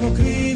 mismo Cristo.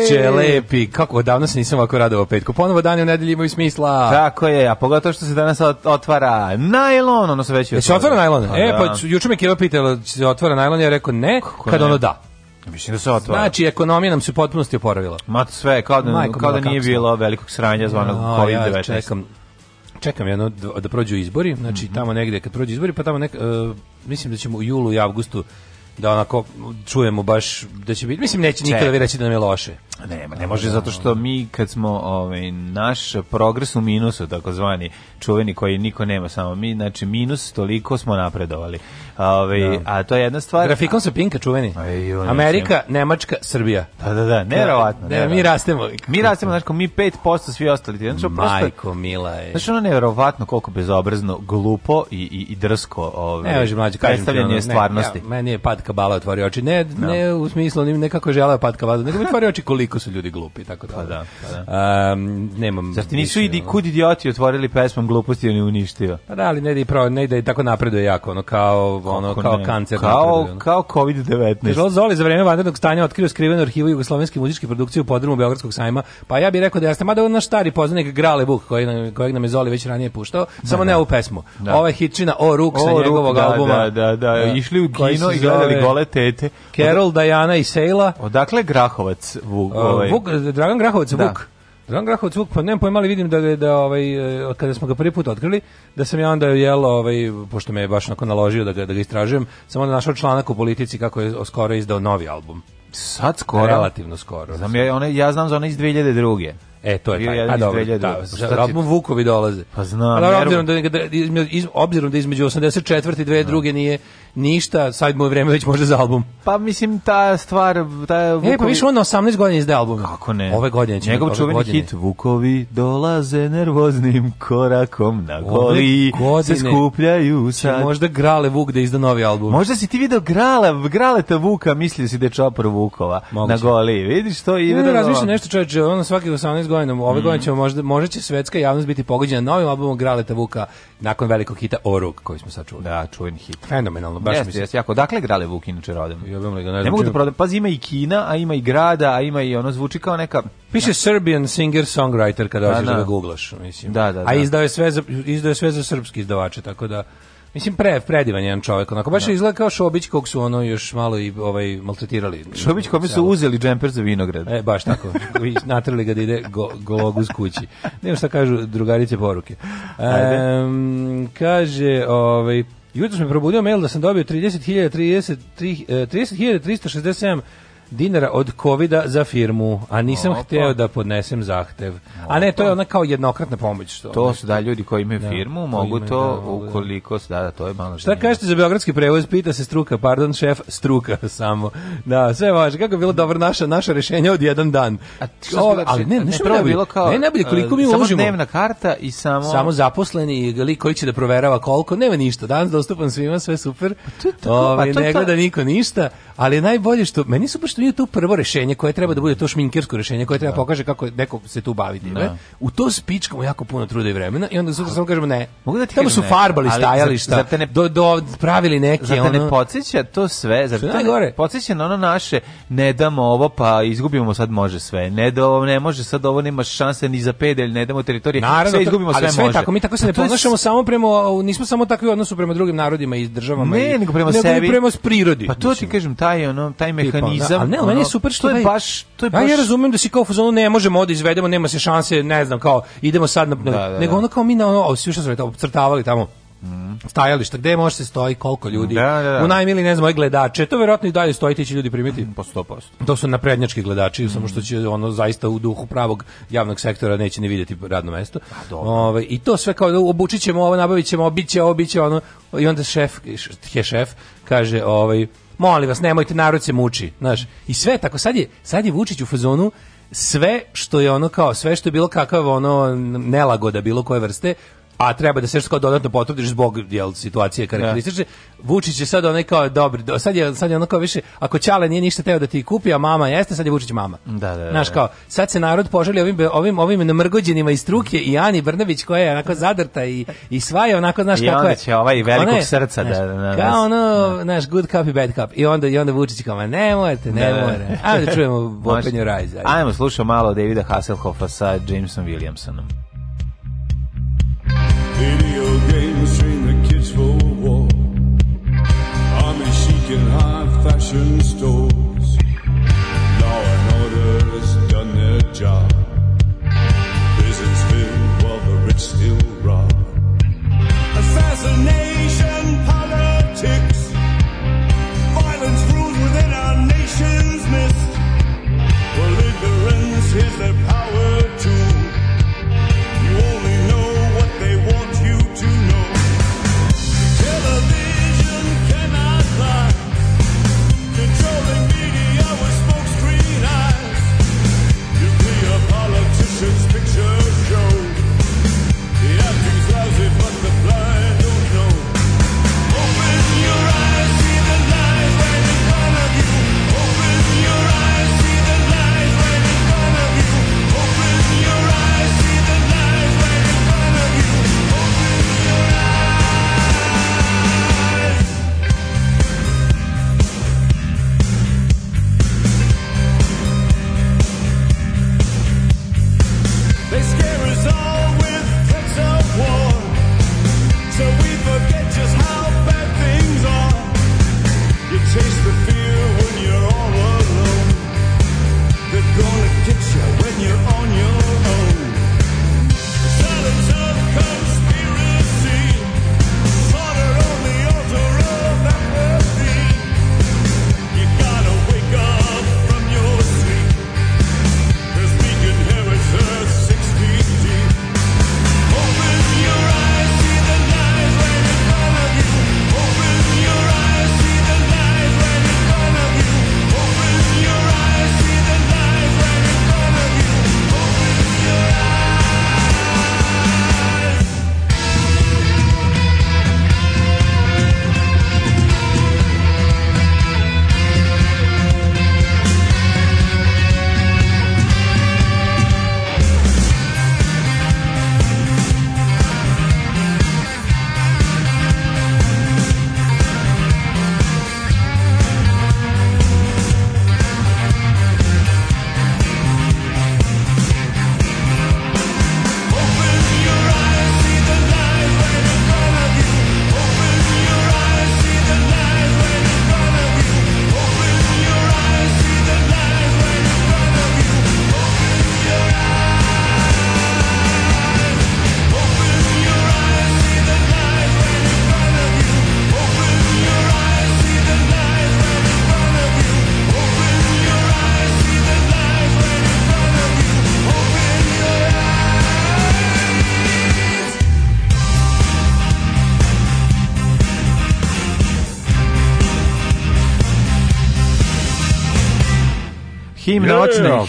Čoveče, lepi, kako odavno se nisam ovako radovao petku. Ponovo dani u nedelji imaju smisla. Tako je, a pogotovo što se danas otvara najlon, ono se već je. Se otvara najlon. Pa e, pa da. juče me Kiva će se otvara najlon, ja rekao ne, kad ono da. Mislim da se otvara. Znači, ekonomija nam se u potpunosti oporavila. Ma sve, kao da, Majko, kao da nije bilo velikog sranja zvanog no, COVID-19. Ja čekam, čekam jedno da prođu izbori, znači mm -hmm. tamo negde kad prođu izbori, pa tamo nek, uh, mislim da ćemo u julu i avgustu da onako čujemo baš da će biti, mislim neće Ček. nikada reći da nam je loše. Ne, ne može zato što mi kad smo ovaj naš progres u minusu takozvani čuveni koji niko nema samo mi, znači minus toliko smo napredovali. Ovaj da. a to je jedna stvar. Grafikom se pinka čuveni. Aj, Amerika, Nemačka, Srbija. Da, da, da, neverovatno. Ne, mi rastemo. Mi rastemo, znači mi 5% svi ostali. Znači prosto Majko mila je. Znači ono neverovatno koliko bezobrazno, glupo i i, i drsko, ovaj. Ne, može mlađi predstavljanje stvarnosti. Ne, ja, meni je pad kabala otvorio oči. Ne, da. ne u smislu onim nekako želeo pad kabala, nego mi otvorio oči koliko koliko su ljudi glupi, tako da. Pa da, pa da. Um, nemam. Zar ti nisu idi di kud idioti otvorili pesmom gluposti oni uništio? Pa da, ali ne da i pravo, ne da i tako napreduje jako, ono kao ono Kako kao ne? kancer kao napreduje, kao COVID-19. Kaže Zoli za vreme vanrednog stanja otkrio skrivenu arhivu jugoslovenske muzičke produkcije u podrumu beogradskog sajma. Pa ja bih rekao da jeste mada on naš stari poznanik Grale Buk koji nam kojeg nam je Zoli već ranije puštao, da, samo ne da. ovu pesmu. Da. Ova hitčina O ruk sa njegovog da, albuma. Da, da, da, da. išli u kino i gledali gole tete. Carol, Diana i Sejla. Odakle Grahovac ovaj. Vuk Dragan Grahovac, da. Vuk. Dragan Grahovac Vuk, pa nemam pojma, ali vidim da je, da ovaj e, kada smo ga prvi put otkrili, da sam ja onda jelo ovaj pošto me je baš nakon naložio da ga da ga istražujem, sam onda našao članak u politici kako je skoro izdao novi album. Sad skoro, relativno skoro. Znam ja, one, ja znam za onaj iz 2002. E, to je taj. Pa dobro, da, album Vukovi dolaze. Pa znam. Ali obzirom da, iz, obzirom da između 84. i 2002. No. nije ništa, sad moje vreme već može za album. Pa mislim ta stvar, ta Vukovi... E, pa više on 18 godina izde album. Kako ne? Ove godine će. Njegov čuveni hit Vukovi dolaze nervoznim korakom na goli, se skupljaju sad. Možda Grale Vuk da izda novi album. Možda si ti video Grale, Grala, Graleta Vuka, mislio si da je čopor Vukova Moguće. na goli. Vidiš to i... Ne, ne da razmišljam nešto čovječe, ono svaki 18 godina, ove mm. godine će možda, možda će svetska javnost biti pogođena novim albumom Graleta Vuka nakon velikog hita Orug koji smo sad čuli. Da, čujen hit. Fenomenalno baš mi se. Jeste, jako. Dakle grale Vuk inače rodom? Ja bih ne, ne mogu da prodam. Pazi, ima i Kina, a ima i grada, a ima i ono zvuči kao neka... Piše na. Serbian singer songwriter kada da, hoćeš da, da ga googlaš, mislim. Da, da, da. A izdao je sve za, izdao je sve za srpski izdavače, tako da... Mislim pre predivan jedan čovjek, onako baš da. izgleda kao Šobić kog su ono još malo i ovaj maltretirali. Šobić kome su uzeli džemper za vinograd. E baš tako. Vi natrli ga da ide go, go uz kući. Ne znam šta kažu drugarice poruke. E, kaže, ovaj Jutro sam probudio mail da sam dobio 30.367 30, 30, 30, dinara od covida za firmu, a nisam Opa. hteo da podnesem zahtev. Opa. A ne, to je ona kao jednokratna pomoć. Što to su da ljudi koji imaju da, firmu, mogu to, to da, da. ukoliko, da, da, to je malo... Šta kažete za beogradski prevoz? Pita se struka, pardon, šef, struka samo. Da, sve važno. Kako je bilo dobro naša, naša rešenja od jedan dan? A o, ali ne, ne, prvo bilo kao... Ne, najbolje, koliko mi e, samo uložimo. dnevna karta i samo... Samo zaposleni i koji će da proverava koliko, nema ništa. Danas dostupan svima, sve super. Pa to je tako, pa Ovi, pa to ne gleda niko ništa, ali najbolje što meni su što nije to prvo rešenje koje treba da bude to šminkersko rešenje koje treba da. pokaže kako neko se tu bavi time. Da. U to spičkamo jako puno truda i vremena i onda sutra samo kažemo ne. Mogu da ti Tamo su farbali ne, stajališta, zar, zar ne, do, do, pravili neke zar te ono. ne podsjeća to sve, zar to najgore? Podsjeća na ono naše ne damo ovo pa izgubimo sad može sve. Ne da ovo ne može sad ovo nema šanse ni za pedelj, ne damo teritorije. Naravno, sve izgubimo sve, sve može. Tako, mi tako se pa ne ponašamo samo prema nismo samo takvi u odnosu prema drugim narodima i državama ne, i nego prema sebi, prema prirodi. Pa to ti kažem, ta taj ono taj da, mehanizam. Tipa, ne, ali ne, ono, super što je taj, baš to je baš. Ja, ja razumijem da si kao fuzonu ne možemo da izvedemo, nema se šanse, ne znam, kao idemo sad na da, da, nego da. ono kao mi na ono, sve što smo tamo crtavali tamo. Mm. stajališta, gde može se stoji, koliko ljudi, da, da, da. u najmili, ne znam, moje gledače, to verovatno i dalje stojite će ljudi primiti. Po 100%. To su naprednjački gledači, mm. samo što mm. će ono zaista u duhu pravog javnog sektora neće ni vidjeti radno mesto. A, pa, Ove, ovaj, I to sve kao, da obučit ćemo ovo, nabavit ćemo, bit će ovo, bit će ono, i onda šef, je šef, kaže, ovaj, molim vas, nemojte, narod se muči, znaš. I sve tako, sad je, sad je Vučić u fazonu sve što je ono kao, sve što je bilo kakav ono nelagoda bilo koje vrste, a treba da se što dodatno potrudiš zbog jel, situacije karakteristične. Ja. Da. Vučić je sad onaj kao dobri, sad je, sad je ono kao više, ako Ćale nije ništa teo da ti kupi, a mama jeste, sad je Vučić mama. Da, da, da. Znaš da. kao, sad se narod poželi ovim, ovim, ovim namrgođenima iz struke i Ani Brnević koja je onako zadrta i, i sva je onako, znaš I kako je. I onda će ovaj velikog je, srca da, da, da, Kao da. ono, da. znaš, good cup i bad cup. I onda, i onda Vučić kao, ne morate, ne da, more. Ajde da čujemo Vopenju Rajza. Ajmo, slušamo malo Davida Hasselhoffa sa Jamesom Williamsonom. Video games train the kids for war. Army chic and high fashion store. himna očne,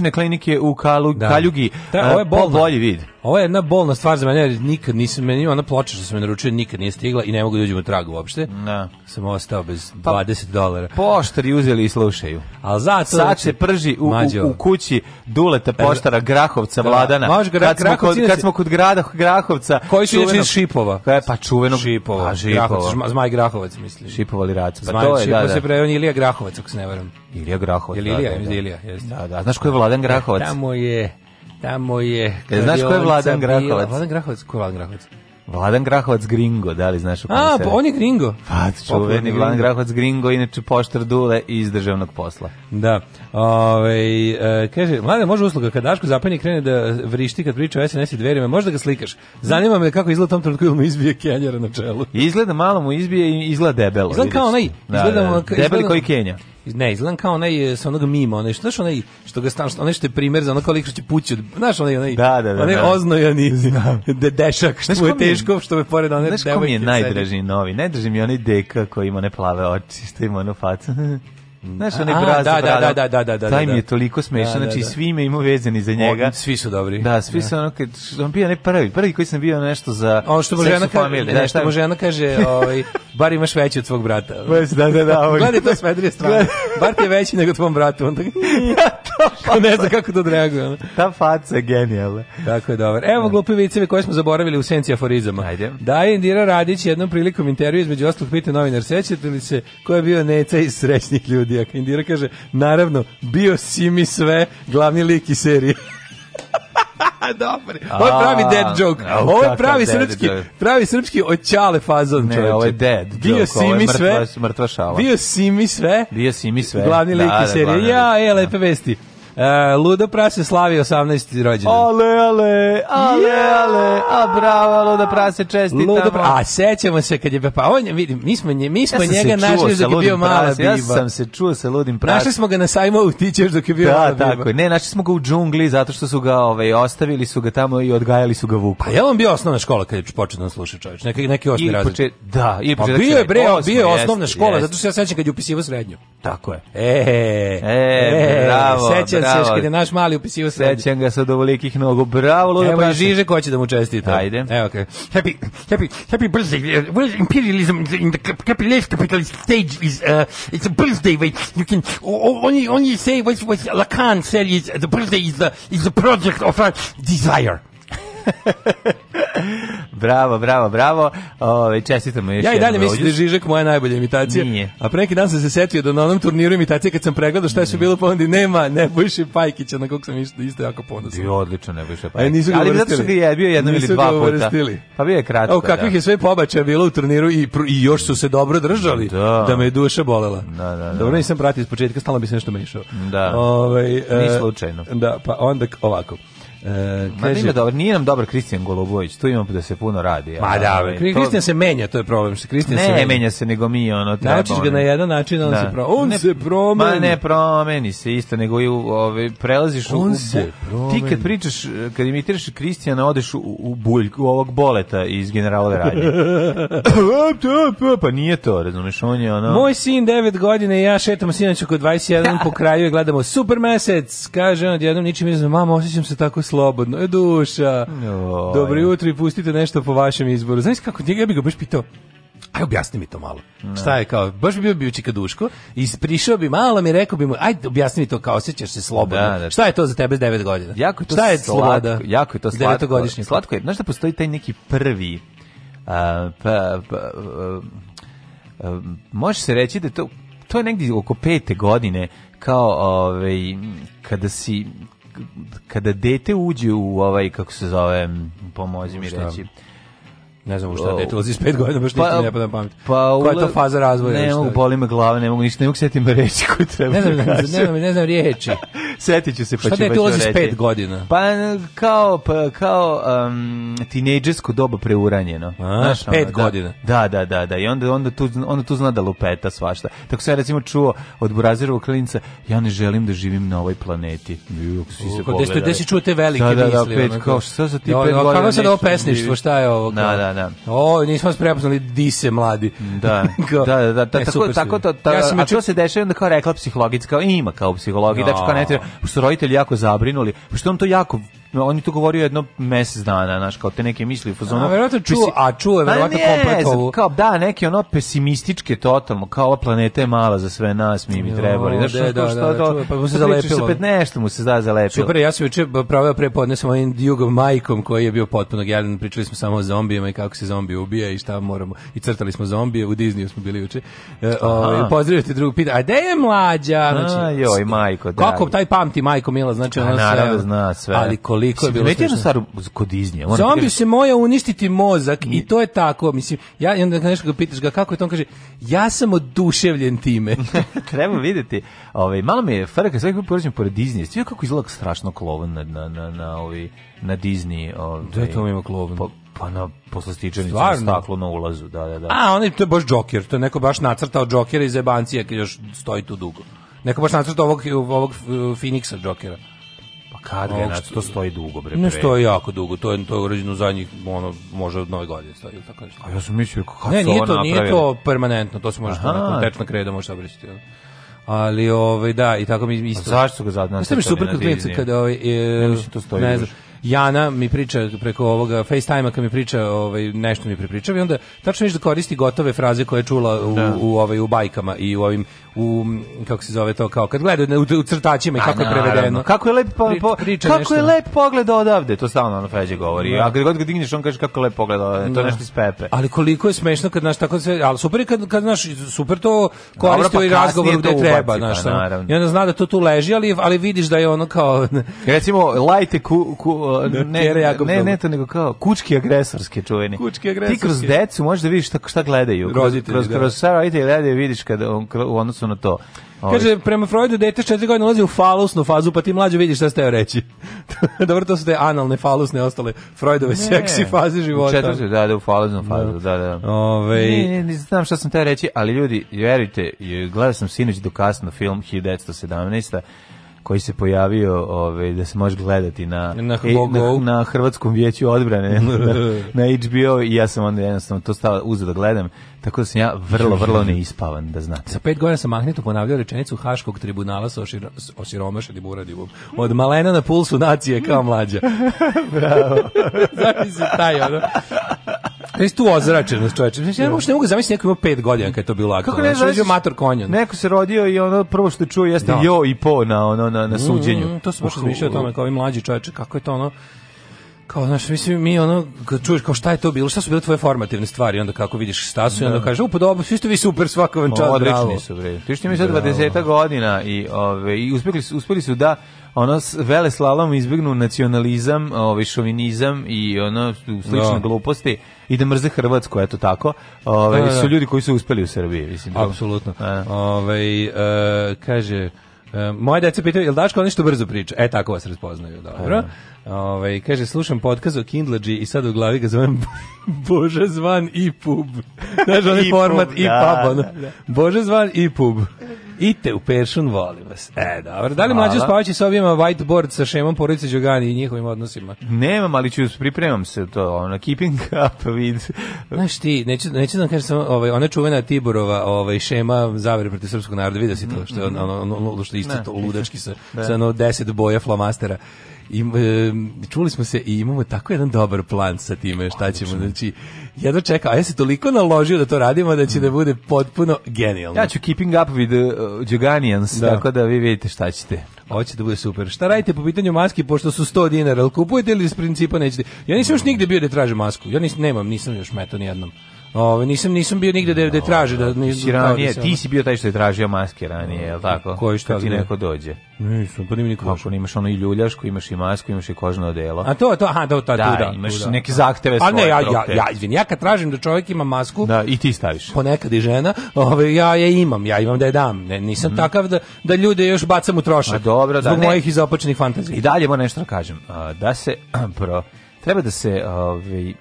himna klinike u Kalu, da. Kaljugi. Da, ovo je bolna. Po bolji vid. Ovo je jedna bolna stvar za mene, nikad nisam, meni ona ploča što sam naručio nikad nije stigla i ne mogu da uđem u trag uopšte. Ne. Da. Sam ostao bez pa, 20 dolara. Poštari uzeli i slušaju. Al zato sad znači, se prži u, u, u kući Duleta Poštara Grahovca da, Vladana. Maš, gra, kad, smo kod, kad smo kod grada Grahovca, koji su iz Šipova. Kaj, e, pa čuvenog Šipova, pa, Šipova. Grahovac, Zmaj Grahovac misliš. Šipova ili Rac. Pa Zmaj, to je Šipova da, da. se preveo Ilija Grahovac, ako se ne varam. Ilija Grahovac. Da, Ilija, da, da. Ilija, jeste. Da, da, znaš ko je Vladan e, Grahovac? Tamo je Tamo je... E, znaš ko je Vladan Grahovac? Vladan Grahovac? Ko je Vladan Grahovac? Vladan Grahovac Gringo, da li znaš u kom A, se... Pa on je Gringo. Pa, čuveni Vladan Grahovac Gringo, inače poštar Dule iz državnog posla. Da. Ove, e, kaže, mlade, može usluga, kad Daško zapanji krene da vrišti kad priča o SNS i dverima, možda ga slikaš. Zanima me kako izgleda u tom trenutku ili da mu izbije kenjara na čelu. Izgleda malo mu izbije i izgleda debelo. Izgleda kao onaj... Da, izgleda, da, da, debeli izgleda, koji kenja. Ne, izgledam kao onaj e, sa onog mima, onaj što, znaš onaj što ga stan, onaj što je primer za onako lik što će pući, od, znaš onaj onaj, da, da, da, onaj da. oznojani da. de, dešak, što mu je teško, što me pored onaj devojke. Znaš ko mi je najdraži novi? Najdraži mi je onaj deka koji ima one plave oči, što ima onu facu. Mm. Znaš, onaj braz, da, da, da, da, da, da, da, taj mi da. je toliko smešan, da, znači svi me imaju vezani za njega. svi su dobri. Da, svi su ono, kad, on bio ne prvi, prvi koji sam bio nešto za ono što mu žena kaže, da, što mu žena kaže, ovaj, bar imaš veći od svog brata. da, da, da. Ovaj. Gledaj to sve medrije strane, bar ti je veći nego tvom bratu. Onda, ne zna kako to odreaguje. Ta faca je genijalna. Tako je dobro. Evo glupi vicevi koje smo zaboravili u senci aforizama. Ajde. Da je Indira Radić jednom prilikom intervju između ostalog pita novinar, sećate li se ko je bio neca iz srećnih ljudi? zodijaka. Indira kaže, naravno, bio si mi sve glavni lik i serije. Dobar. Ovo je pravi dead joke. A, ovo je pravi srpski, joke. pravi srpski oćale fazon, čoveče. Ne, ovo je dead joke. Bio si mi sve. Mrtva, mrtva šala. Bio si mi sve. Bio si mi sve. Glavni da, da lik i serije. ja, e, da. lepe vesti. Uh, Ludo Prase slavi 18. rođendan. Ale, ale, ale, ale, a bravo, Luda Prase, čestitamo. Ludo pra... A sećamo se kad je pa on vidim, mi smo nje, mi smo ja njega našli dok je bio mala biba. Ja sam se čuo sa Ludim Prase. Našli smo ga na sajmu tičeš dok je bio da, mala biba. tako. Ne, našli smo ga u džungli zato što su ga, ovaj, ostavili su ga tamo i odgajali su ga vuku. Pa je on bio osnovna škola kad je počeo da sluša čovjek. Neki neki osmi razred. Poče... Da, ili pa početak. bio je bre, bio je osnovna škola, zato što ja sećam kad je upisivao srednju. Tako je. E, e, e bravo. Sećam sećaš kada naš mali upisio se. Sećam ga sa dovolikih nogu. Bravo, luda Evo i Žižek hoće da mu čestita. Ajde. Evo, okay. Happy, happy, happy birthday. Uh, what is imperialism in the capitalist capitalist stage is, uh, it's a birthday, wait, you can only, only say what, what Lacan said is the birthday is the, is the project of our desire. bravo, bravo, bravo. Ove, čestitamo još Ja i dalje mislim da je Žižek moja najbolja imitacija. Nije. A pre neki dan sam se setio da na onom turniru imitacije kad sam pregledao šta je sve bilo ponude, pa nema Nebojše Pajkića na kog sam isto, isto jako ponosan. Bio odlično Nebojše Pajkić. E, Ali zato što ga je bio jednom ili dva puta. Pa bio je kratko. O, kakvih da. je sve pobačaja bilo u turniru i, i još su se dobro držali da, da me je duša bolela. Da, da, da. Dobro, nisam pratio iz početka, stalo bi se nešto mešao. Da, Ove, ovaj, ni slučajno. Da, pa onda ovako. Uh, Ma kaže, dobro, nije nam dobar Kristijan Golubović, tu imamo da se puno radi. Ma da, ovaj, Kristijan to... se menja, to je problem. Što Kristijan ne, se menja. menja se, nego mi ono treba. Načiš ga na jedan način, on da. se promeni. On ne, se promeni. Ma ne promeni se isto, nego i ovaj, prelaziš on u... se promeni. Ti kad pričaš, kad imitiraš Kristijana, odeš u, u buljku u ovog boleta iz generalove radnje. pa nije to, razumiješ, on je ono... Moj sin, 9 godine, ja šetam sinoću kod 21 po kraju i gledamo Super mesec, kaže on odjednom, ničim izme, mama, osjećam se tako slavno slobodno. E, duša, no, dobro jutro i pustite nešto po vašem izboru. Znaš kako, ja bih ga baš pitao, aj objasni mi to malo. Ne. Šta je kao, baš bi bio bio bijučika duško i prišao bi malo mi rekao bi mu, aj objasni mi to kao osjećaš se slobodno. Da, da. Šta je to za tebe s 9 godina? Jako je to šta je slatko, sloboda? Jako je to slatko. Slatko je, znaš da postoji taj neki prvi uh, pa, pa, uh, uh, može se reći da to to je negdje oko pete godine kao ovaj kada si kada dete uđe u ovaj kako se zove pomozi mi reći Ne znam šta, dete ulazi s pet godina, baš pa, ne pada pamet. Pa, Koja je to faza razvoja? Ne, mogu, boli me glava, ne mogu ništa, ne mogu setim reći koju treba ne znam, da ne znam, ne znam riječi. Setit ću se, pa šta ću baš reći. Šta dete ulazi s pet godina? Pa, kao, pa, kao um, tinejdžersko doba preuranjeno. A, Znaš, pet ono, da. godina. Da, da, da, da, i onda, onda, tu, onda tu zna da lupeta svašta. Tako se ja recimo čuo od Burazirovog klinica, ja ne želim da živim na ovoj planeti. Juk, svi se pogledali. Gde si čuo te velike misli? Da, da, da, pet, kao, da. šta za ti pet godina? Kako sad ovo pesništvo, šta je ovo? Da, da, da. O, nismo vas prepoznali, di se mladi. Da, kao, da, da, da, e, tako, tako to, ta, ja sam a to se dešava, onda kao rekla psihologica, kao ima kao psihologi, no. da kao ne treba, pošto roditelji jako zabrinuli, što on to jako on je to govorio jedno mjesec dana, znaš, kao te neke misli u fazonu. A verovatno čuo, a čuo je pa verovatno komplet ovu. Kao da neke ono pesimističke totalno, kao ova planeta je mala za sve nas, mi bi trebali. Znaš, da, da, što da, da, pa mu se zalepilo. Se nešto mu se da zalepilo. Super, ja sam juče proveo podne sa mojim Djugom Majkom koji je bio potpuno gledan, pričali smo samo o zombijima i kako se zombije ubija i šta moramo. I crtali smo zombije, u Disneyu smo bili uče. E, ovaj pozdravite drugu, pita. A gde je mlađa? Znači, a, joj, majko, da. Kako taj pamti majko Mila, znači pa ona sve. Naravno zna sve. Ali toliko je bilo. Već jedna stvar kod Diznija. Zombi kaže... se moja uništiti mozak i to je tako, mislim. Ja i onda nešto ga pitaš ga kako je to, on kaže ja sam oduševljen time. Treba videti. Ovaj malo mi je frka sve kako poređujem pored Diznija. Sve kako izgleda strašno klovan na na na na ovi ovaj, na Disney, da, ovaj. Da to ima klovan. Pa, pa na posle stičanice staklo na ulazu, da, da, da. A, onaj, to je baš Joker, to je neko baš nacrtao Jokera iz Ebancija, kad još stoji tu dugo. Neko baš nacrtao ovog, ovog eh, Phoenixa Jokera kad ga, znači, to stoji dugo bre. Ne stoji jako dugo, to je to je urađeno zadnjih ono može od nove godine stoji ili tako nešto. A ja sam mislio kako ne, nije to, nije to permanentno, to se može Aha. nakon tečna da kreda može obrisati. Ali ovaj da i tako mi isto. A zašto su ga zadnje? Šta mi super kad kada ovaj e, ne, mislim, to stoji. Ne znam. Jana mi priča preko ovoga FaceTime-a kad mi priča, ovaj nešto mi prepričava i onda tačno vidiš da koristi gotove fraze koje je čula u, da. u ovaj u bajkama i u ovim u kako se zove to kao kad gleda u, u crtačima i pa kako je prevedeno. Kako je lep po, po, priča kako nešto. je lep pogled odavde, to stalno ono Feđe govori. Da. A kad god ga digneš on kaže kako je lep pogled odavde, to da. nešto iz Pepe. Ali koliko je smešno kad naš tako sve, al super kad kad naš super to pa koristi pa i razgovor gde treba, naš. Pa, I onda zna da to tu leži, ali ali vidiš da je ono kao recimo lajte ku, ku nego ne, ne, ne to nego kao kučki agresorski čuveni. Kučki agresorski. Ti kroz decu možeš da vidiš šta, šta gledaju. Roditelji, kroz, da. kroz, kroz šta roditelji vidiš kad, on, u odnosu na to. Kaže, prema Freudu, dete s četiri godine ulazi u falusnu fazu, pa ti mlađe vidiš šta ste reći. Dobro, to su te analne, falusne, ostale Freudove seksi faze života. Četvrte, da, da, u falusnu da. fazu, no. da, da. Ove... Ne, ne, ne znam šta sam teo reći, ali ljudi, verujte, gledao sam sinoć do kasno film 1917 koji se pojavio ovaj da se može gledati na na, e, na, na hrvatskom vijeću odbrane na, na HBO i ja sam onda jednostavno to stao uzeo da gledam tako da sam ja vrlo vrlo neispavan da znate Sa pet godina sam magnetu ponavljao rečenicu haškog tribunala sa osir, osiromašenim uradivom od malena na pulsu nacije kao mlađa bravo zamisli taj ono Znaš tu ozračeno čoveče. Znači, ja možda ne mogu zamisliti neko ima 5 godina kad je to bilo aktualno. Kako ne znaš? mator konja. Neko se rodio i ono prvo što čuje jeste da. jo i po na, ono, na, na suđenju. Mm, to se baš razmišljao o tome kao i mlađi čoveče. Kako je to ono kao znaš mislim mi ono kad čuješ kao šta je to bilo šta su bile tvoje formativne stvari onda kako vidiš šta su i onda da. kaže u podobu pa svi ste vi super svaka vam čast odlični su bre ti što mi sad 20 godina i ove i uspeli su uspeli su da ono vele slalom izbjegnu nacionalizam, ovaj šovinizam i ono slične da. gluposti i da mrze Hrvatsku, eto tako. Ove, ovaj, da, da, su ljudi koji su uspeli u Srbiji, mislim. Apsolutno. Ovaj e, kaže e, moje deca pitaju, jel Daško nešto brzo priča? E, tako vas razpoznaju, dobro. Ove, ovaj, kaže, slušam podcast o Kindlađi i sad u glavi ga zovem Bože zvan i pub. Znaš, onaj format i pub, ono. Bože zvan i pub. Ite u Peršun, volim vas. E, dobro. Da li mlađe spavaći sa objema whiteboard sa šemom porodice Đogani i njihovim odnosima? Nemam, ali ću pripremam se to, ono, keeping up with... Znaš ti, neću, neću da vam kažem samo, ovaj, ona čuvena Tiburova ovaj, šema zavere protiv srpskog naroda, vidio da si to, što je mhm. ono, ono, ono što je isto da. to ludački sa, da. sa ono deset boja flamastera. I, e, čuli smo se i imamo tako jedan dobar plan sa time šta ćemo. Znači, jedno čeka, a ja se toliko naložio da to radimo da će da mm. bude potpuno genijalno. Ja ću keeping up with uh, Joganians, da. tako da vi vidite šta ćete. Hoće da bude super. Šta radite po pitanju maski, pošto su 100 dinara, ali kupujete ili iz principa nećete? Ja nisam još nigdje bio da tražim masku, ja nisam, nemam, nisam još meto nijednom. jednom. Ove, nisam nisam bio nigde da da traže da ne si ranije, da ti si bio taj što je tražio maske ranije, je l' tako? Koji što ti neko dođe? Nisam, pa niko došao. Pa imaš ono i ljuljašku, imaš i masku, imaš i kožno odelo. A to to, aha, da, to, da, da, imaš tu, da. neke zahteve svoje. A ne, ja ja ja, izvin, ja kad tražim da čovjek ima masku, da, i ti staviš. Ponekad i žena, ove, ja je imam, ja imam da je dam. Ne, nisam mm. takav da da ljude još bacam u trošak. A dobro, da. Zbog ne. mojih izopačenih fantazija. I dalje moram nešto da kažem, da se pro treba da se ovaj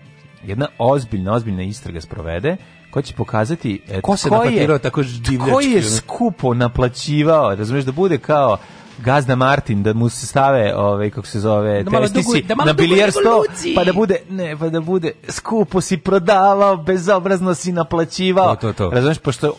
jedna ozbiljna, ozbiljna istraga sprovede, koja će pokazati et, ko se ko je, tako divljački. Ko je skupo naplaćivao, razumiješ, da bude kao Gazda Martin da mu se stave ovaj kako se zove da testisi da na bilijar sto pa da bude ne pa da bude skupo si prodavao bezobrazno si naplaćivao to, to, to. razumeš pošto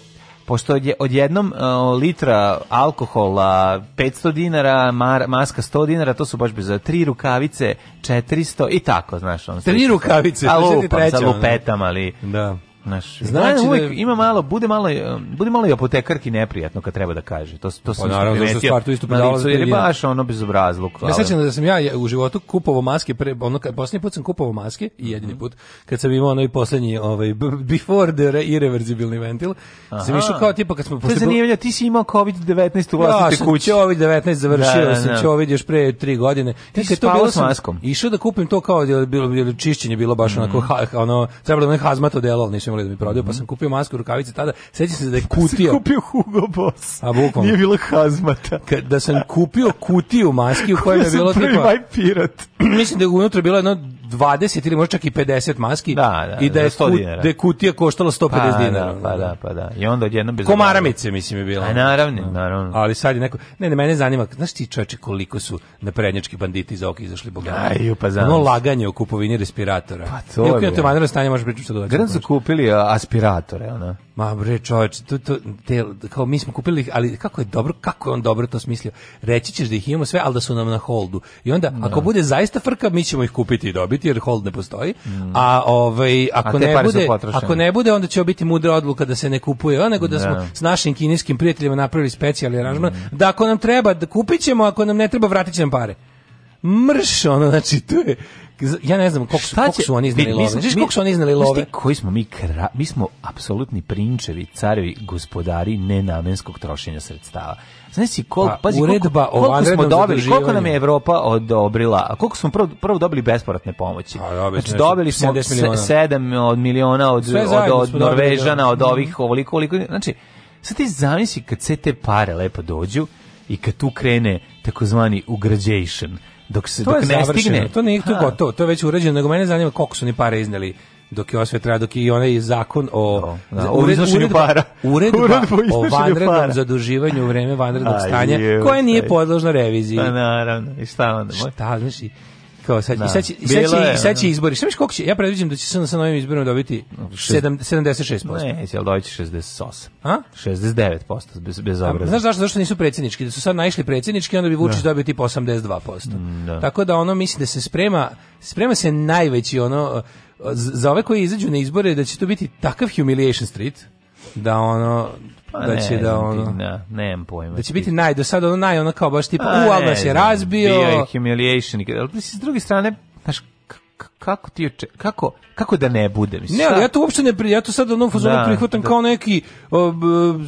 pošto je odjednom uh, litra alkohola 500 dinara, mar, maska 100 dinara, to su baš bez e, tri rukavice 400 i tako, znaš, on. Tri rukavice, sa lupam, sa lupetama, ali da. Znaš, znači da, uvijek, ima malo, bude malo, um, bude malo i apotekarki neprijatno kad treba da kaže. To to pa sam naravno, da Zašto stvar tu isto predala za jer da baš ono bezobrazluk. Ja sećam da sam ja u životu kupovao maske pre ono kad poslednji put sam kupovao maske i jedini mhm. put kad sam imao onaj poslednji ovaj before the irreversibility ventil. Sam išao kao tipa kad smo posle zanimljivo, ti si imao COVID-19 u vlastitoj kući. Ja, COVID-19 završio da, sam da. COVID još pre 3 godine. Ti si to bilo s maskom. Išao da kupim to kao da bilo, bilo čišćenje bilo baš mhm. onako ono trebalo da ne hazmat odelo, nisam morali da mi prodaju, mm -hmm. pa mhm. sam kupio masku i rukavice tada. Sećam se da je pa kutija. kupio Hugo Boss. A bukvalno. Nije bilo hazmata. Kad, da sam kupio kutiju maski u kojoj je bilo tipa... Prvi pirot. mislim da je unutra bilo jedno 20 ili možda čak i 50 maski da, da, i da je, kut, da je kutija koštala 150 pa, da, dinara. Da, pa da, pa da. I onda jedno bez... Komaramice, mislim, je bila. A, naravno, da. naravno. Ali sad je neko... Ne, ne, mene zanima, znaš ti čoveče koliko su na prednjački banditi za oka izašli bogati? Aj, pa znam. Ono laganje o kupovini respiratora. Pa to je. Iako imate vanredno stanje, možeš pričati što dodaći. Gran su kupili aspiratore, ono. Ma bre čoveč, to, to, te, kao mi smo kupili ih, ali kako je dobro, kako je on dobro to smislio. Reći ćeš da ih imamo sve, ali da su nam na holdu. I onda, da. ako bude zaista frka, mi ćemo ih kupiti i dobiti, jer hold ne postoji. Mm. A, ovaj, ako, A ne bude, ako ne bude, onda će biti mudra odluka da se ne kupuje, nego da, da, smo s našim kineskim prijateljima napravili specijalni aranžman, mm. da ako nam treba, da kupit ćemo, ako nam ne treba, vratit će pare mrš, ono, znači, to je, ja ne znam koliko, koliko su oni iznali love. Znaš koliko su oni iznali love? koji smo mi, kra, mi smo apsolutni prinčevi, carevi, gospodari nenamenskog trošenja sredstava. Znaš pa, koliko, pazi, uredba koliko, koliko smo dobili, koliko nam je Evropa odobrila, koliko smo prvo, prvo dobili besporatne pomoći. A, pa, znači, dobili smo 7 od miliona od, od, od, Norvežana, od mhm. ovih, ovoliko, ovoliko. Znači, sad ti zamisli kad sve te pare lepo dođu i kad tu krene takozvani ugrađation, dok se dok je ne stigne. To nije to gotovo, to je već urađeno, nego mene zanima koliko su ni pare izneli dok je osvetra, ovaj dok je i onaj zakon o, o, da, o da. ured, para. Uredba, uredba o vanrednom para. zaduživanju u vreme vanrednog stanja, koja nije podložna reviziji. Pa naravno, i šta onda? Šta, znači, kao sad, da. i sad će, i sad će, je, sad će da. izbori. Šta koliko će, ja predviđam da će SNS na novim izborima dobiti 7, 76%. Neće, ali dobit će 68. A? 69% bez, bez obraza. Znaš zašto, zašto nisu predsjednički? Da su sad naišli predsjednički, onda bi Vučić da. dobio tipa 82%. Mm, da. Tako da ono misli da se sprema, sprema se najveći ono, za ove koji izađu na izbore, da će to biti takav humiliation street, da ono, Pa da će ne, da ono ne, da, nemam pojma. Da će biti naj do sada ono naj ono kao baš tipa pa u Alba se razbio. Bio je humiliation. Ali s druge strane, znaš, kako ti oče, kako kako da ne bude mislim ne ali ja to uopšte ne ja to sad onom fazonu da, prihvatam da. kao neki ob,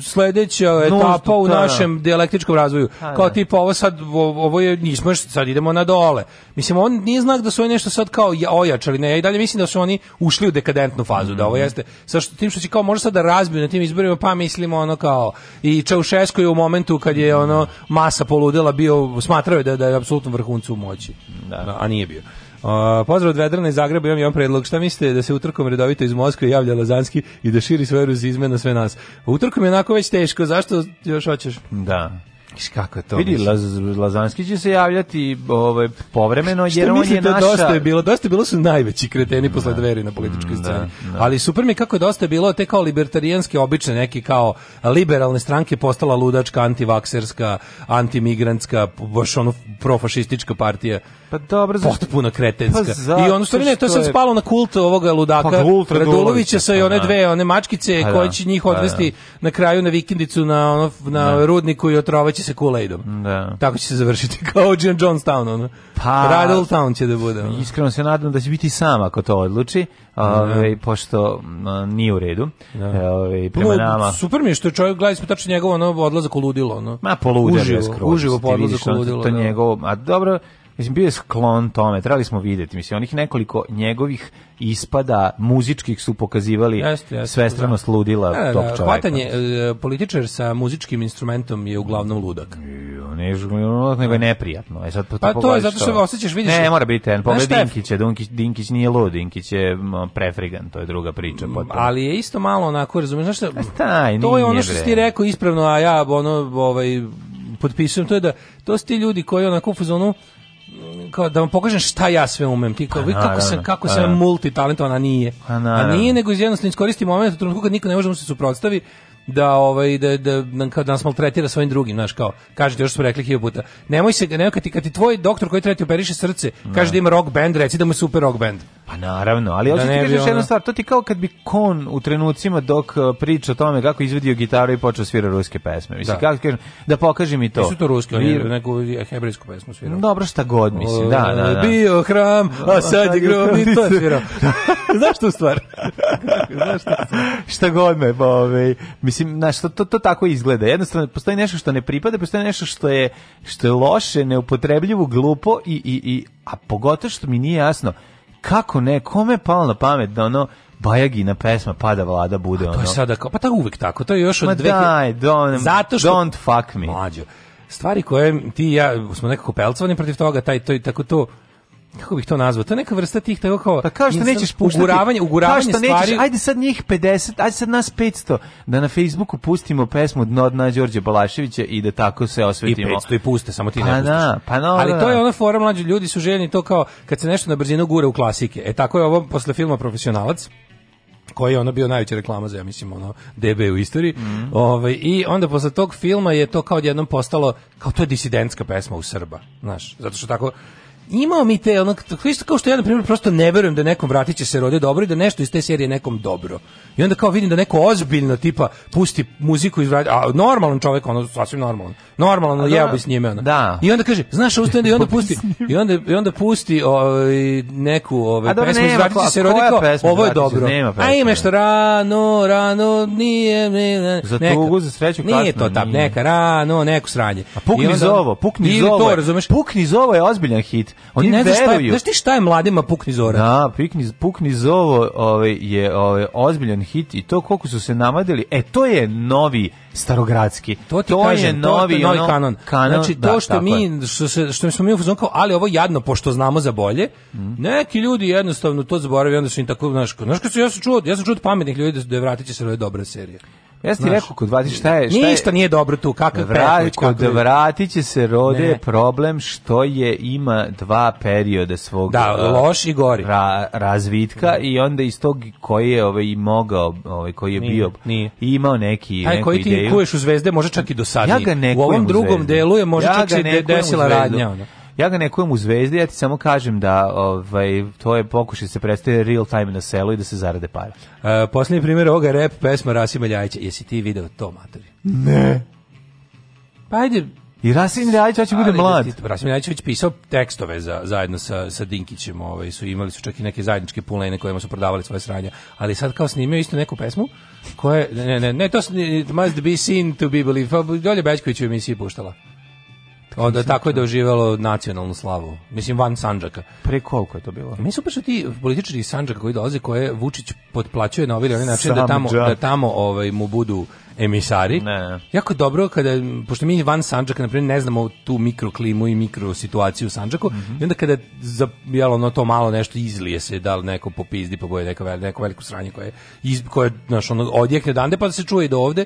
sledeća Nuždu, etapa u da, da. našem da. dijalektičkom razvoju A, pa, kao da. tipa ovo sad ovo je nismo sad idemo na dole mislim on nije znak da su oni nešto sad kao ojačali ne ja i dalje mislim da su oni ušli u dekadentnu fazu mm -hmm. da ovo mhm. jeste sa što tim što će kao može sad da razbiju na tim izborima pa mislimo ono kao i Čaušesku je u momentu kad je ono masa poludela bio smatrao je da da je apsolutno vrhuncu moći da. a nije bio Uh, pozdrav od Vedrana iz Zagreba, imam jedan predlog. Šta mislite da se utrkom redovito iz Moskve javlja Lazanski i da širi svoje ruzizme na sve nas? Utrkom je onako već teško, zašto još hoćeš? Da. Kako je to? Vidi, Laz, Lazanski će se javljati ovaj, povremeno, jer on je naša... dosta je bilo? Dosta je bilo su najveći kreteni da. posle dveri na političkoj mm, sceni. Da, da. Ali super mi kako je dosta je bilo te kao libertarijanske, obične neki kao liberalne stranke postala ludačka, antivakserska, antimigrantska, baš ono profašistička partija. Pa dobro, zašto? Potpuno kretenska. Pa I ono što, stvari ne, to se je... spalo na kult ovoga ludaka pa, Radulovića sa i one pa da. dve, one mačkice pa koje da, će njih pa odvesti da na kraju na vikendicu na ono, na da. rudniku i otrovaće se kool Da. Tako će se završiti kao John Johnstown ono. Pa, Radel Town će da bude. Ono. Iskreno se nadam da će biti sama ako to odluči, da. ovaj mm. pošto a, nije u redu. Da. E, Ove, ovaj, pa prema Polo, nama. Super mi je što čovjek gleda smo tačno njegovo ono odlazak u ludilo ono. Ma poludilo je skroz. Uživo, uživo po odlazak u ludilo. To da. njegovo, a dobro, mislim, bio je sklon tome, trebali smo videti mislim, onih nekoliko njegovih ispada muzičkih su pokazivali jeste, jeste, svestranost da. ludila da, tog da, čovjeka. Hvatanje e, političar sa muzičkim instrumentom je uglavnom ludak. Ne, nego je neprijatno. E sad, pa to, to je zato što osjećaš, vidiš... Ne, da- mora biti, en, pogled Dinkića, Dinkić, Dinkić nije lud, Dinkić je prefrigan, to je druga priča. Potom. Ali je isto malo onako, razumiješ, znaš šta, pa to je ono što ti rekao ispravno, a ja ono, ovaj, potpisujem, to je da, to su ti ljudi koji onako u fazonu, kao da vam pokažem šta ja sve umem. Ti kao, pa vi kako sam, kako sam pa multitalentovan, pa a nije. A nije, nego jednostavno iskoristi moment u trenutku kad niko ne može da mu se suprotstavi, da ovaj da da nam da, kad nas maltretira svojim drugim, znaš, kao kažete još smo rekli hiljadu puta. Nemoj se nemoj kad ti kad ti tvoj doktor koji treba ti operiše srce, kaže da, da ima rock band, reci da mu je super rock band. Pa naravno, ali da ti kažeš ono... jednu stvar, to ti kao kad bi kon u trenucima dok e, priča o tome kako izvedio gitaru i počeo svira ruske pesme. Mislim, da. kako kažem, da pokaži mi to. Nisu to ruske, Vir... neku hebrejsku pesmu svirao. Dobro, šta god, mislim, da, da, da. Bio hram, a sad je grob i to je svirao. Znaš tu stvar? Znaš tu stvar? šta god me, bove. Ovaj, mislim, znaš, to, to, to tako izgleda. Jednostavno, postoji nešto što ne pripada, postoji nešto što je, što je loše, neupotrebljivo, glupo i, i, i a pogotovo što mi nije jasno, kako ne, kome je palo na pamet da ono Bajagina pesma Pada vlada bude ono. A to je sada kao, pa to uvek tako, to je još od Ma daj, don, Zato što... don't fuck me. Mlađo, stvari koje ti i ja smo nekako pelcovani protiv toga, taj, to, tako to, kako bih to nazvao, to je neka vrsta tih tako kao pa kao što nećeš puštati, uguravanje, uguravanje kao što stvari. Nećeš, ajde sad njih 50, ajde sad nas 500 da na Facebooku pustimo pesmu Dno dna Đorđe Balaševića i da tako se osvetimo. I 500 i puste, samo ti pa ne da, pustiš. Da, pa no, Ali da, to je da. ona fora mlađi ljudi su željeni to kao kad se nešto na brzinu gure u klasike. E tako je ovo posle filma Profesionalac koji je ono bio najveća reklama za, ja mislim, ono, DB u istoriji. Mm. Ove, ovaj, I onda posle tog filma je to kao odjednom postalo, kao to je disidentska pesma u Srba, znaš, zato što tako, imao mi te, ono, isto kao što ja, na primjer, prosto ne verujem da nekom vratiće se rode dobro i da nešto iz te serije nekom dobro. I onda kao vidim da neko ozbiljno, tipa, pusti muziku iz vratića, a normalan čovjek, ono, sasvim normalan, normalno jeo da. bi s njime, ono. Da. I onda kaže, znaš, ustane da i onda pusti, i onda, i onda pusti o, ovaj, neku ove, ovaj, pesmu iz vratića se rode, kao, ovo je dobro. A ima što rano, rano, nije, nije, Za tugu, za sreću, kasno. Nije to tap, neka, rano, neku sranje. A pukni zovo, pukni zovo, pukni zovo je ozbiljan hit. Oni ne znaš šta, znaš ti šta je mladima pukni zora? Da, pukni, pukni zovo ovaj, je ovaj, ozbiljan hit i to koliko su se namadili, e, to je novi starogradski. To, ti to kažem, je novi, to, to novi kanon. kanon. Znači, da, to što mi, što, se, što smo mi u kao, ali ovo jadno, pošto znamo za bolje, mm. neki ljudi jednostavno to zaboravaju, onda su im tako, znaš, znaš, kad ja sam čuo, ja sam čuo od pametnih ljudi da, da vratit će se ove dobre serije. Jesi sam ti rekao kod Vatić šta je, šta je, nije dobro tu, kakav Vrat, Kod Vratiće se rode ne. problem što je ima dva perioda svog da, loš i gori. Ra, razvitka ne. i onda iz tog koji je ovaj mogao, ovaj koji je bio nije. i imao neki Taj, neku koji ti kuješ u zvezde može čak i do dosadnije. Ja ga ne u ovom drugom delu je može ja čak se desila radnja. Ono. Ja ga nekujem u zvezdi, ja ti samo kažem da ovaj, to je pokušaj da se predstavlja real time na selu i da se zarade pare. Uh, e, Poslednji primjer ovoga rap pesma Rasima Ljajića. Jesi ti video to, matori? Ne. Pa ajde, i Rasim Ljajić hoće da bude da mlad. Rasim Ljajić već pisao tekstove za, zajedno sa, sa Dinkićem, ovaj, su imali su čak i neke zajedničke pulene kojima su prodavali svoje sranja, ali sad kao snimio isto neku pesmu koja, ne, ne, ne, to it must be seen to be believed, pa, Dolje Bečković u emisiji puštala. Onda tako je da. doživelo nacionalnu slavu. Mislim van Sandžaka. Pre koliko je to bilo? Mi su pa ti političari iz Sandžaka koji dolaze koje Vučić potplaćuje na ovaj ili način Sam da tamo da tamo ovaj mu budu emisari. Ne. Jako dobro kada pošto mi van Sandžaka na primjer ne znamo tu mikroklimu i mikrosituaciju situaciju u Sandžaku mm -hmm. i onda kada za ono to malo nešto izlije se da li neko popizdi pa boje neko veliko, neko veliko sranje koje iz koje naš ono odjekne dande pa da se čuje i do ovde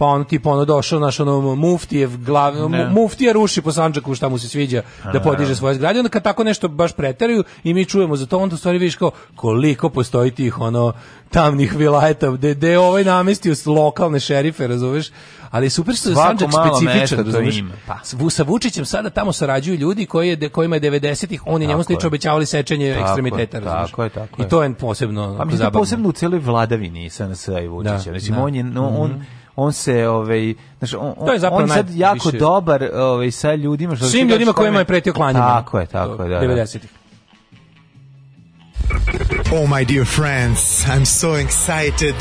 pa on tipa ono došao naš ono muftijev glav, ne. muftija ruši po Sandžaku šta mu se sviđa da podiže svoje zgrade onda kad tako nešto baš preteraju i mi čujemo za to onda u stvari vidiš kao koliko postoji tih ono tamnih vilajeta gde je ovaj namestio lokalne šerife razumeš ali super što je Sandžak specifičan to ime. Pa. Sa Vučićem sada tamo sarađuju ljudi koji je, kojima je 90-ih oni njemu slično obećavali sečenje tako ekstremiteta. Je, tako je, tako je. I to je posebno pa, mi je posebno u celoj vladavini SNS i Vučića. Da, znači, da. on, je, no, mm -hmm. on mhm on se ovaj znači on, to je on je sad jako dobar ovaj sa ljudima što svim da ljudima kojima je pretio klanjima. Tako je, tako da. 90-ih. Da. Oh, my dear friends, I'm so excited.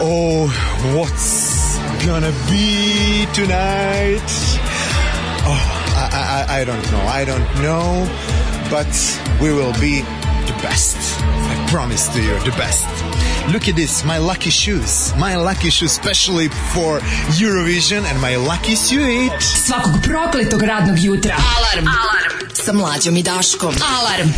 Oh, what's gonna be tonight? Oh, I, I, I don't know. I don't know, but we will be the best. I promise to you, the best. Look at this, my lucky shoes. My lucky shoes, specially for Eurovision and my lucky suit. Svakog prokletog radnog jutra. Alarm. Alarm. Sa mlađom i Daškom. Alarm.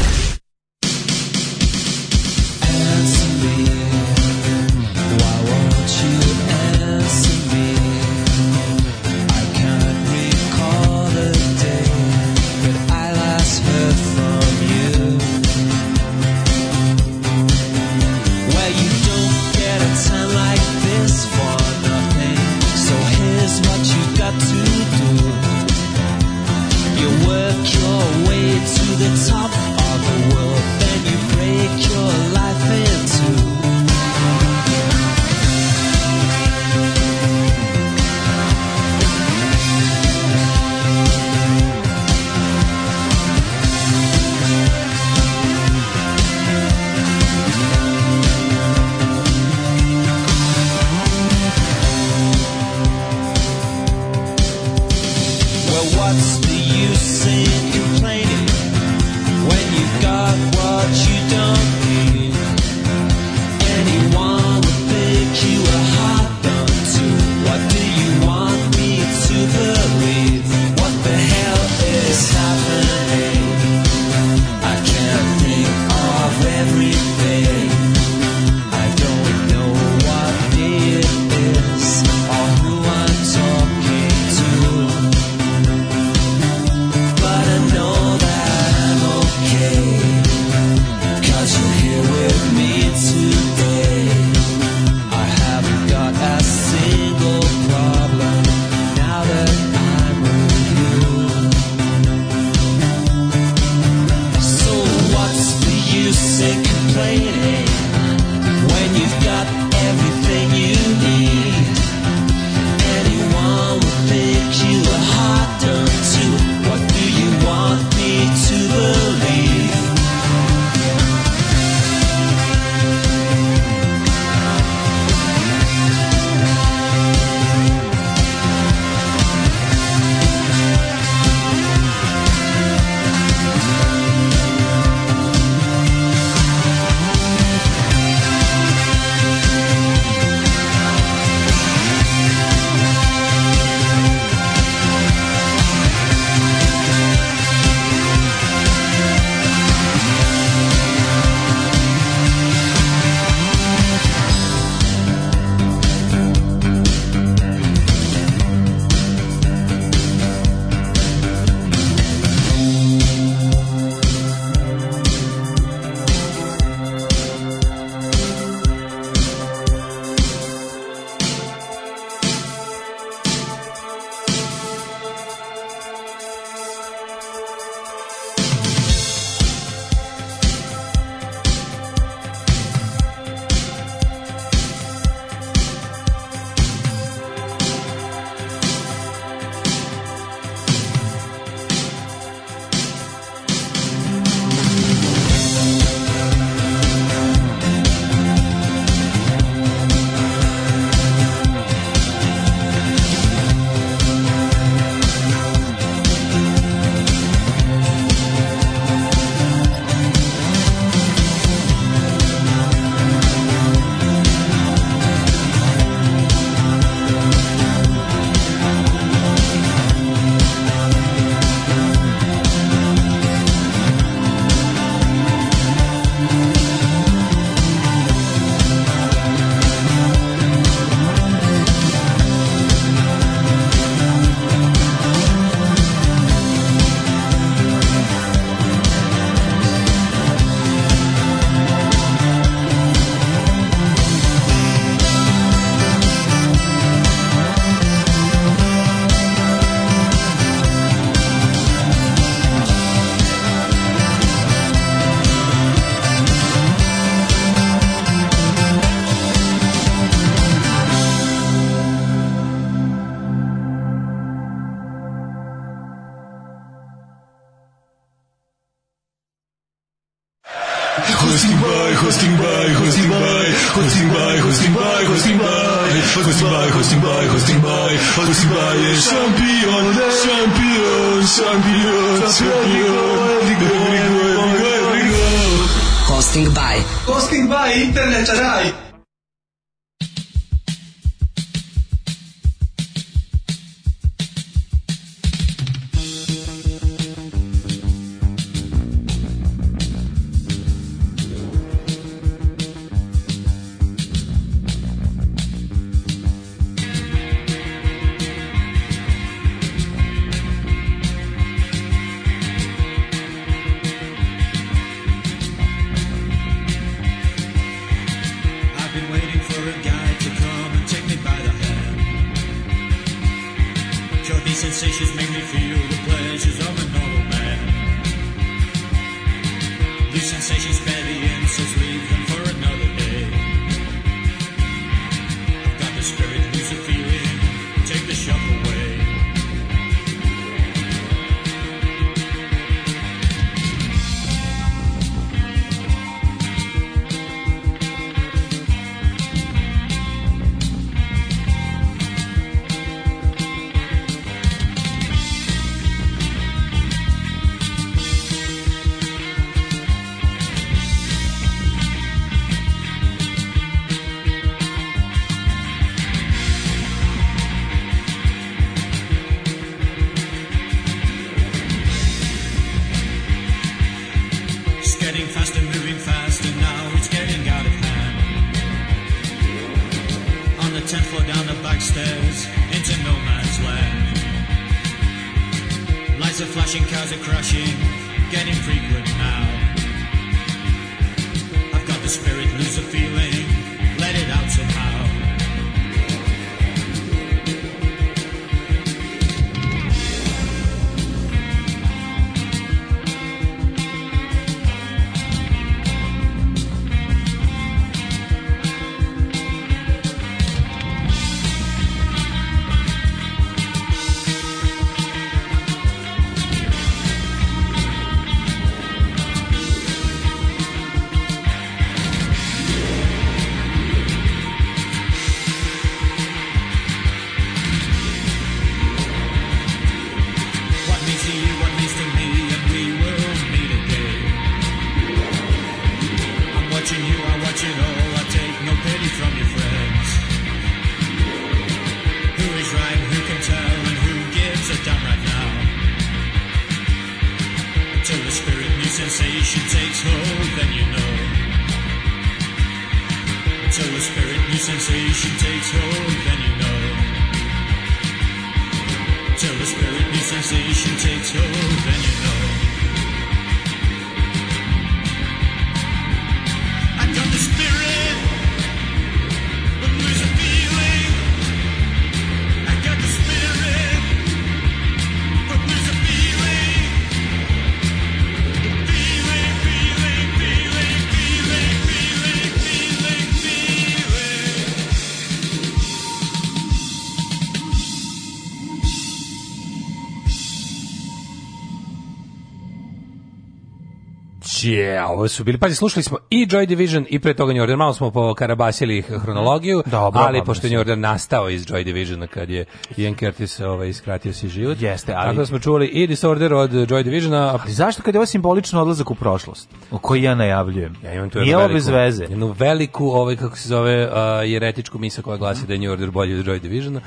a ovo su bili, pazi, slušali smo i Joy Division i pre toga New Order, malo smo pokarabasili hronologiju, da, Dobro, ali pa pošto New Order nastao iz Joy Divisiona kad je Ian Curtis ovaj, iskratio si život. Jeste, ali... Tako da smo čuli i Disorder od Joy Divisiona. Ali zašto kad je ovo simbolično odlazak u prošlost, o koji ja najavljujem? Ja imam tu jednu Nije veliku, veze. jednu veliku, ovaj, kako se zove, uh, jeretičku misa koja glasi da je New Order bolji od Joy Divisiona.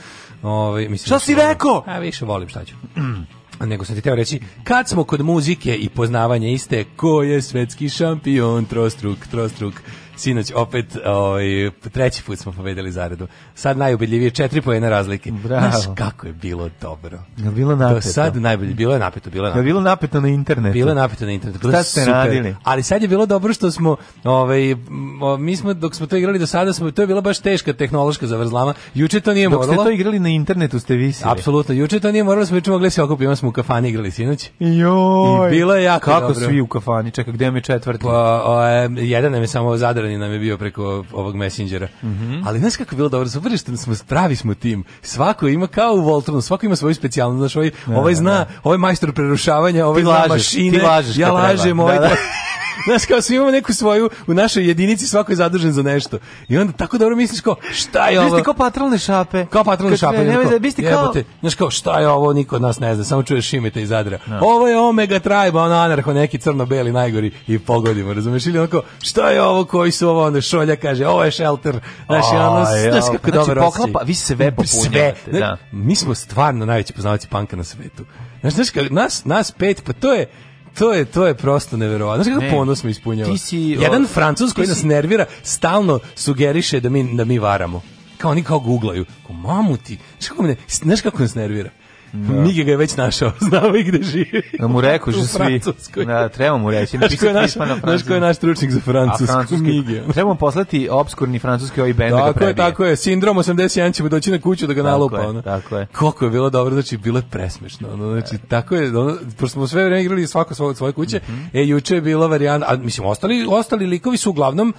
Ovaj, mislim, šta da si rekao? Ja više volim šta ću. nego sam ti teo reći, kad smo kod muzike i poznavanja iste, ko je svetski šampion, trostruk, trostruk, sinoć opet ovaj treći put smo pobedili zaredu. Sad najubedljivije četiri poena razlike. Bravo. Znaš kako je bilo dobro. Je bilo napeto. Do sad najbolje bilo je napeto, bilo je napeto. Je bilo napeto na internetu. Bilo je napeto na internetu. Bilo Šta ste super. radili? Ali sad je bilo dobro što smo ovaj mi smo dok smo to igrali do sada smo to je bila baš teška tehnološka zavrzlama. Juče to nije dok moralo. Dok ste to igrali na internetu ste visili. Apsolutno. Juče to nije moralo, smo juče mogli da se okupimo, smo u kafani igrali sinoć. Joj. I bilo je jako kako dobro. svi u kafani? Čekaj, gde mi četvrti? Pa, o, jedan nam je samo zadar preterani nam je bio preko ovog messengera. Mm -hmm. Ali znaš kako je bilo dobro, super što smo pravi smo tim. Svako ima kao u Voltronu, svako ima svoju specijalnu, znači ovaj, ne, da, ovaj da, zna, ne. Da. ovaj majstor prerušavanja, ovaj ti zna lažeš, mašine. Ti lažeš ja lažem, ovaj da, da. Znaš, kao svi imamo neku svoju, u našoj jedinici svako je zadužen za nešto. I onda tako dobro misliš kao, šta je ovo? Vi ste kao patrolne šape. Kao patrolne šape. Ne, ne, vi ste kao... Znaš kao, šta je ovo, niko od nas ne zna, samo čuješ šimete iz Zadra. No. Da. Ovo je Omega Tribe, ono anarho, neki crno-beli najgori i pogodimo, razumeš? Ili onako, šta je ovo, koji su ovo, onda šolja kaže, ovo je shelter. Znaš, A, ono, znaš kako znači, dobro poklapa, vi se sve popunjavate. Sve, da. Mi smo stvarno najveći poznavaci panka na svetu. Znaš, znaš, nas, nas pet, pa to je, to je to je prosto neverovatno. Znaš kako ponos mi ispunjava. Ti si, Jedan Francus koji si... nas nervira stalno sugeriše da mi da mi varamo. Kao oni kao guglaju. Ko mamu ti. Znaš kako, me, znaš kako nas nervira? Da. Mige ga je već našao, znao i gde živi. Da mu rekao že svi. Da, treba mu reći. Znaš ko je naš, naš, ko je naš stručnik za francusku? A francuski, Mige. Trebamo poslati obskurni francuski ovaj bend da ga prebije. Tako je, sindrom 81 ćemo doći na kuću da ga tako nalupa. Je, ono. Tako je. Koliko je bilo dobro, znači bilo je presmešno. Ono, znači, tako je, ono, pošto smo sve vreme igrali svako svoje, svoje kuće, mm -hmm. e, juče je bila varijanta, a mislim, ostali, ostali likovi su uglavnom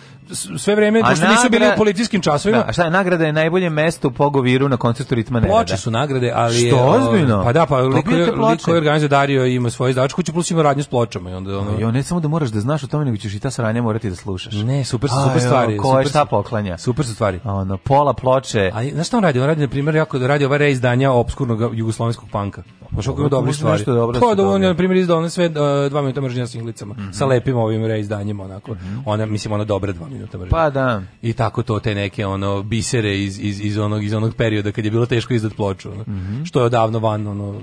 sve vreme, a pošto nagra... nisu bili u političkim časovima. Da, a šta je, nagrada je najbolje mesto u pogoviru na koncertu Ritma Nereda. Ploče su nagrade, ali... Što je, ovaj, Divno. Pa da, pa lik koji, lik organizuje Dario ima svoju izdavačku kuću, plus ima radnju s pločama. I onda, ono... Jo, ne samo da moraš da znaš o tome, nego ćeš i ta sranja morati da slušaš. Ne, super su, super stvari. Ko je šta poklanja? Super su stvari. Ono, pola ploče. A znaš šta on radi? On radi, na primjer, jako da radi ova reizdanja obskurnog jugoslovenskog panka. Pa što ima dobre stvari. Nešto dobro. Pa da on je na primjer izdao one sve uh, dva minuta mržnja s inglicama mm -hmm. sa lepim ovim reizdanjima onako. Mm -hmm. Ona mislim ona dobra dva minuta mržnja. Pa da. I tako to te neke ono bisere iz iz iz onog iz onog perioda kad je bilo teško izdat ploču. mm -hmm. Što je odavno van van, ono,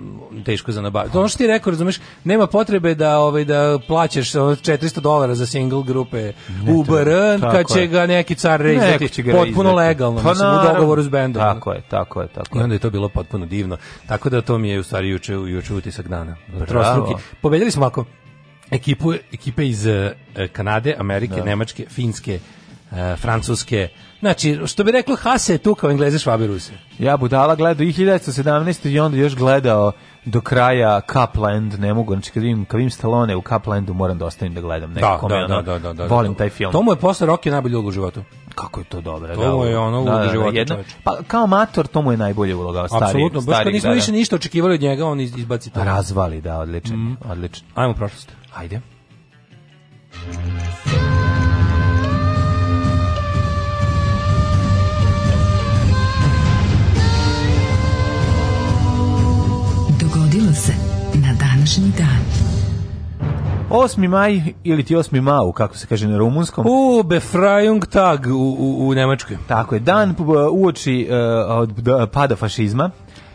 teško za nabaviti. Ono što ti rekao, razumeš, nema potrebe da, ovaj, da plaćaš 400 dolara za single grupe UBR, kad će ga neki car reizdati, potpuno legalno, pa mislim, u dogovoru s bendom. Tako je, tako je, tako je. I onda je to bilo potpuno divno. Tako da to mi je u stvari juče, juče utisak dana. Trostruki. Pobedili smo ovako, ekipu, ekipe iz eh, Kanade, Amerike, da. Nemačke, Finske, E, francuske. Znači, što bi reklo Hase je tu kao Engleze Švabe Ja budala gledao i 1917 i onda još gledao do kraja Kapland, ne mogu, znači kad vidim, kad vidim Stallone u Kaplandu moram da ostavim da gledam neko da, da, ono, da, da, da, da volim da. taj film. To mu je posle Rocky najbolji ulog u životu. Kako je to dobro. To da, mu je ono ulog u da, životu. Jedna, pa kao mator to mu je najbolje uloga. Stari, Apsolutno, baš kad nismo više ništa očekivali od njega, on izbaci to. Razvali, da, odlično. Mm. odlično. Ajmo prošlost. Hajde. Hajde. dogodilo se na današnji dan. 8. maj ili ti 8. mau, kako se kaže na rumunskom. U, Befreiung Tag u, u, u Nemačkoj. Tako je, dan uh, uoči uh, od, da, pada fašizma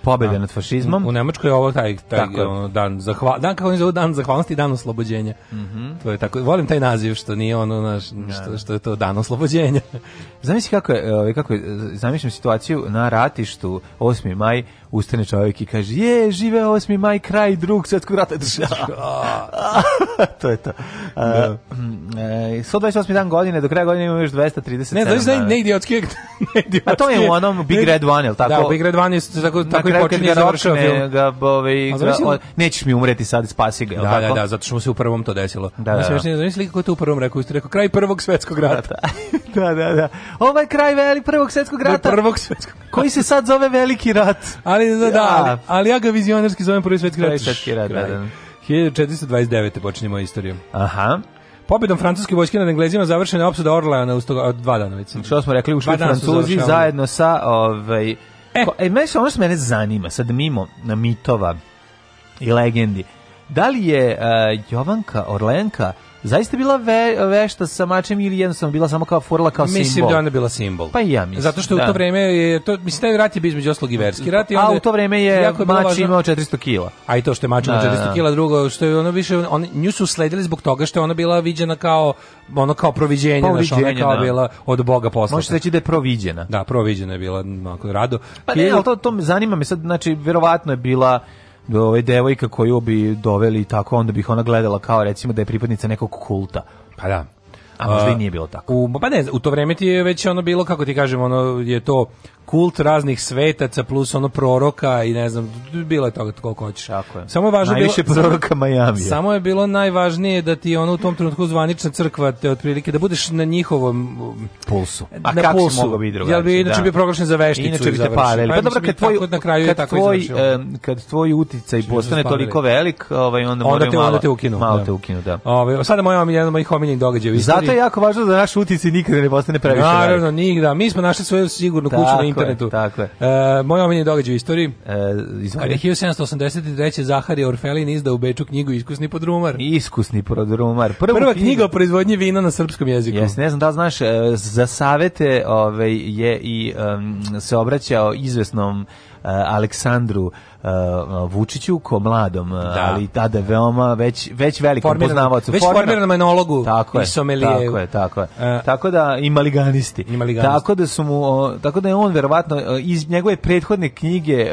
pobede nad fašizmom. U, Nemačkoj je ovo taj, taj ono, dan, zahva, dan kako oni zovu dan zahvalnosti i dan oslobođenja. Mm -hmm. To je tako, volim taj naziv što nije ono naš, da, što, da. što je to dan oslobođenja. Zamisli kako je, ovaj, kako je, zamišljam situaciju na ratištu 8. maj ustane čovjek i kaže je, žive 8. maj, kraj drug svjetskog rata. to je to. Uh, da. 128. Mm, e, dan godine, do kraja godine imamo još 237. Ne, znači ne, ne idiotski. A to je u onom Big Red One, jel da, tako? Da, Big Red One je tako, tako i počinje da ročne ga, ovaj, ga, o, nećeš mi umreti sad, spasi ga. Da, da, tako? da, da, zato što mu se u prvom to desilo. Da, da. Mislim, da. Zamisli kako je to u prvom rekao, isto rekao, kraj prvog svetskog rata. Da, da, da. Ovaj kraj velik prvog svetskog rata. Prvog svetskog Koji se sad zove veliki rat. Ali, da, da, ali, ja ga vizionarski zovem prvi svetski rat. Prvi svetski rat, da, da. 1429. počinje moja istorija. Aha. Pobedom francuske vojske nad Englezima završena je opsada Orleana od dva dana. Što smo rekli, ušli Francuzi zajedno sa ovaj, E, e meni se ono što mene zanima, sad mimo na mitova i legendi, da li je uh, Jovanka Orlenka zaista bila ve, vešta sa mačem ili jednostavno bila samo kao furla kao mislim simbol? Mislim da ona bila simbol. Pa i ja mislim. Zato što da. u to da. vreme je to mislim taj rat je bio između oslog i verski rat i onda, A u to vreme je, je mač važno, imao 400 kg. A i to što je mač imao 400 da, da, kg, drugo što je ono više on nju su sledili zbog toga što je ona bila viđena kao ono kao proviđenje, znači ona kao da. bila od boga poslata. Možete reći da je proviđena. Da, proviđena je bila onako rado. Pa ne, ali to, to me zanima me sad, znači verovatno je bila ovaj devojka koju bi doveli tako, onda bih ona gledala kao recimo da je pripadnica nekog kulta. Pa da. A možda i nije bilo tako. U, pa ne, u to vreme ti je već ono bilo, kako ti kažem, ono je to kult raznih svetaca plus ono proroka i ne znam, bilo je toga koliko hoćeš. Tako je. Samo je važno Najviše bilo, proroka Miami. Samo je bilo najvažnije da ti ono u tom trenutku zvanična crkva te otprilike da budeš na njihovom um, pulsu. A kako pulsu. si mogao biti drugačije? Jel bi da. inače da. bio proglašen za vešticu inače bi te parili. Pa, pa, dobro, kad tvoj, na kraju kad, tako tvoj, um, kad tvoj uticaj da postane toliko velik, ovaj, onda, onda te, malo, onda te ukinu. Malo da. te ukinu, da. Ove, ovaj, sada moja, jedan mojih omiljenih događaja. Zato je jako važno da naš uticaj nikada ne postane previše velik. Naravno, nikda. Mi smo našli svoju sigurnu kuću na internetu. tako je. E, moj omenjen događaj u istoriji. E, Kad 1783. Zahari Orfelin izdao u Beču knjigu Iskusni podrumar. Iskusni podrumar. Prvu Prva knjiga o proizvodnji vina na srpskom jeziku. Jes, ne znam da znaš, e, za savete ovaj, je i um, se obraćao izvesnom Eh, Aleksandru eh, Vučiću ko mladom, eh, da. ali tada veoma već već velikom formiran, poznavaocu. Već formiranom enologu tako je, Tako je, tako je. Uh, tako da i maliganisti. i maliganisti. Tako da su mu, tako da je on verovatno iz njegove prethodne knjige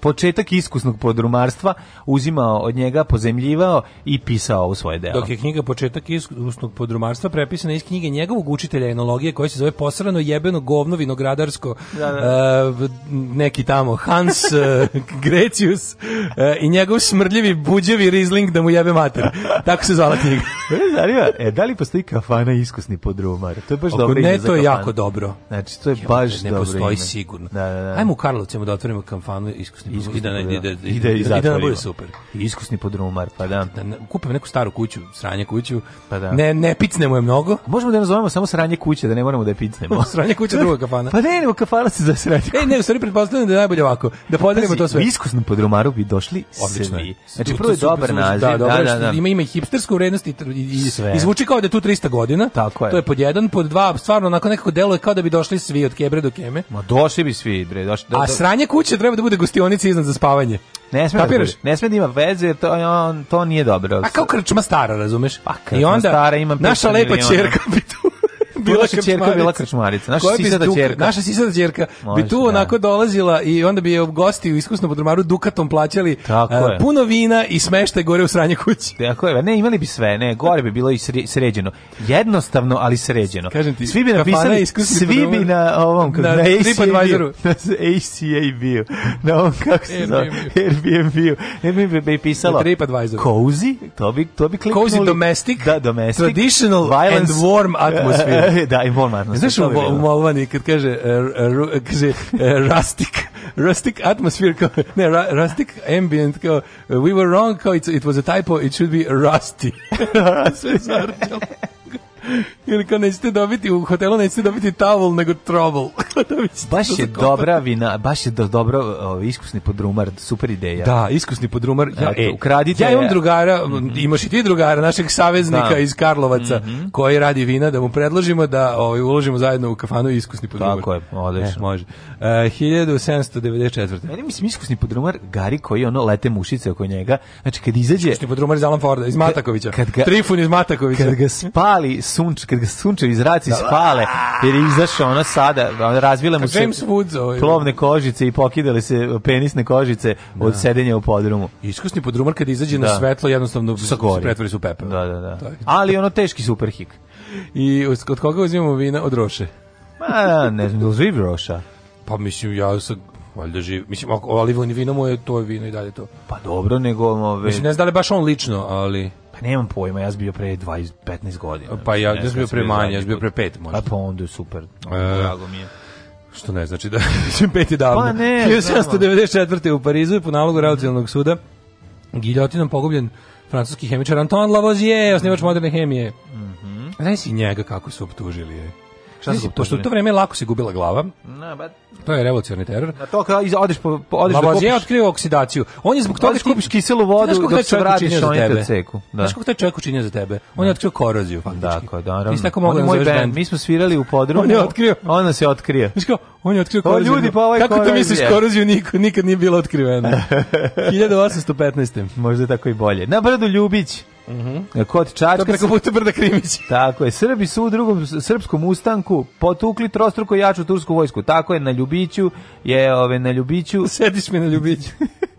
početak iskusnog podrumarstva uzimao od njega, pozemljivao i pisao u svoje delo. Dok je knjiga početak iskusnog podrumarstva prepisana iz knjige njegovog učitelja enologije koja se zove posrano jebeno govno vinogradarsko da, da. Uh, neki tamo Hans uh, Grecius uh, i njegov smrdljivi buđevi Rizling da mu jebe mater. Tako se zvala knjiga. Zanima, e, da li postoji kafana iskusni podrumar? To je baš Oko, dobro ne, ime to je jako dobro. Znači, to je Jel, baš ne dobro Ne postoji ime. sigurno. Da, da, da. Ajmo u Karlovcima da otvorimo kafanu iskusni, iskusni podrumar. I da, da-, da- i da, i, da, i da bude super. Iskusni podrumar, pa da. da ne, kupim neku staru kuću, sranje kuću. Pa da. Ne, ne picnemo je mnogo. Možemo da je nazovemo samo sranje kuće, da ne moramo da je picnemo. sranje kuće druga kafana. Pa ne, nego kafana se za sranje. E, ne, u stvari pretpostavljam da je najbolje ovako, da podelimo Pazi, to sve. Viskusnom podrumaru bi došli Odlično svi. Znači, prvo je dobar da, naziv. Da, dobro, da, da, da. Ima ime hipstersku vrednost i, i, sve. i kao da je tu 300 godina. Tako je. To je pod jedan, pod dva, stvarno onako nekako deluje kao da bi došli svi od kebre do keme. Ma došli bi svi, bre, došli. Do, do. A sranje kuće treba da bude gostionica iznad za spavanje. Ne sme da, ne sme da ima veze, to, on, to nije dobro. A kao krčma stara, razumeš? Pa krčma I onda, stara, imam naša lepa čerka bi tu bila naša čerka bila krčmarica. Naša sisada čerka. Naša sisada čerka bi tu da. onako dolazila i onda bi je gosti u iskusnom podrumaru dukatom plaćali uh, puno vina i smeštaj gore u sranje kući. Tako je, ne, imali bi sve, ne, gore bi bilo i sređeno. Jednostavno, ali sređeno. Kažem ti, svi bi napisali, svi bi na ovom, na, na tripadvisoru na ACAB-u, na ovom, kako se zove, Airbnb-u, Airbnb bi pisalo, cozy, to bi, to bi kliknuli. Cozy domestic, da, domestic, traditional violence, and warm atmosphere. da, i Molman. Znaš, u, u kad kaže, e, e, kaže e, rustic, rustic atmosphere, kao, ne, rustic ambient, kao, we were wrong, kao, it, was a typo, it should be rusty. Sve zarčalo. Ili kao nećete dobiti, u hotelu nećete dobiti tavol, nego trouble. Da baš je dobra vina, baš je do, dobro o, iskusni podrumar, super ideja. Da, iskusni podrumar. Ja, e, ukradite. Ja imam drugara, mm -hmm. imaš i ti drugara, našeg saveznika da. iz Karlovaca, mm -hmm. koji radi vina, da mu predložimo da ovaj, uložimo zajedno u kafanu iskusni podrumar. Tako je, odlično. E, može. E, 1794. Meni mislim iskusni podrumar Gari koji ono lete mušice oko njega. Znači kad izađe... Iskusni podrumar iz Alan Forda, iz Matakovića. Kad ga, Trifun iz Matakovića. Kad ga spali sunč, kad ga sunčevi zraci da. spale, jer je izašao ona sada, razvile mu se James ovaj, plovne kožice i pokidale se penisne kožice da. od da. sedenja u podrumu. Iskusni podrumar kada izađe da. na svetlo jednostavno se pretvori su pepeo. Da, da, da. Ali ono teški superhik. I od koga uzimamo vina? Od Roše. Ma, ne znam, da živi Roša. Pa mislim, ja sam valjda živ. Mislim, ali vino mu je, to je vino i dalje to. Pa dobro, nego... Ove... Mislim, ne znam da li baš on lično, ali... Pa nemam pojma, ja sam bio pre 20, 15 godina. Pa ja, ja sam bio pre manje, ja sam bio pre 5 možda. A pa onda je super, e, drago mi je. Što ne znači da ćem peti davno. Pa ne, 1794. u Parizu je po nalogu Revolucionalnog suda giljotinom pogubljen francuski hemičar Antoine Lavoisier, osnivač moderne hemije. Mm -hmm. Znaš si njega kako su optužili je? Šta pošto u to vreme lako se gubila glava. No, but... To je revolucionarni teror. Na to kad odeš po odeš da je otkrio oksidaciju. On je zbog toga što kupiš kiselu vodu dok se vratiš za tebe. Ceku, da. Znaš kako taj čovjek učinio za tebe? On je da. otkrio koroziju. Pa tako, da. Mi tako mogli da moj band. Mi smo svirali u podrumu. On je otkrio. Ona se otkrio. Miško, on je otkrio pa koroziju. ljudi, pa ovaj Kako ti misliš koroziju niko nikad nije bilo otkriveno. 1815. Možda tako i bolje. Na brdu Ljubić. Mhm. Kod Čačka. To preko puta Brda Krimić. Tako je. Srbi su u drugom srpskom ustanku potukli trostruko jaču tursku vojsku. Tako je na Ljubiću, je ove na Ljubiću. Sediš mi na Ljubiću.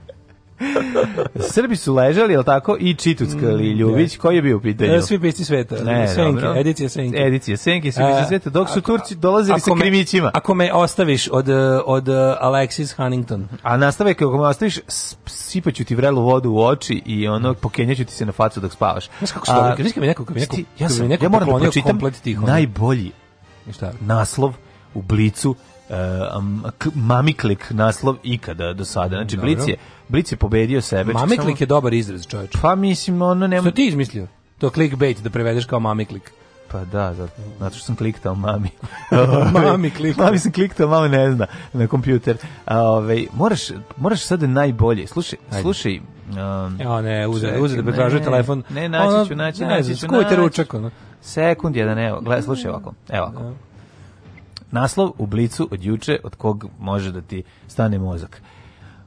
Srbi su ležali, jel tako, i Čituckali mm, Ljubić, da. koji je bio u pitanju? E, svi pisci sveta, ne, da, senke, dobro. edicija senke. Edicija senke, svi pisci sveta, dok su ako, Turci dolazili sa krimićima. Ako me ostaviš od, od uh, Alexis Huntington. A nastave, kako me ostaviš, sipaću ti vrelu vodu u oči i ono, mm. pokenjaću ti se na facu dok spavaš. Znaš kako što, vidiš kad mi neko, kad mi neko, ja sam, neko ja moram da pročitam najbolji Šta? naslov u blicu uh, mamiklik naslov ikada da, do sada. Znači, Dobro. Blic je, Blic je pobedio sebe. Mamiklik samo... je dobar izraz, čovječ. Pa mislim, ono nema... Što ti izmislio? To clickbait da prevedeš kao mamiklik. Pa da, zato, zato što sam kliktao mami. mami kliktao. Mami sam kliktao, mami ne zna na kompjuter. Ove, ovaj, moraš, moraš sad najbolje. Slušaj, Ajde. slušaj. Um, Evo ne, uze, uze da pretražuje telefon. Ne, naći ću, naći, ono, naći ću. Skujte ručak, ono. Sekund jedan, evo, gledaj, slušaj ovako. Evo ovako. Ja. Da. Naslov u blicu od juče od kog može da ti stane mozak.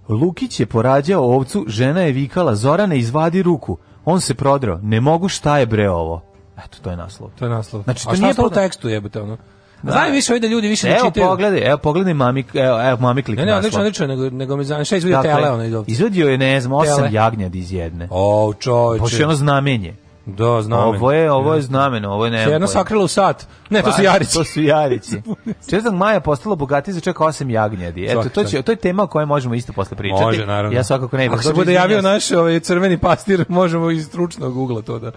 Lukić je porađao ovcu, žena je vikala, Zorane izvadi ruku. On se prodrao, ne mogu šta je bre ovo. Eto, to je naslov. To je naslov. Znači, to A šta nije po da... tekstu jebate ono? Da. Znaju više ovdje ljudi više da čitaju. Evo pogledaj, evo pogledaj mami, evo, evo mami klik. Ne, ne, Ne, ne, odlično, nego, nego mi zanima šta izvedio dakle, tele ono iz ovdje. je, ne znam, osam jagnjadi iz jedne. O, čovječe. Pošto je ono znamenje. Da, znamen. Ovo je, ovo je znameno, ovo je nema. Jedna sakrila u sat. Ne, to su pa, jarići. To su jarići. 4. maja postalo bogati za čak 8 jagnjadi. Eto, to, će, to je tema o kojoj možemo isto posle pričati. Može, naravno. Ja svakako ne. Ako se bude javio naš ovaj crveni pastir, možemo i stručno googla to da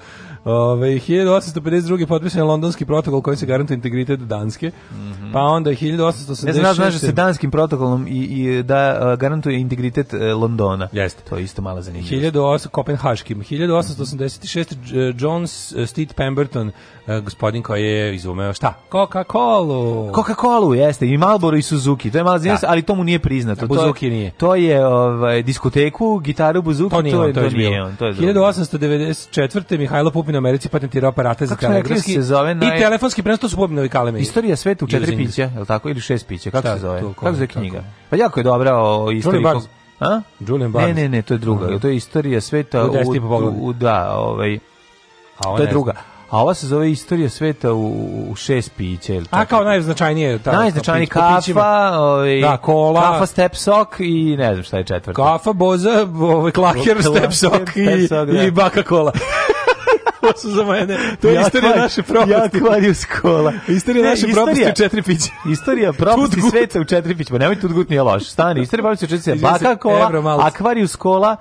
Ove, 1852. potpisan je londonski protokol koji se garantuje integritet Danske. Mm -hmm. Pa onda 1886. Ne znam, znaš da se danskim protokolom i, i da garantuje integritet e, Londona. Jeste. To je isto mala zanimljivost. 1800, Kopenhaškim. 1886. Mm -hmm. John Steed Pemberton E, gospodin koji je izumeo šta? Coca-Colu. Coca-Colu jeste i Marlboro i Suzuki. To je malo zanimljivo, da. ali to mu nije priznato. Da, Buzuki nije. To je ovaj diskoteku, gitaru Buzuki, to, nije to, je, to, je, to nije on, 1894. Mihajlo Pupin u Americi patentirao aparate za telegrafski se zove naj... i telefonski prenos, to su Pupinovi kaleme. Istorija sveta u četiri pića, je li tako? Ili šest pića, kako se zove? Kako se zove knjiga? Pa jako je dobra o istoriji. A? Julian Barnes. Ne, ne, ne, to je druga. To je istorija sveta u, u, da, ovaj, a to je druga a ova se zove Istorija sveta u, u šest pića. Ili a kao najznačajnije? Ta, da, najznačajnije kafa, pićima, ovaj, da, kola, kafa, step sok i ne znam šta je četvrta. Kafa, boza, ovaj, klaker, Kla, step sok i, da. i baka kola. to su za mene. To je ja istorija kvar, naše propasti. Ja kvarim skola. Istorija ne, naše istorija, propasti u četiri pića. Istorija propasti sveta u četiri pića. Nemoj tu gut nije loš. Stani, istorija propasti u četiri pića. Baka kola, akvariju skola,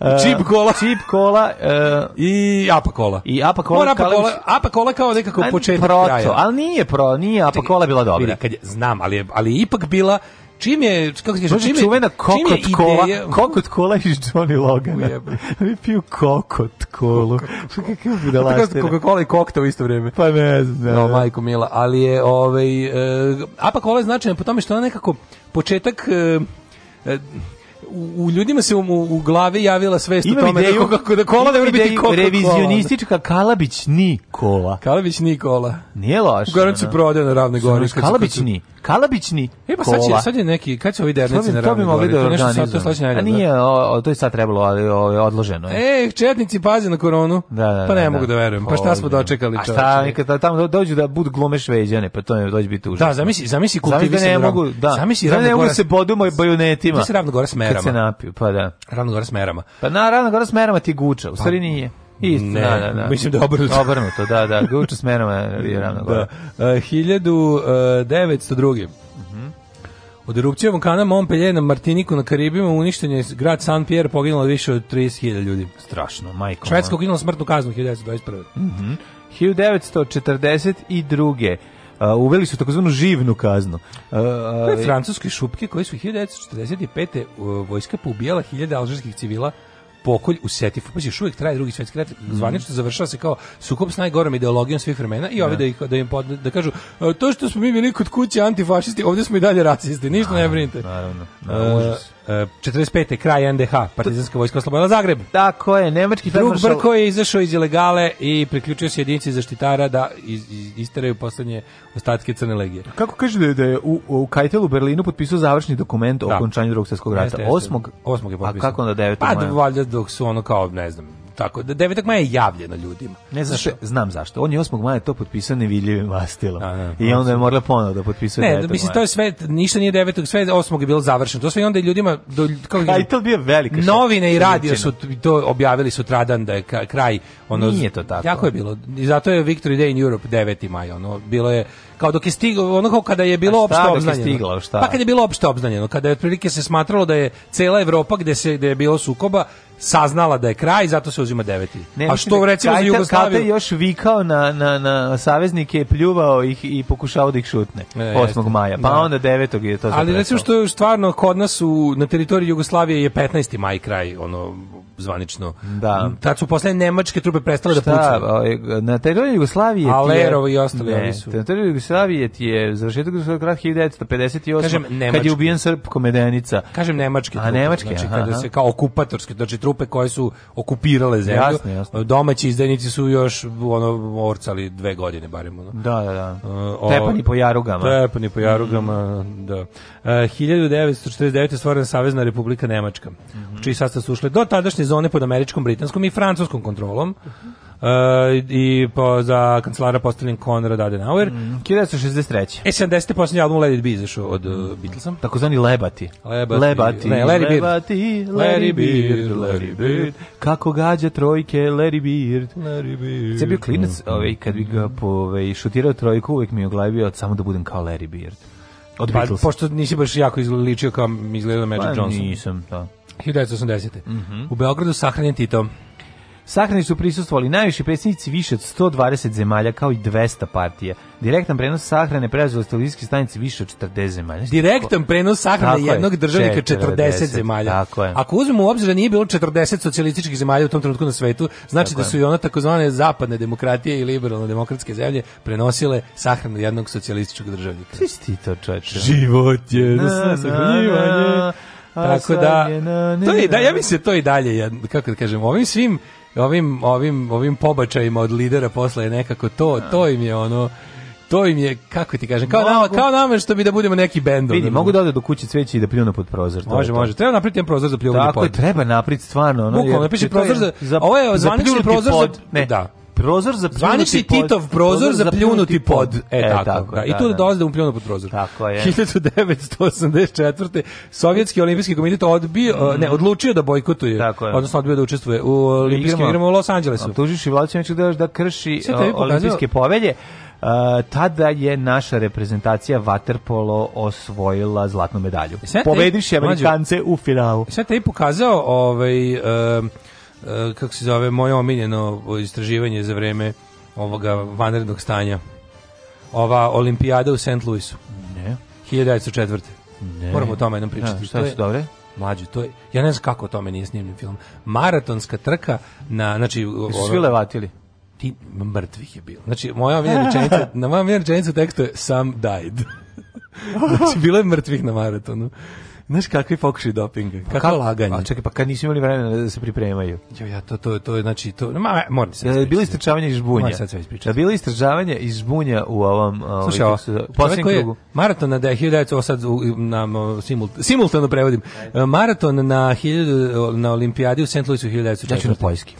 E, čip kola. Čip kola. E, I apa kola. I apa kola. Mora apa kola, apa kola kao nekako početak kraja. ali nije pro, nije apa kola bila dobra. Vidi, kad je, znam, ali je, ali je ipak bila Čim je, kako se kaže, čim je čuvena kokot kola, kokot kola iz Johnny Logana. Oni piju kokot kolu. Kako je budala. Kako Coca i kokta u isto vrijeme. Pa ne znam. Da, no, da. majko mila, ali je ovaj uh, apa kola je značajna po tome što ona nekako početak uh, u, ljudima se u, u glave javila svest imam o tome ideju, da, kako, da kola ne mora biti coca Revizionistička Kalabić Nikola. Kalabić Nikola. Nije loš. Uglavnom se da. prodaje na ravne gori. Kalabić ni. Kalabić ni. E pa sad, će, sad je neki, kad će ovi dernici na ravne gori? To bi mogli da organizuju. A nije, da. o, o, to je sad trebalo, ali o, odloženo. E, četnici pazi na koronu. Da, da, pa ne da, mogu da, da verujem. Pa šta smo da. dočekali? A šta, kad tamo dođu da budu glume šveđane, pa to ne dođe biti užasno. Da, zamisli, zamisli kultivisti. Zamisli da ne mogu, da. Zamisli da ne mogu se bodu moj bajonetima. Zamisli ravno gore smera merama. se napio, pa da. Ravno gore s merama. Pa na, ravno gore s merama ti guča, u pa stvari nije. Isto, ne, da, da, da. Mislim da je obrnuto. obrnuto, da, da. Guča s merama je ravno da. gore. Da. Uh, 1902. Od erupcije vulkana Montpellier na Martiniku na Karibima uništen je grad San Pierre, poginulo više od 30.000 ljudi. Strašno, majko. Švedska ukinula smrtnu kaznu 1921. Mm -hmm. 1942 uh, uveli su takozvanu živnu kaznu. Uh, francuske šupke koje su 1945. vojska poubijala hiljade alžirskih civila pokolj u Setifu. Pazi, još uvijek traje drugi svjetski rat. Mhm. Zvanično završava se kao sukob s najgorom ideologijom svih vremena i ovdje da, da, da, im pod, da kažu e, to što smo mi bili kod kuće antifašisti, ovdje smo i dalje rasisti. Ništa ne brinite. Naravno, naravno, e, užas. 45. Eh, kraj NDH, Partizanska vojska oslobodila Zagreb. Tako je, nemački Drug Brko je izašao iz ilegale i priključio se jedinici zaštitara da iz, isteraju poslednje ostatke Crne legije. Kako kaže da je da u, u Kajtelu Berlinu potpisao završni dokument da. o okončanju drugog svjetskog rata? 8. 8. je potpisao. A kako onda 9. Pa valjda dok su ono kao, ne znam, tako. 9. Da maja je javljeno ljudima. Ne znaš, što? znam zašto. On je 8. maja to potpisao nevidljivim vastilom. A, ne, da. I onda je morala ponovo da potpisuje Ne, 9. mislim, to je sve, ništa nije 9. sve 8. je bilo završeno. To sve i onda je ljudima... Do, kao, A pa i to bio velika Novine i radio su to objavili sutradan da je kraj. Ono, nije to tako. Jako je bilo. I zato je Victory Day in Europe 9. maja. Ono, bilo je kao dok je stiglo, ono kao kada je bilo opšte obznanjeno. Stigla, Pa kad je bilo opšte obznanjeno, kada je otprilike se smatralo da je cela Evropa gde se gde je bilo sukoba saznala da je kraj, zato se uzima deveti. Ne, A što da recimo za Jugoslaviju? je još vikao na, na, na saveznike, pljuvao ih i pokušao da ih šutne e, 8. Jeste. maja, pa da. onda 9. je to Ali recimo što je stvarno kod nas u, na teritoriji Jugoslavije je 15. maj kraj, ono zvanično. Da. Tad su posle nemačke trupe prestale da pucaju. Ovaj, na teritoriji Jugoslavije... Alerovi i ostali. Ne, su. na teritoriji Jugoslavije ti je završetak Jugoslavije 1958 Kažem, nemački. kad je ubijen Srb Komedenica. Kažem nemačke. Trupe, A nemačke, znači aha. kada se kao okupatorske, znači trupe koje su okupirale zemlju. Jasne, jasne. Domaći izdajnici su još ono orcali dve godine barem ono. Da, da, da. E, o, tepani po jarugama. Tepani po jarugama, mm. da. E, 1949 je stvorena Savezna Republika Nemačka, mm -hmm. u čiji sastav su ušle do tadašnje zone pod američkom, britanskom i francuskom kontrolom. Mm -hmm Uh, i po, za kancelara postavljen Konrad Adenauer. Mm, 1963. E, 70. posljednji album Let It Be izašao od uh, Beatlesa. Takozvani Lebati. Lebati. Lebati. Ne, Larry Bird. Lebati, Larry Bird, Larry Bird. Kako gađa trojke, Larry Bird. Larry Bird. Cijel bio klinac, mm. ovaj, kad bi ga po, ovaj, šutirao trojku, uvijek mi je oglavio samo da budem kao Larry Bird. Od pa, Beatlesa. Pošto nisi baš jako izličio kao izgleda Magic pa, Johnson. Pa nisam, da. 1980. Mm -hmm. U Beogradu sahranjen Tito. Sahrani su prisustvovali najviše predsjednici više od 120 zemalja kao i 200 partija. Direktan prenos sahrane preuzeli televizijske stanice više od 40 zemalja. Direktan prenos sahrane jednog je, državnika 40, 40 zemalja. Tako je. Ako uzmemo u obzir da nije bilo 40 socijalističkih zemalja u tom trenutku na svetu, znači tako da su i ona takozvane zapadne demokratije i liberalno demokratske zemlje prenosile sahranu jednog socijalističkog državnika. Sviš ti to čoče? Život je na, na, Tako da, to je, da, ja mislim to i dalje, kako da kažem, ovim svim ovim, ovim, ovim pobačajima od lidera posle je nekako to, da. to im je ono to im je, kako ti kažem, kao, mogu. nama, kao nama što bi da budemo neki bend. Vidi, mogu da ode do kuće cveće i da pljune pod prozor. To Može, može. Treba napriti jedan prozor za pljuvanje pod. Tako je, treba napriti stvarno. Ono, Bukvalno, napiši prozor za... za ovo je zvanični prozor pod, za... Ne, da prozor za Zvanični Titov prozor za pljunuti pod. pod. E, e tako. tako da. I tu da, da. dolazi da mu pljunu pod prozor. Tako je. 1984. Sovjetski olimpijski komitet odbio, mm. ne, mhm. odlučio da bojkotuje, odnosno odbio da učestvuje u olimpijskim igrama u Los Anđelesu Tužiš i Vladićević da da krši e, olimpijske povelje. Uh, tada je naša reprezentacija waterpolo osvojila zlatnu medalju. Pobedivši Amerikance mađu, u finalu. Sve te i pokazao ovaj, uh, E, kako se zove, moje omiljeno istraživanje za vreme ovoga vanrednog stanja. Ova olimpijada u St. Louisu. Ne. 1904. Ne. Moramo o tome jednom da, pričati. Ne, šta su dobre? Mlađe, to je, ja ne znam kako o tome nije snimljen film. Maratonska trka na, znači... Jesu svi levatili? Ti mrtvih je bilo. Znači, moja omiljena rečenica, na moja omiljena rečenica u tekstu je Some died. znači, bilo je mrtvih na maratonu. Znaš kakvi pokušaj dopinga, kako laganje. A čekaj, pa kad nisu imali vremena da se pripremaju. Jo, ja to to to znači to ma moram se. Da bilo istražavanje iz žbunja. Sad sve ispričam. Da bili istražavanje iz žbunja u ovom Slušaj, ovaj, poslednjem krugu. Maraton na 1900 sad na simult, simultano prevodim. E, maraton na 1000 na olimpijadi u St. Louisu 1900. Ja ću na poljski.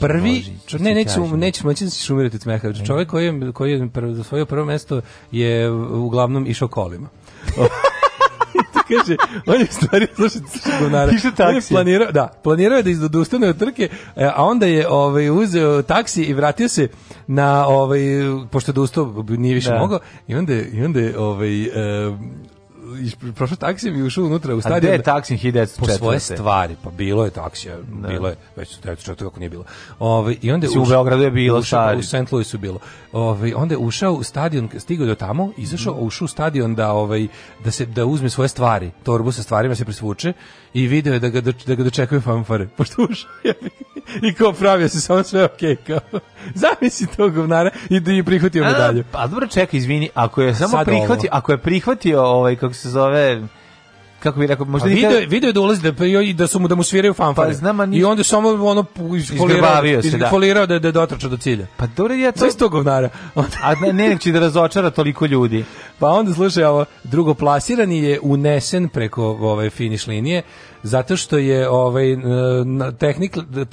Prvi ne neću neću moći da se šumirati od smeha. Čovjek koji je koji je za svoje prvo mesto je uglavnom išao kolima. kaže, on je stvari, slušaj, slušaj, Išao taksi. planirao, da, planirao je da izodustane od trke, e, a onda je ovaj, uzeo taksi i vratio se na, ovaj, pošto je da ustao, nije više da. mogao, i onda, i onda je, ovaj, um, prošao taksijem i ušao unutra u stadion. A gde je taksim 1904? Po svoje stvari, pa bilo je taksija, da. bilo je, već su kako nije bilo. Ove, ovaj, i onda je u Beogradu je bilo, ušao, u St. Louisu bilo. Ove, ovaj, onda je ušao u stadion, stigao do tamo, izašao, mm. ušao u stadion da, ovaj, da, se, da uzme svoje stvari, torbu sa stvarima se presvuče i video je da ga, da ga dočekaju fanfare, pošto ušao je i kao pravio se samo sve okej, okay, kao zamisli tog govnara i, da i prihvatio medalju. A, pa dobro, čekaj, izvini, ako je samo Sad prihvatio, ovo. ako je prihvatio ovaj, kako se zove kako bi rekao, možda video video, video je da ulazi da, i da su mu da mu sviraju fanfare. Pa znam, niš... I onda samo ono ispolirao, ispolirao da. da da dotrača do cilja. Pa dobro je to. isto govnara. A ne, ne da razočara toliko ljudi. Pa onda slušaj ovo, drugoplasirani je unesen preko ove ovaj, finish linije zato što je ovaj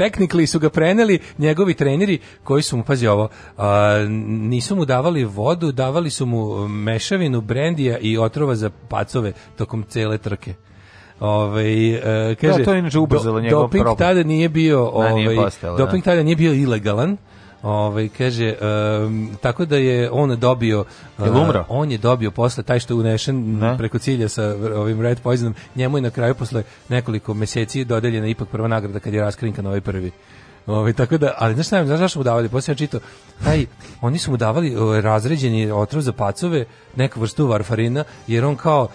tehnik, su ga preneli njegovi treneri koji su mu pazi ovo, a, nisu mu davali vodu, davali su mu mešavinu brendija i otrova za pacove tokom cele trke. Ovaj e, da, kaže da, to je inače ubrzalo njegov doping problem. tada nije bio, da, ovaj doping da. tada nije bio ilegalan Ovaj kaže um, tako da je on dobio uh, on je dobio posle taj što je unešen ne? preko cilja sa ovim Red Poisonom, njemu je na kraju posle nekoliko meseci dodeljena ipak prva nagrada kad je raskrinkan ovaj prvi. Ovaj tako da, ali znaš šta, znaš zašto mu davali? Posle čito, taj oni su mu davali o, razređeni otrov za pacove, neku vrstu varfarina, jer on kao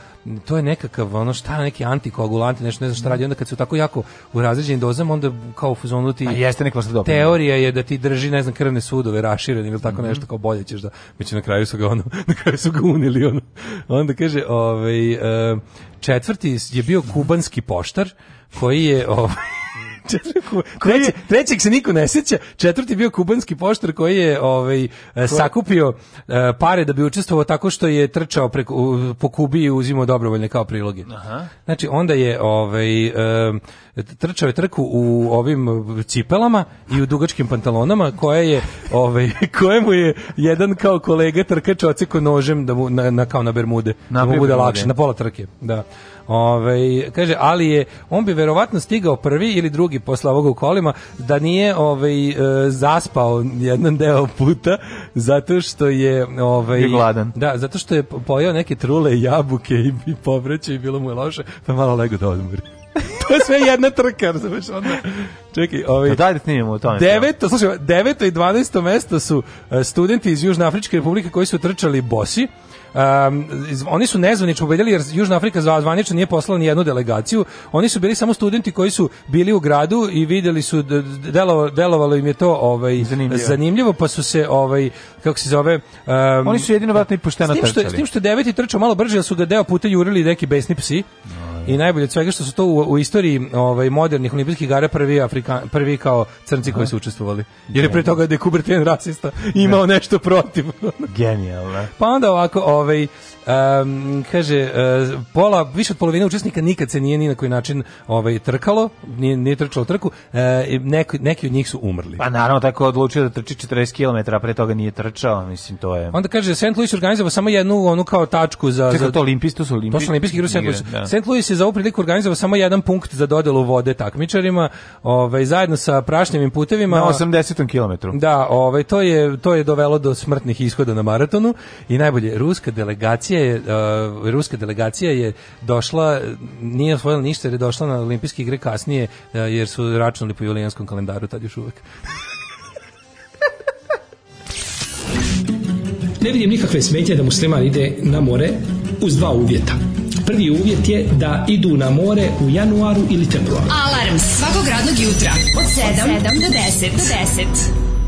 to je nekakav ono šta neki antikoagulanti nešto ne znam šta radi onda kad su tako jako u razređenim dozama onda kao u ti A jeste neka vrsta teorija je da ti drži ne znam krvne sudove raširene ili tako mm -hmm. nešto kao bolje ćeš da mi će na kraju su ga ono na kraju su ga unili ono onda kaže ovaj e, četvrti je bio kubanski poštar koji je ovaj Treći, trećeg se niko ne seća, četvrti bio kubanski poštar koji je ovaj, e, sakupio e, pare da bi učestvovao tako što je trčao preko, po Kubi i uzimao dobrovoljne kao priloge. Aha. Znači, onda je ovaj, e, trčao je trku u ovim cipelama i u dugačkim pantalonama koje je ovaj kojemu je jedan kao kolega trkač oceko nožem da mu na, na kao na bermude na da mu bude lakše na pola trke da Ove, ovaj, kaže, ali je, on bi verovatno stigao prvi ili drugi posle ovoga u kolima, da nije ove, ovaj, e, zaspao jedan deo puta, zato što je... Ovaj, gladan. Da, zato što je pojeo neke trule jabuke i, i povraće i bilo mu je loše, pa malo lego da odmori. to je sve jedna trka, razumeš, onda... Čekaj, ovi... Ovaj, da, dajde da snimimo to. Deveto, slušaj, deveto i 12. mesto su e, studenti iz Južnoafričke republike koji su trčali bosi. Um, oni su nezvanično pobedili jer Južna Afrika zvanično nije poslala ni jednu delegaciju. Oni su bili samo studenti koji su bili u gradu i videli su delovalo, delovalo im je to ovaj zanimljivo. zanimljivo. pa su se ovaj kako se zove um, Oni su jedino vatno i pošteno s tim što, trčali. S tim što deveti trčao malo brže, jer su ga deo puta jurili neki besni psi. No. I najbolje od svega što su to u, u istoriji ovaj, modernih olimpijskih igara prvi, Afrika, prvi kao crnci koji su učestvovali. Jer je pre toga da je Kubertijan rasista imao nešto protiv. Genijalno. pa onda ovako, ovaj, Um, kaže, uh, pola, više od polovine učesnika nikad se nije ni na koji način ovaj, trkalo, nije, nije trčalo trku, uh, neki, neki od njih su umrli. Pa naravno, tako je odlučio da trči 40 km, a pre toga nije trčao, mislim, to je... Onda kaže, St. Louis organizovao samo jednu, onu kao tačku za... Čekaj, za... to olimpijski, su olimpijski. To su olimpijski igre St. Louis. Da. St. Louis je za ovu priliku organizovao samo jedan punkt za dodelu vode takmičarima, ovaj, zajedno sa prašnjavim putevima. Na 80. km. Da, ovaj, to, je, to je dovelo do smrtnih ishoda na maratonu i najbolje, ruska delegacija delegacija je, uh, e, ruska delegacija je došla, nije osvojila ništa jer je došla na olimpijske igre kasnije uh, jer su računali po julijanskom kalendaru tad još uvek. ne vidim nikakve smetje da musliman ide na more uz dva uvjeta. Prvi uvjet je da idu na more u januaru ili februaru. alarm svakog radnog jutra od 7, od 7 do 10. Do 10.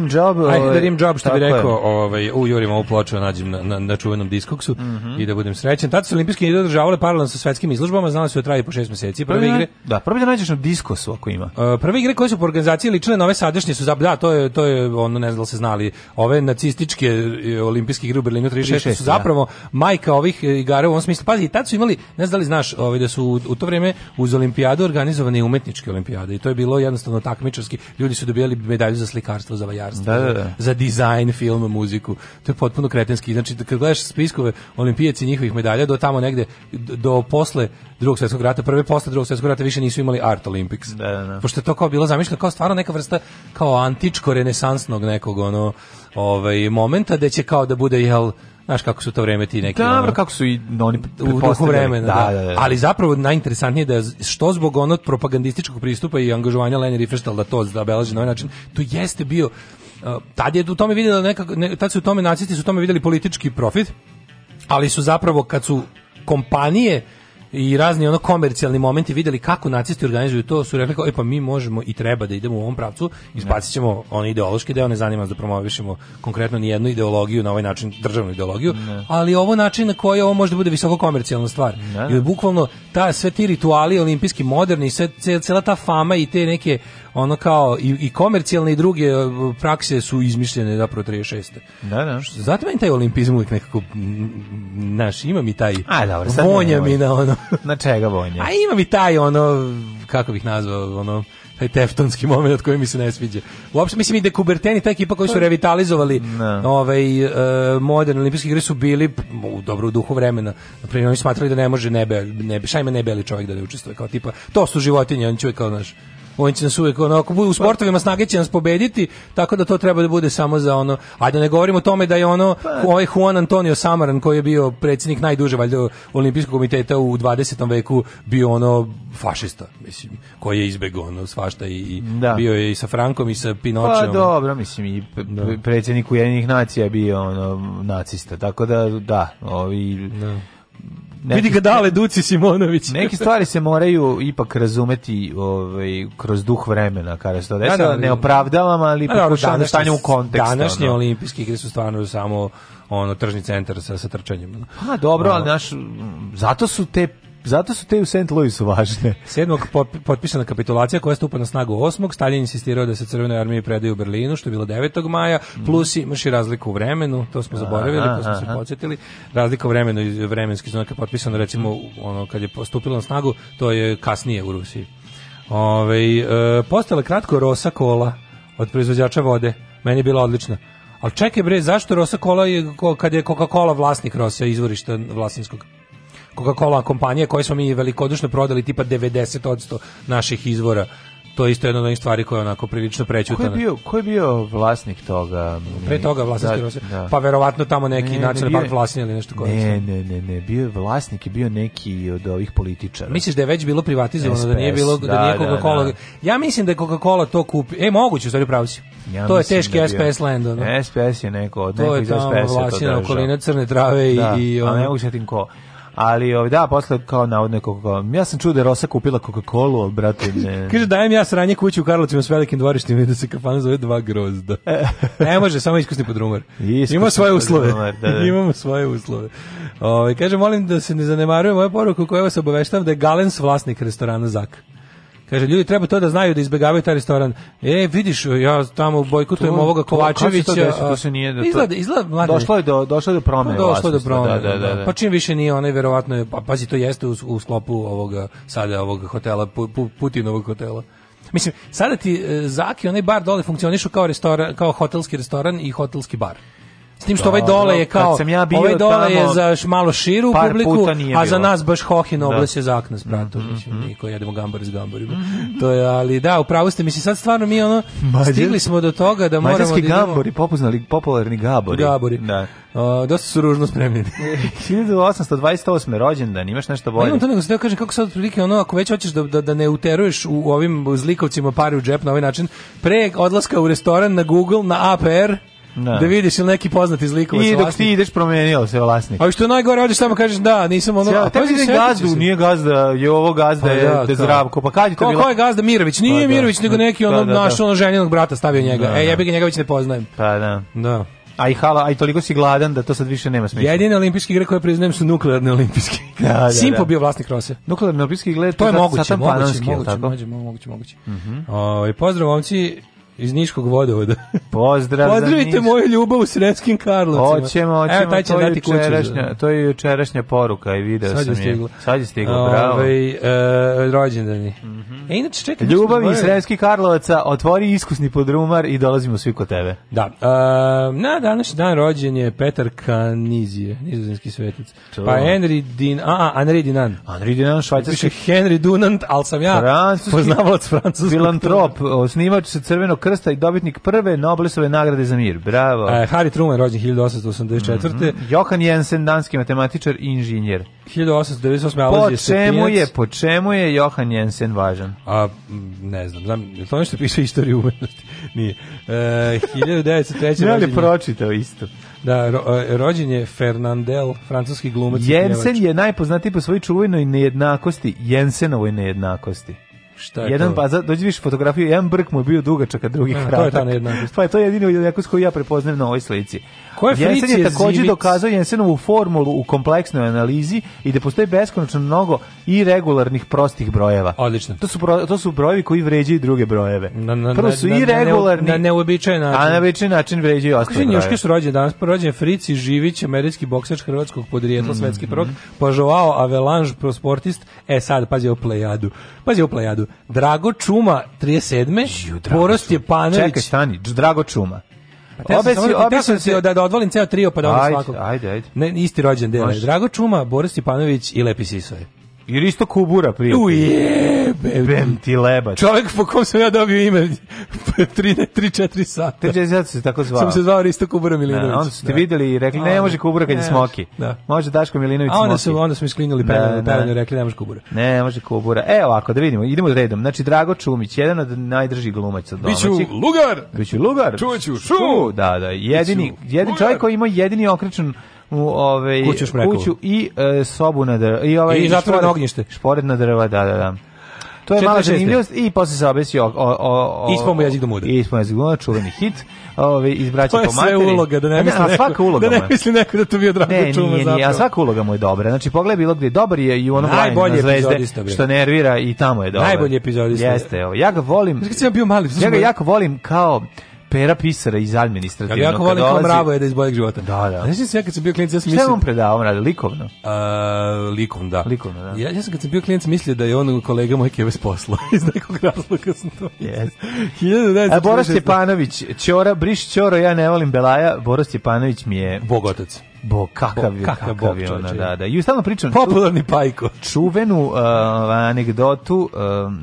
dream job. Ovaj, Ajde, dream job, što bi rekao, je. ovaj, u Jurima ovu ploču nađem na, na, na čuvenom diskoksu mm -hmm. i da budem srećen. Tad su olimpijski igre održavale paralelno sa svetskim izložbama, znali su da traje po šest meseci. Prve igre... Da, prvo da nađeš na diskosu ako ima. Uh, prve igre koje su po organizaciji lične nove ove sadašnje su, za, da, to je, to je ono, ne znam da se znali, ove nacističke e, olimpijske igre u Berlinu 36 su da. zapravo da. majka ovih igara u ovom smislu. Pazi, tad su imali, ne znam da li znaš, ovaj, da su u, u to vrijeme uz olimpijadu organizovane umetničke olimpijade i to je bilo jednostavno takmičarski. Ljudi su dobijali medalju za slikarstvo, za vajarstvo, novinarstvo, da, da, da. za dizajn, film, muziku. To je potpuno kretenski. Znači, kad gledaš spiskove olimpijaci njihovih medalja, do tamo negde, do posle drugog svjetskog rata, prve posle drugog svjetskog rata više nisu imali Art Olympics. Da, da, da. Pošto je to kao bilo zamišljeno, kao stvarno neka vrsta kao antičko-renesansnog nekog ono, ovaj, momenta, da će kao da bude, jel, znaš kako su to vreme ti neki Dobro, ono, kako su i oni u duhu vremena da da. da, da, da, ali zapravo najinteresantnije da što zbog onog propagandističkog pristupa i angažovanja Leni Riefenstahl da to zabeleži da na ovaj način to jeste bio uh, tad je u tome vidjela nekako ne, tad su u tome nacisti su u tome videli politički profit ali su zapravo kad su kompanije i razni ono komercijalni momenti videli kako nacisti organizuju to, su rekli kao, e pa mi možemo i treba da idemo u ovom pravcu, izbacit ćemo one ideološki deo, ne zanima da promovišemo konkretno ni jednu ideologiju na ovaj način, državnu ideologiju, ne. ali ovo način na koji ovo možda bude visoko komercijalna stvar. Ne. Jer bukvalno ta sve ti rituali olimpijski moderni, sve, cela ta fama i te neke ono kao i, i komercijalne i druge e, prakse su izmišljene zapravo 36. Da, da. Zato meni taj olimpizam uvijek nekako naš, ima mi taj A, dobro, sad vonja mi na ono. Na čega vonja? A ima mi taj ono, kako bih nazvao, ono, taj teftonski moment koji mi se ne sviđa. Uopšte mislim i da Kuberteni ta ekipa koji su pa, revitalizovali no. Da. ovaj uh, moderne olimpijske igre su bili u dobro duhu vremena. Na primjer oni smatrali da ne može nebe nebe šajme nebeli čovjek da ne učestvuje kao tipa to su životinje, on čuje kao naš on će nas uvek, ono, ako u pa- sportovima snage će nas pobediti, tako da to treba da bude samo za ono, ajde ne govorimo o tome da je ono, pa- ovaj Juan Antonio Samaran koji je bio predsjednik najduže valjda olimpijskog komiteta u 20. veku bio ono fašista, mislim, koji je izbegao ono svašta i da. bio je i sa Frankom i sa Pinočeom. Pa dobro, mislim i da. predsjednik Ujedinjenih nacija bio ono nacista, tako da da, ovi da Vidi ga dale Duci Simonović. Neke stvari se moraju ipak razumeti ovaj, kroz duh vremena kada se to desilo. Da, da, ne da. opravdavam, ali da, da, stanje u kontekstu. Današnje ono. olimpijske igre su stvarno samo ono tržni centar sa sa trčanjem. Pa dobro, ali naš zato su te zato su te u St. Louisu važne. 7. potpisana kapitulacija koja stupa na snagu 8. Stalin insistirao da se crvenoj armiji predaju u Berlinu, što je bilo 9. maja, plus imaš i razliku u vremenu, to smo zaboravili, aha, to smo se podsjetili. Razlika u vremenu i vremenski znak je potpisano, recimo, ono, kad je postupilo na snagu, to je kasnije u Rusiji. Ove, e, postala kratko rosa kola od proizvođača vode. Meni je bila odlična. Ali čekaj bre, zašto rosa Cola je, kad je Coca-Cola vlasnik rosa, izvorišta vlasničkog? Coca-Cola kompanije koje smo mi velikodušno prodali tipa 90% naših izvora to je isto jedna od onih stvari koja je onako prilično prećutana. Ko je bio, ko je bio vlasnik toga? Pre toga vlasnik da, da. Pa verovatno tamo neki ne, način ne, vlasnik ili nešto koje. Ne, ne, ne, ne, bio je vlasnik i bio neki od ovih političara. Misliš da je već bilo privatizovano, SPS, da nije bilo da, da nije da, da. Coca-Cola. Ja mislim da je Coca-Cola to kupi. E moguće, stvari pravi si. Ja to je teški da SPS land. Ono. SPS je neko od nekog iz SPS. To je tamo vlasina okolina Crne trave i, da, i on. A ne mogu tim ko. Ali ovaj da posle kao navodno kako ja sam čuo da Rosa kupila Coca-Colu, al brate ne. Kaže dajem ja sranje kuću u Karlovcima s velikim dvorištem i da se kafana zove dva grozda. ne može samo iskusni podrumar. Iskusni Ima svoje uslove. da, da. Imamo svoje uslove. Ovaj kaže molim da se ne zanemaruje moja poruka koja vas obaveštavam da je Galens vlasnik restorana Zak. Kaže, ljudi treba to da znaju da izbegavaju taj restoran. E, vidiš, ja tamo bojkotujem to, ovoga Kovačevića. To, desi, to se nije da izgleda, izgleda, mlade, došlo je do došlo je do promene. Pa došlo do da, promene. Da da, da, da, da, pa čim više nije onaj verovatno je pa pazi to jeste u, u sklopu ovoga sada ovog hotela pu, pu, Putinovog hotela. Mislim, sada ti e, Zaki onaj bar dole funkcioniše kao restoran, kao hotelski restoran i hotelski bar. S tim što ovaj dole je kao, sam ja bio ovaj dole je za malo širu publiku, a za nas baš Hohin da. oblas je zaknas, mhm, brato. Mm, mislim, mm, niko jedemo gambar s gambarima. to je, ali da, upravo ste, mislim, sad stvarno mi ono, stigli smo do toga da moramo... Mađarski da gambori, popuznali, popularni gabori. Gabori. Da. Uh, dosta su ružno spremljeni. 1828. rođendan, imaš nešto bolje? Imam to nego se kažem kako sad otprilike ono, ako već hoćeš da, da, da ne uteruješ u ovim zlikovcima pare u džep na ovaj način, pre odlaska u restoran na Google, na APR, da, da vidiš ili neki poznati zlikovac I dok ti ideš promenio se vlasnik. A što je najgore, hoćeš samo kažeš da, nisam ono... Ja, tebi je gazdu, si. nije gazda, je ovo gazda, pa, je da, je zdravko, pa kad je to bilo? Ko je gazda Mirović? Nije pa, da. Mirović, nego neki ono pa da, da, naš ono ženjenog brata stavio njega. Da, e, da. jebi ga, njega već ne poznajem. Pa da. Da. A i hala, a i toliko si gladan da to sad više nema smisla. Jedine olimpijske igre koje priznajem su nuklearne olimpijske. Da, da, da. bio vlasnik Rose. Nuklearne olimpijske igre to, to je moguće, moguće, moguće, moguće, moguće, moguće. Mhm. Mm -hmm. o, pozdrav momci, iz Niškog vodovoda. Pozdrav Pozdravite moju ljubav u Sremskim Karlovcima. Hoćemo, hoćemo, Evo, taj će to, dati jučerašnja, to je jučerašnja poruka i video sam je. Stiglo. Sad je stiglo, Ove, bravo. Ovaj, e, rođendani. Mm -hmm. e, inače, čekaj, ljubav iz Sremskih Karlovaca, otvori iskusni podrumar i dolazimo svi kod tebe. Da. E, na današnji dan rođen je Petar Kanizije, nizozemski svetac. Pa Henry Din, a, a, Henry Dinan. Henry Dinan, švajcarski. Henry Dunant, ali sam ja Francuski, poznavalac francuskog. Filantrop, osnivač crvenog krsta i dobitnik prve Nobelove nagrade za mir. Bravo. E, Harry Truman, rođen 1884. Mm -hmm. Johan Jensen, danski matematičar i inženjer. 1898. po čemu je, po čemu je Johan Jensen važan? A, ne znam, znam, je to nešto piše istoriju umenosti? Nije. E, 1903. ja li pročitao isto? Da, ro, e, rođen je Fernandel, francuski glumac. Jensen je najpoznatiji po svojoj čuvinoj nejednakosti, Jensenovoj nejednakosti. Šta je jedan to? pa za, dođe više fotografiju, jedan brk mu je bio dugačak, a drugi kratak. To je ta nejednakost. Pa je to jedino jednakost koju ja prepoznajem na ovoj slici. Ko je Jensen je takođe dokazao Jensenovu formulu u kompleksnoj analizi i da postoji beskonačno mnogo i regularnih prostih brojeva. Odlično. To su bro, to su brojevi koji vređaju druge brojeve. Na, na, Prvo su na, i regularni, na neuobičajen način. A na običajen način vređaju ostale brojeve. Kaže Njuškiš rođen danas, rođen Frici Živić, američki boksač hrvatskog podrijetla, mm -hmm. svetski prvak, požovao Joao pro sportist. E sad pazi o plejadu. Pazi o plejadu. Drago Čuma 37. Ju, Drago Boro Stjepanović. Čekaj, stani, Drago Čuma. Pa obećao, da obećao da si da da odvolim ceo trio pa da odem svakog. Ajde, ajde. Ne, isti rođendan. Drago Čuma, Boris Stipanović i Lepi Sisoje. Jer isto kubura prije. Tu jebem ti lebač. Čovjek po kom sam ja dobio ime 3-4 sata. 3-4 sata se tako zvao. Sam se zvao Risto kubura da, Milinović. Da, onda ste da. videli i rekli, ne može kubura kad je smoki. Da. Može Daško Milinović smoki. A onda, su, onda smo isklinjali da, pedalno i rekli, ne može kubura. Ne, može kubura. E, ovako, da vidimo, idemo redom. Znači, Drago Čumić, jedan od najdržih glumaca domaćih. Biću Lugar! Biću Lugar! Čuću, šu! Da, da, jedini, jedini čovjek koji ima jedini okrečen u ovaj kuću, kuću i e, sobu na drva i ovaj i zatvoreno ognjište. Špored na drva, da, da, da. To je mala zanimljivost i posle se obesio o, o, o, o Ispom jezik do muda. Ispom jezik do čuveni hit. Ove, ovaj, iz braća po materi. To je sve uloga, da ne da, mislim a, neko, uloga da ne misli neko da to bio Drago ne, za ne ne a svaka uloga mu je dobra. Znači, pogledaj bilo gde, dobar je i ono najbolje zvezde, što nervira i tamo je dobar. najbolje epizode Jeste, ovo, ja ga volim. Znači, kad sam bio mali, ja ga jako volim kao pera pisara iz administrativnog. Ja jako volim dolazi... bravo je da iz boljeg života. Da, da. se sve kad sam bio klijent, ja sam mislio... Šta je on radi, likovno? Uh, likovno, da. Likovno, da. Ja, ja sam kad sam bio klijent, mislio da je on kolega moj keve s iz nekog razloga sam to. Yes. 19, A Boris Stjepanović, Ćora, briš Ćoro, ja ne volim Belaja, Boris Stjepanović mi je... Bogotac. Bo kakav bo, je, kakav, kakav je ono, da, da. I stalno pričam popularni pajko. Čuvenu uh, anegdotu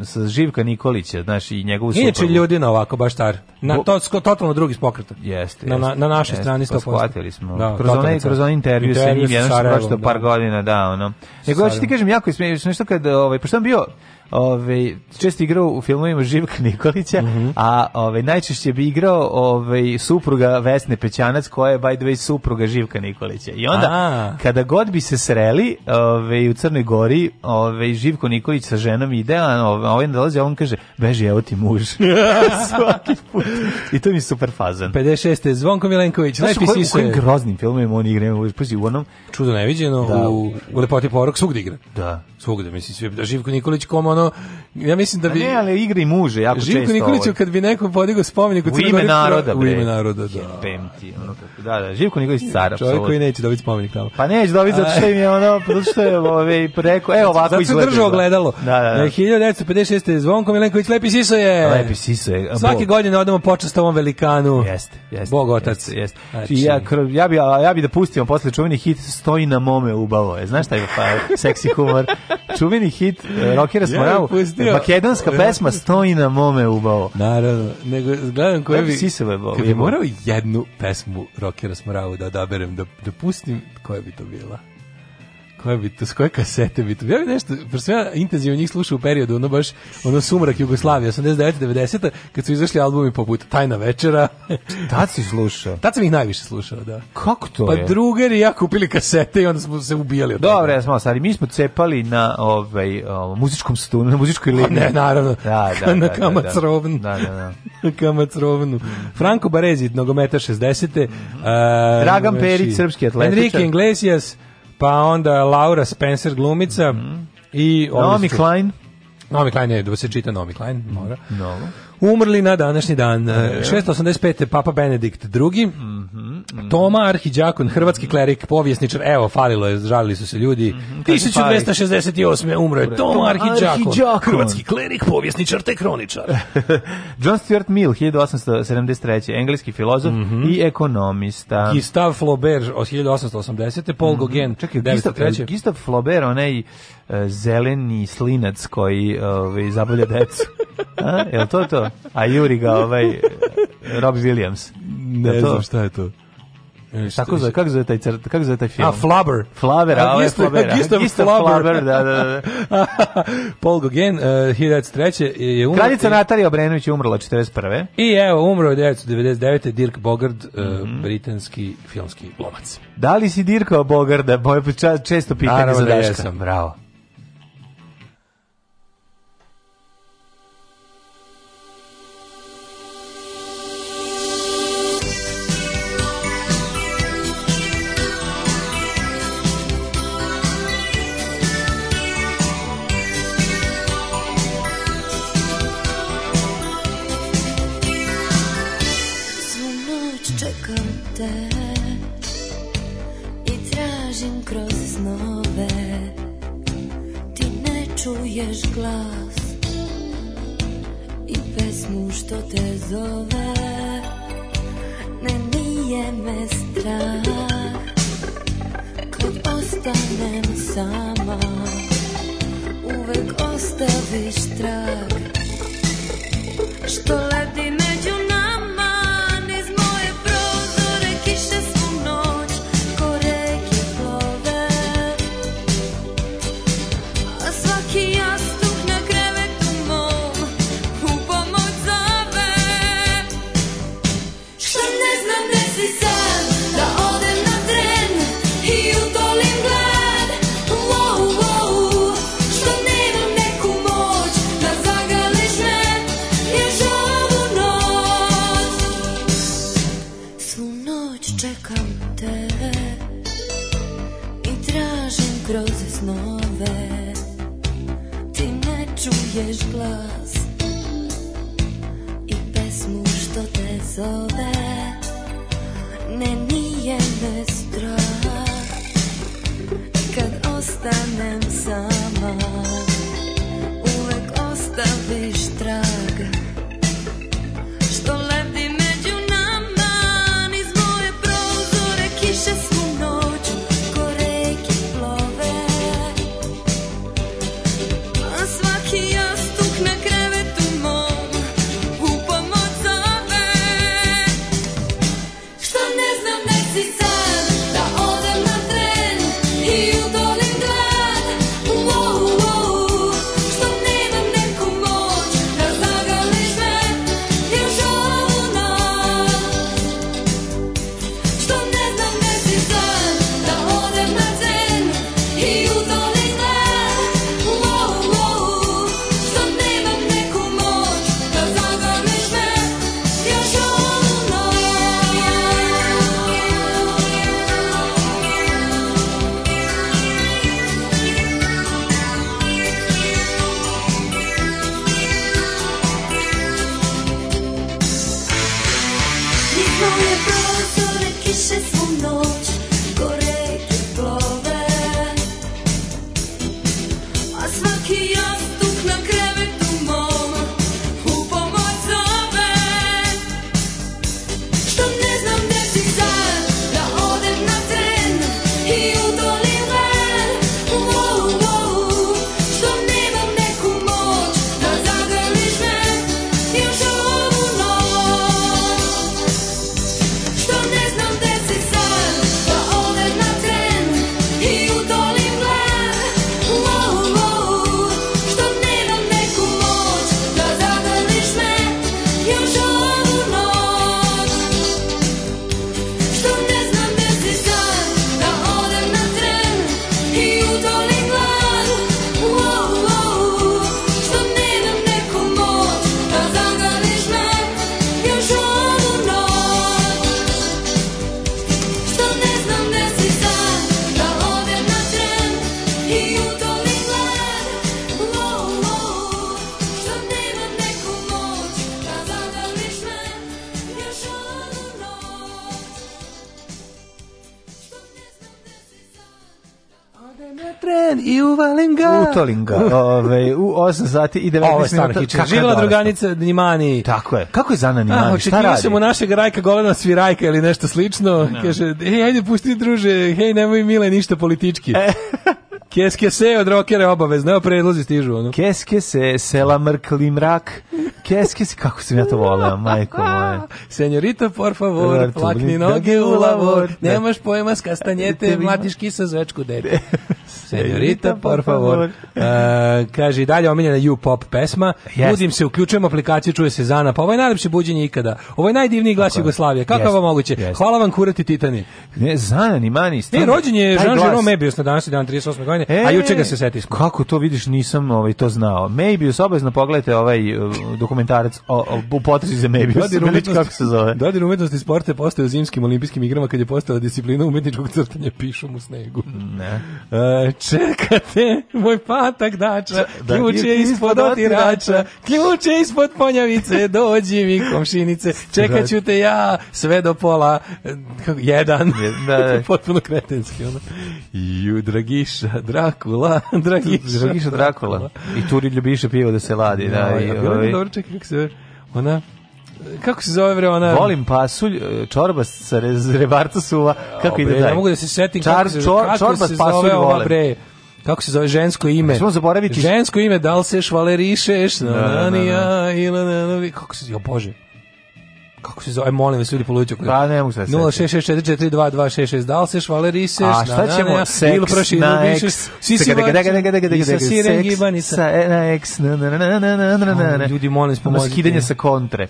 uh, sa Živka Nikolića, znaš, i njegovu suprugu. Inače ljudi na ovako baš tar. Na bo, to totalno drugi spokreta. Jeste. Na, na, na našoj strani isto pa Shvatili smo. Da, kroz onaj kroz onaj intervju sa njim, jedan što prošlo da. par godina, da, ono. Nego hoćete ti kažem jako je smiješno nešto kad ovaj pošto sam bio Ove, često igrao u filmovima Živka Nikolića, mm -hmm. a ove, najčešće bi igrao ove, supruga Vesne Pećanac, koja je, by the way, supruga Živka Nikolića. I onda, a kada god bi se sreli ove, u Crnoj Gori, ove, Živko Nikolić sa ženom ide, a ovaj dolazi, on kaže, beži, evo ti muž. Svaki put. I to mi je super fazan. 56. Zvonko Milenković, najpisi se... U kojim groznim filmima on igra, pazi, u onom... Čudo neviđeno, da, u, u Lepoti porok svugde igra. Da. Svugde, mislim, da Živko Nikolić koma ono ono ja mislim da bi Ne, ali igri muže jako Živko često. Živko Nikolić ovaj. kad bi neko podigao spomenik u, u ime naroda, u ime naroda, da. Jebemti, ono kako. Da, da, Živko Nikolić cara. Čovjek ovo. koji neće dobiti spomenik tamo. Pa neće dobiti zato što im je ono, zato što je i ovaj, preko, evo ovako izgleda. Zato se držao gledalo. Da, da, da. 1956. E, Zvonko Milenković Lepi Siso je. Lepi Siso je. Svake godine odemo počast ovom velikanu. Jeste, jeste. Bog otac. Jeste. Znači, znači, ja, ja bi, ja bi da pustimo posle čuveni hit Stoji na mome ubavo. E, znaš taj pa, seksi humor. čuveni hit, e, rokera smo pravu. Makedonska pesma stoji na mome ubao. Naravno, nego gledam koji bi... Siseva je bol. Kad bi morao jednu pesmu rockera Smravu da odaberem, da, da pustim, koja bi to bila? Koje bi to, s koje kasete bi to? Ja bi nešto, pošto sam ja intenzivno njih slušao u periodu, ono baš, ono sumrak Jugoslavije, 89. 90. kad su izašli albumi poput Tajna večera. Tad si slušao? Tad sam ih najviše slušao, da. Kako to pa je? Pa drugeri ja kupili kasete i onda smo se ubijali. Od Dobre, ja smo ali mi smo cepali na ovaj, o, muzičkom stunu, na muzičkoj pa liniji. Ne, naravno. Da, da, na da, da, kamac da, rovnu. Da, da, da. na kamac rovnu. Franco Barezi, nogometa 60. Mm e, -hmm. uh, Dragan Perić, srpski atletičar. Enrique Iglesias, pa onda Laura Spencer glumica mm -hmm. i Naomi Klein. Naomi Klein je, da se čita Nomi Klein, mora. No umrli na današnji dan. Da, da, da. E, 685. Papa Benedikt II. Mm -hmm. Mm-hmm. Toma Arhidjakon, hrvatski klerik, povjesničar. Evo, falilo je, žalili su se ljudi. Mm -hmm. 1268. umro je Toma Arhidjakon, hrvatski klerik, povjesničar te kroničar. John Stuart Mill, 1873. Engleski filozof mm -hmm. i ekonomista. Gustav Flaubert, 1880. Paul mhm. Gauguin, Čekaj, Gustave, Gustav Flaubert, onaj e, zeleni slinac koji e, ovaj, zabavlja decu. A, je li to to? a Juri ga ovaj Rob Williams. Ne znam šta je to. E, e Tako zove, kako zove taj, crt, kako zove taj film? A, Flubber. Flubber, a, ovaj a ovo je Flubber. Flubber, da, da, da. da. Paul Gauguin, e, uh, 1903. Je umro, Kraljica Natalija Obrenović je umrla 41. I evo, umro je 1999. Dirk Bogard, mm -hmm. uh, britanski filmski lomac. Da li si Dirkao Bogarda? Moje često pitanje za da Daška. Da jesam, bravo. zove Ne nije me strah Kad ostanem sama Uvek ostaviš trag Što ledina Oh. Kolinga ove, u 8 sati i 19 minuta. Živjela druganica Nimani. Tako je. Kako je Zana Nimani? Ah, Šta radi? Očekio našeg Rajka Golena svirajka ili nešto slično. No. Kaže, "Ej, ajde pusti druže, hej, nemoj mile ništa politički. E, Keske se od rokera obavezno, predlozi stižu. Ono. Keske se, sela mrkli mrak, keske se, kako sam ja to voleo, majko moje. Senjorita, por favor, plakni noge u lavor, nemaš pojma s kastanjete, mlatiš kisa zvečku dede. Senjorita, por favor. Uh, kaže, i dalje omiljena U-pop pesma, yes. budim se, uključujem aplikaciju, čuje se Zana, pa ovo je najlepše buđenje ikada. Ovo je najdivniji glas Jugoslavije, kako yes. vam moguće? Yes. Hvala vam kurati Titani. Ne, Zana, ni mani. Stani. Ne, rođen je Jean Jerome Mebius na danas dan 38. godine godine, e, a juče ga se seti Kako to vidiš, nisam ovaj, to znao. Maybius, obavezno pogledajte ovaj uh, dokumentarac o, o, u potrezi za Maybius. Dodir umetnosti, kako se zove. Dodir umetnosti sporta postoje u zimskim olimpijskim igrama kad je postala disciplina umetničkog crtanja pišom u snegu. Ne. E, čekate, moj patak dača, da, da ključ je ispod otirača, ključ je ispod ponjavice, dođi mi komšinice, čekat ću te ja sve do pola, e, jedan. Da, da. Potpuno kretenski. Ono. Ju, dragiša, Drakula, Dragiša. Dragiša Drakula. I turi ljubiše pivo da se ladi. Da, da, da i, ovaj... Dobro, čekaj, kako se već. Ona, kako se zove bre ona? Volim pasulj, e, čorba sa rebarca suva. Kako ide taj? Ne mogu da se setim Čar, kako se, čor, kako čorba se pasulj, zove ova bre. Kako se zove žensko ime? Samo zaboraviti. Žensko ime, da li se švalerišeš? Da, da, da, da. Kako se, jo Bože kako se zove, molim vas ljudi poluđu. Pa ne mogu se setiti. 0664422266 dal se švaleriseš. A da, šta da, da, ćemo? Na, na, seks ili prošli na X. Si si ga ga ga ga ga sa sirengibanica. Sa na X. Na na na na na na na. Ljudi molim vas pomognite. Skidanje sa kontre.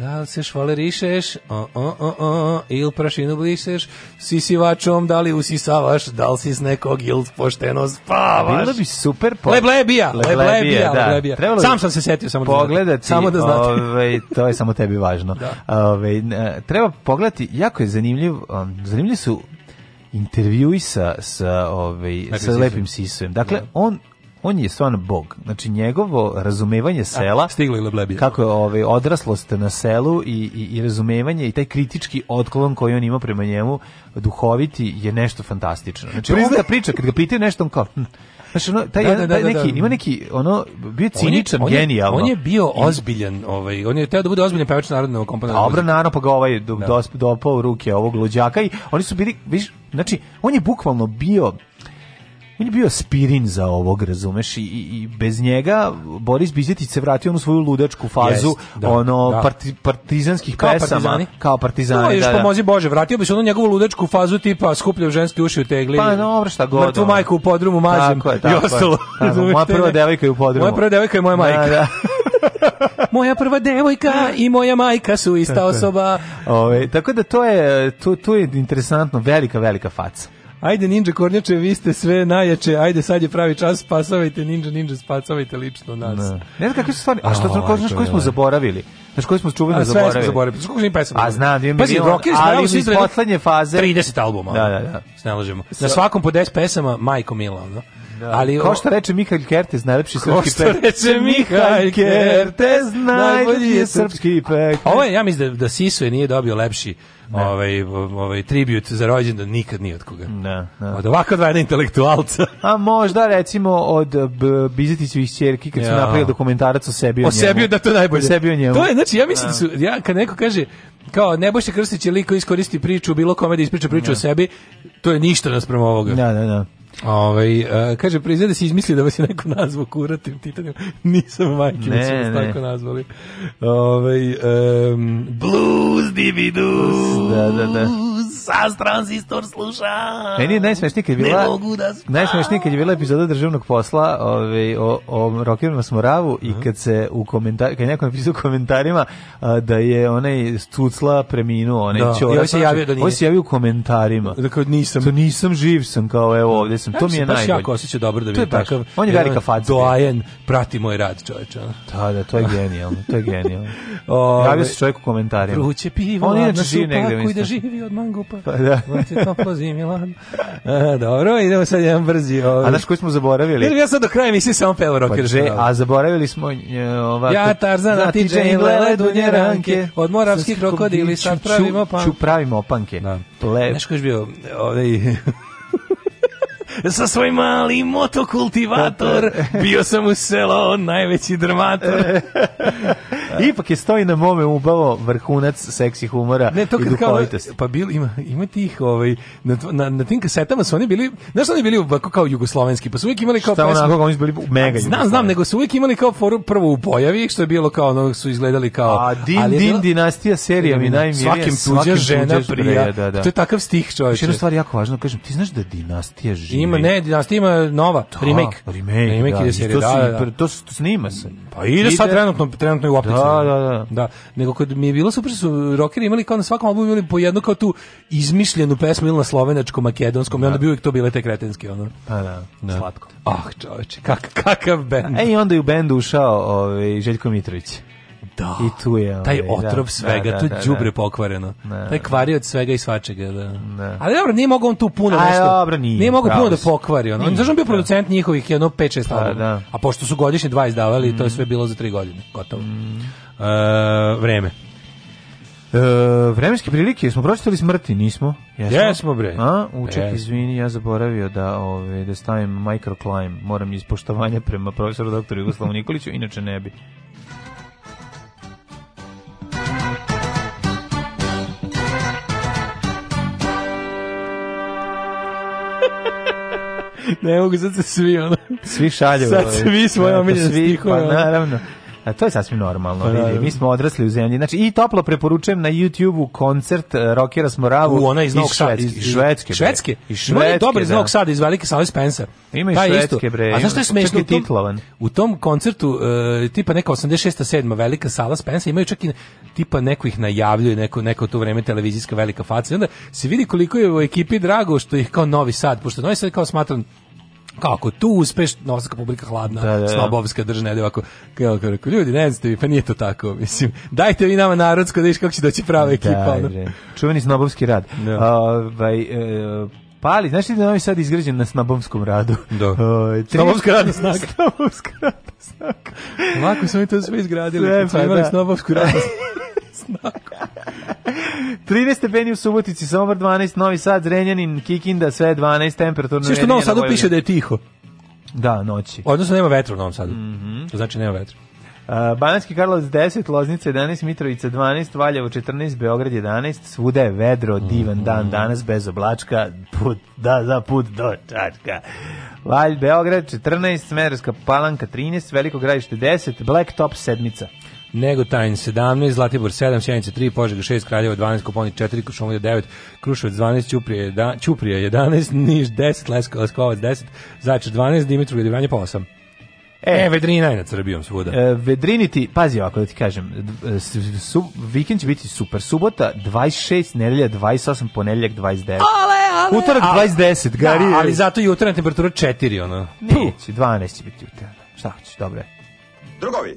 Da li se švalerišeš, o, o, o, o, ili prašinu bliseš, sisivačom da li usisavaš, da li si s nekog ili pošteno spavaš. Bilo bi super po... Leblebija, leblebija, leblebija. Da. leblebija. Trebalo sam sam se setio samo da pogledati, da samo da znate. Ove, ovaj, to je samo tebi važno. da. Ove, ovaj, treba pogledati, jako je zanimljiv, um, zanimljivi su intervjui sa sa ovaj sa lepim sisujem. Dakle da. on on je stvarno bog. Znači njegovo razumevanje sela, stiglo je Kako je ovaj odraslost na selu i, i, i razumevanje i taj kritički otklon koji on ima prema njemu duhoviti je nešto fantastično. Znači Prizna... on ga priča kad ga pitaju nešto on kao Znači, ono, taj, da, da, da, da, taj neki, da. ima neki, ono, bio ciničan, genijalno. On je bio ozbiljan, ovaj, on je teo da bude ozbiljan pevač narodnog komponenta. Pa dobro, naravno, pa ga ovaj do, da. dopao u ruke ovog luđaka i oni su bili, viš, znači, on je bukvalno bio on je bio spirin za ovog, razumeš, i, i bez njega Boris Bizetić se vratio u svoju ludačku fazu, yes, da, ono, da. Parti, partizanskih kao pesama. Partizani? Kao partizani, no, još da, da. pomozi Bože, vratio bi se ono njegovu ludačku fazu tipa skupljam ženske uši u tegli. Pa no, šta god. Mrtvu majku u podrumu mazim tako je, tako i ostalo. Tako, moja prva devojka je u podrumu. Moja prva devojka je moja da, majka. Da, da. moja prva devojka i moja majka su ista osoba. Ove, tako da to je, tu, tu je interesantno, velika, velika faca. Ajde Ninja Kornjače, vi ste sve najjače. Ajde sad je pravi čas, spasavajte Ninja, Ninja, spasavajte lično nas. Ne, ne znam kakve su stvari. A što oh, znaš, znaš koji smo ovaj. zaboravili? Znaš koji smo čuveno zaboravili? Sve smo zaboravili. Znaš koji pesama? A znam, dvije milijon, rockeri, ali iz poslednje faze... 30 albuma. Da, da, da. ne lažemo. Na svakom po 10 pesama, majko mila, no? Da. Ali ko što reče Mihail Kertes, najlepši srpski pek. Ko što reče Mihail Kertes, najbolji je srpski pek. Ovo je, ja mislim da, da je nije dobio lepši da. ovaj, ovaj tribut za rođendan nikad nije od koga. Ne, da, ne. Od ovako dva intelektualca. A možda recimo od eh, Bizetićevih ćerki kad ja. su napravili dokumentarac o sebi o, o sebi da to najbolje. O sebi o njemu. To je znači ja mislim da su ja kad neko kaže kao Nebojša Krstić je liko iskoristi priču bilo kome da ispriča priču ne. o sebi, to je ništa naspram ovoga. Da, da, da. Ovaj e, kaže proizvede da si izmislio da vas je neko nazvao kuratim titanijom. Nisam majke, ne, su da tako nazvali. Ovaj um, blues dividu. Da, da, da. Sa transistor sluša. Meni je najsmešnije kad je bila. Ne mogu da najsmešnije kad je bila epizoda državnog posla, ovaj o o rokiru Smoravu i mhm. kad se u komentar kad neko napisao komentarima a, da je onaj Stucla preminuo, onaj da. Čorak. I on ovaj se javio da nije. On ovaj se javio u komentarima. Da kao nisam. To nisam živ sam kao evo ovde sam, to mi je najbolje. Ja jako se dobro da vidim takav. On je velika faca. Doajen, prati moj rad, čoveče. Da, da, to je genijalno, to je genijalno. ja Javio se čovjek u komentarima. Vruće pivo, on inače živi negde, da mislim. da živi od mangupa. Pa da. On ti toplo zimi, ladno. E, dobro, idemo sad jedan brzi. Ovaj. A znaš koji smo zaboravili? Jer ja sad do kraja mislim samo peo pa rocker. Pa, a zaboravili smo e, ovako. Ja Tarzan, a ti Jane Lele, dunje ranke, od moravskih krokodili, sad pravimo panke. Ču, pravimo panke. Da. Znaš koji je bio ovaj sa svoj mali motokultivator, bio sam u selo, najveći drmator. E. Ipak je stoji na mome ubao vrhunac seksi humora ne, to i duhovitosti. Pa bil, ima, ima tih, ovaj, na, na, na tim kasetama su oni bili, znaš oni bili ovako kao jugoslovenski, pa su uvijek imali kao Šta pesmu. Onako, oni su bili mega Znam, znam, nego su uvijek imali kao foru prvo u pojavi, što je bilo kao ono su izgledali kao... A din, ali din, bila, dinastija serija mi najmirija. Svakim tuđa žena prija. Da, da, da. To je takav stih čovječe. Jedna stvar jako važna, kažem, ti znaš da dinastija živi? Ima, ne, dinastija ima nova, da, remake. Remake, remake da, ide serija, da, da. da. To snima se. Pa ide sad trenutno, trenutno je u optici. Da, da, da. da. Nego kad mi je bilo super su rockeri imali kao na svakom albumu imali po jednu kao tu izmišljenu pesmu ili na slovenačkom, makedonskom da. i onda da. bi uvijek to bile te kretenske ono. Pa da, da. Slatko. Ah, oh, čoveče, kak, kakav bend. E i onda je u bendu ušao ovaj Željko Mitrović. Da. I tu je. Taj ovaj, otrov da, svega, da, to da, da. đubre pokvareno. Taj kvari od svega i svačega, da. Ali dobro, nije mogao on tu puno Aj, nešto. Dobro, nije. Nije mogao puno da pokvari da on. On zašto bio producent njihovih jedno 5 6 pa, albuma. A pošto su godišnje 20 davali, mm. to je mm. sve bilo za 3 godine, gotovo. Mm. E, vreme. E, vremenske prilike, smo pročitali smrti, nismo? Jesmo, Jesmo bre. A, uček, yes. izvini, ja zaboravio da, ove, da stavim microclimb. Moram iz poštovanja prema profesoru doktoru Jugoslavu Nikoliću, inače ne bi. ne mogu, sad se svi, ono... Svi šalju. Sad svi svoje omiljene stihove. Pa, naravno. A e, to je sasvim normalno, pa, da, vidi. Da. Mi smo odrasli u zemlji. Znači i toplo preporučujem na YouTubeu koncert uh, Rokera Smoravu. U ona iz Novog Sada, iz Švedske. Švedske. I švedske. dobro iz Novog da. Sada, iz Velike sale Spencer. Ima i da, Švedske bre. A znaš što je smešno? Titlovan. U tom koncertu uh, tipa neka 86. 7. Velika sala Spencer imaju čak i tipa neko ih najavljuje, neko neko to vreme televizijska velika faca. I onda se vidi koliko je u ekipi drago što ih kao Novi Sad, pošto Novi Sad kao smatram kako tu uspeš, novska publika hladna, da, da, da. snobovska držne, da ovako, kao rekao, ljudi, ne znate vi, pa nije to tako, mislim, dajte vi nama narodsko, da viš kako će doći prava ekipa. Da, Čuveni snobovski rad. Da. Uh, pali, znaš li da je Novi Sad izgrađen na snabomskom radu? Da. Uh, ovaj, snabomska radna snaga. snabomska radna snaga. Ovako smo mi to sve izgradili, sve, pa imali da. snabomsku radnu onako. 13 stepeni u Subotici, Sombor 12, Novi Sad, Zrenjanin, Kikinda, sve 12, temperaturno... Sve što u Novom Sadu piše da je tiho. Da, noći. Odnosno nema vetra u Novom Sadu. Mm -hmm. To znači nema vetra. Uh, Bananski Karlovac 10, Loznica 11, Mitrovica 12, Valjevo 14, Beograd 11, svuda je vedro, divan mm -hmm. dan danas, bez oblačka, put, da, za put do Čačka. Valj, Beograd 14, Smederska palanka 13, Veliko gradište 10, Blacktop sedmica. Negotajn 17, Zlatibor 7, Sjenica 3, Požega 6, Kraljevo 12, Koponik 4, Šumovlja 9, Kruševac 12, Ćuprije, da, Ćuprije 11, Niš 10, Leskovac 10, Zaječar 12, Dimitrov Gledivanje 8. E, e Vedrina je nad svuda. E, vedrini ti, pazi ovako da ti kažem, e, su, vikend će biti super. Subota 26, nedelja 28, ponedeljak 29. Ale! ali... Utorak 20 da, gari. Da, ali zato jutarnja temperatura 4, ono. Neće, 12 će biti jutarnja. Šta će, dobro je. Drugovi,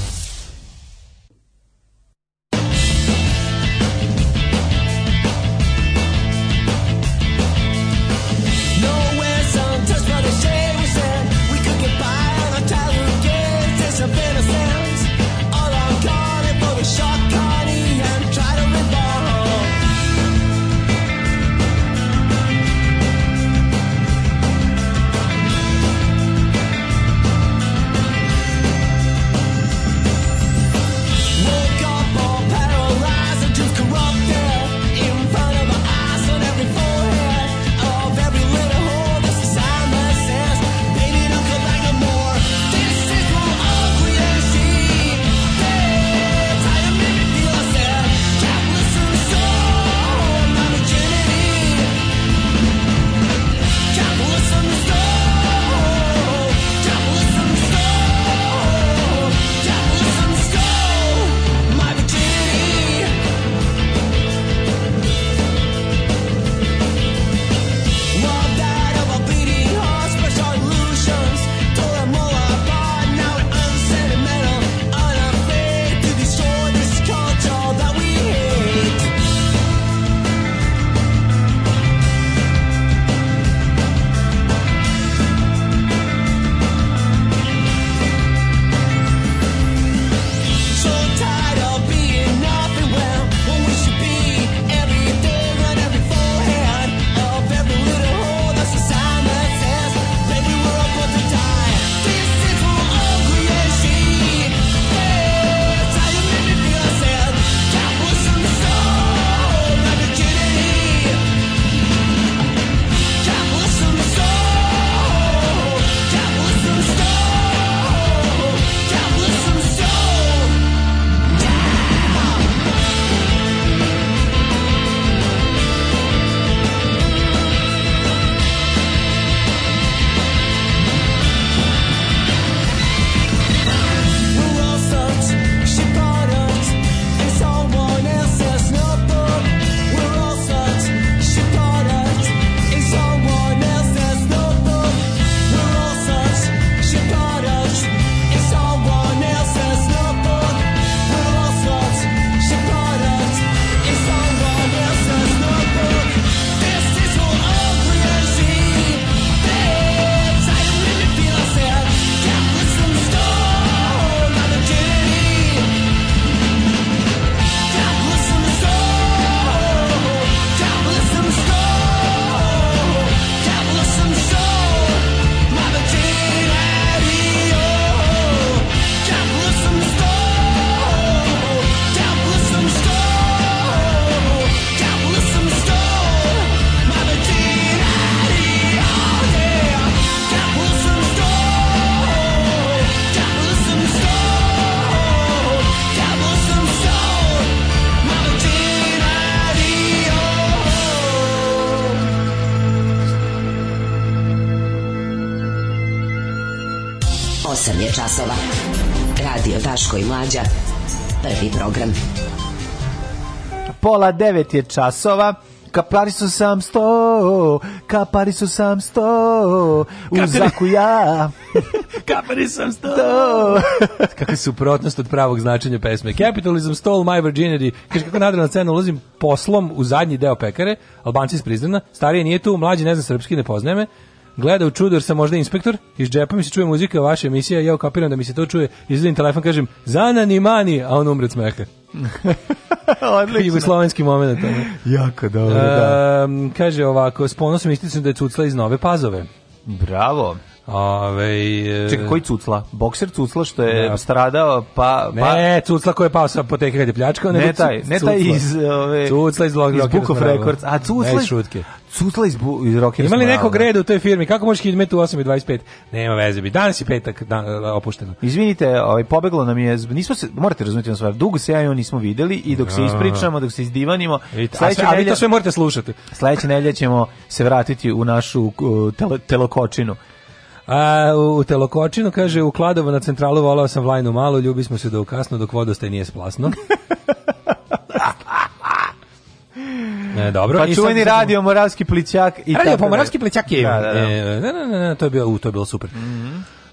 pola devet je časova. Ka Parisu sam sto, ka Parisu sam sto, u zaku ja. ka Parisu sam sto. Kakva je suprotnost od pravog značenja pesme. Capitalism stole my virginity. Kaže kako nadrena scena ulazim poslom u zadnji deo pekare, Albanci iz Prizdana, starije nije tu, mlađi ne zna srpski, ne poznaje me gleda u čudo jer sam možda inspektor, iz džepa mi se čuje muzika vaša emisija, ja kapiram da mi se to čuje, izvedim telefon, kažem, zanani mani, a on umre od smeha. Odlično. Jugoslovenski moment. jako dobro, da. Um, kaže ovako, s ponosom isticam da je cucla iz Nove Pazove. Bravo. Ove, Čekaj, koji cucla? Bokser cucla što je da. stradao, pa... pa... Ne, cucla koji je pao sa apoteke kad je pljačkao, ne taj, ne taj iz... Ove, cucla iz, iz Book of Records. A cucla... Ne, šutke. Cucla iz, bu, iz Rockers. Ima li nekog da. reda u toj firmi? Kako možeš hidmeti u 8.25? Nema veze. Bi. Danas je petak dan, opušteno. Izvinite, ovaj, pobeglo nam je... Nismo se, morate razumjeti na stvar. Dugo se ja i on nismo videli i dok se da. ispričamo, dok se izdivanimo... Sledeće ali to sve morate slušati. Sledeće nedelje ćemo se vratiti u našu uh, tele, telokočinu. A, u Telokočinu, kaže, u Kladovo na centralu volao sam Vlajnu malo, ljubi smo se do kasno dok vodostaj nije splasno. E, dobro. Pa čuveni radio Moravski plićak i radio, tako. Moravski plićak je. Da, da, da. E, ne, ne, ne, to je bilo, u, to je bilo super. Mm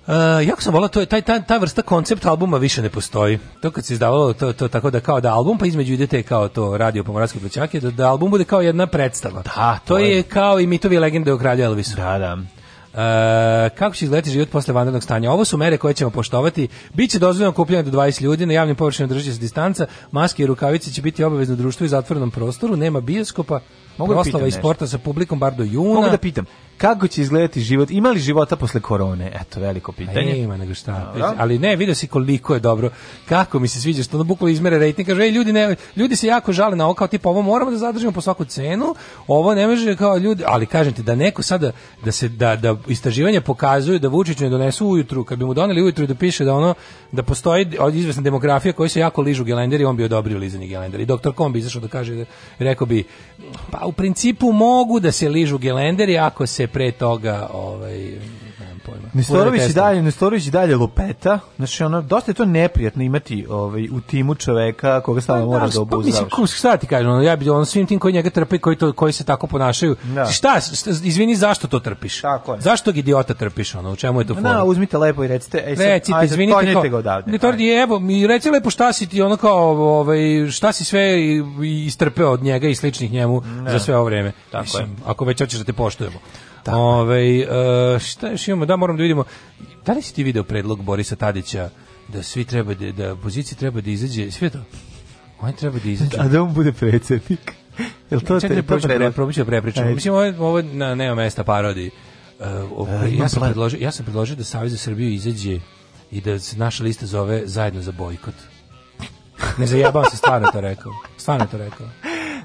-hmm. uh, jako sam volao, to je, taj, ta, ta vrsta koncept albuma više ne postoji. To kad se izdavalo, to, to tako da kao da album, pa između idete kao to radio Pomoravski plećak, da, da album bude kao jedna predstava. Da, to, to je. je. kao i mitovi legende o kralju Elvisu. Da, da. E, kako će izgledati život posle vanrednog stanja? Ovo su mere koje ćemo poštovati. Biće dozvoljeno okupljanje do 20 ljudi, na javnim površinama drži se distanca, maske i rukavice će biti obavezno društvo i zatvorenom prostoru, nema bioskopa, Mogu da proslava i sporta sa publikom bar do juna. Mogu da pitam, kako će izgledati život, ima li života posle korone? Eto, veliko pa pitanje. A ima, nego šta. Dobro. Da. Ali ne, vidio si koliko je dobro, kako mi se sviđa, što ono bukvalo izmere rejting, kaže, ej, ljudi, ne, ljudi se jako žale na ovo, kao tipa, ovo moramo da zadržimo po svaku cenu, ovo ne može kao ljudi, ali kažem ti, da neko sada, da se, da, da istraživanja pokazuju da Vučić ne donesu ujutru, kad bi mu doneli ujutru da piše da ono, da postoji izvesna demografija koji se jako ližu gelenderi, on bi odobrio lizanje gelenderi. Doktor Kom bi izašao da kaže, da, rekao bi, pa u principu mogu da se ližu gelenderi ako se pre toga ovaj nemam pojma. Nestorović i dalje, Nestorović i dalje lupeta. Znači ono dosta je to neprijatno imati ovaj u timu čoveka koga stalno da, mora da, da obuzdavaš. Pa, mislim, kus, šta ti kažem, ono, ja bi on svim tim koji njega trpe koji to koji se tako ponašaju. Da. Šta, šta, izvini zašto to trpiš? Tako je. Zašto idiota trpiš ono? U čemu je to fora? Na, uzmite lepo i recite, ej, recite, ajde, izvinite, to, ga odavde. Ne tordi, evo, mi reci lepo šta si ti ono kao ovaj šta si sve istrpeo od njega i sličnih njemu ne. za sve ovo vreme. Tako mislim, je. Ako već hoćeš da te poštujemo. Ove, ovaj, šta još imamo? Da, moram da vidimo. Da li si ti video predlog Borisa Tadića da svi treba da, da pozicija treba da izađe? Sve to? On treba da izađe. A da on bude predsednik? Jel to Čekaj, te probuću da da prepričamo. Mislim, ovo, ovo na, nema mesta parodiji. Uh, e, okay. E, ja, sam predložio, ja sam predložio da Savjez za Srbiju izađe i da se naša lista zove zajedno za bojkot. Ne zajebam se, stvarno to rekao. Stvarno to rekao.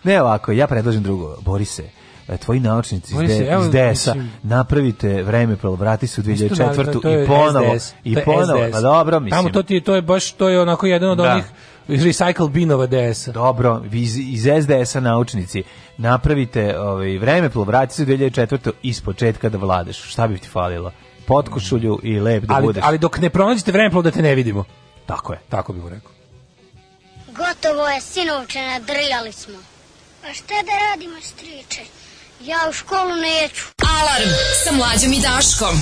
Ne ovako, ja predlažem drugo. Borise, E, tvoji naučnici iz, de, iz DS-a napravite vreme prvo vrati se u 2004 da, i ponovo SDS, i ponovo pa dobro mislim tamo to ti to je baš to je onako jedan od da. onih recycle binova DS-a. Dobro, vi iz, iz SDS-a naučnici napravite ovaj, vreme plo, vrati se u 2004. iz da vladaš. Šta bi ti falilo? Potkošulju i lep da ali, budeš. Ali dok ne pronađete vreme plo, da te ne vidimo. Tako je. Tako bih rekao. Gotovo je, sinovče, nadrljali smo. A šta da radimo, striče? Ja u školu neću. Alarm sa mlađom i Daškom.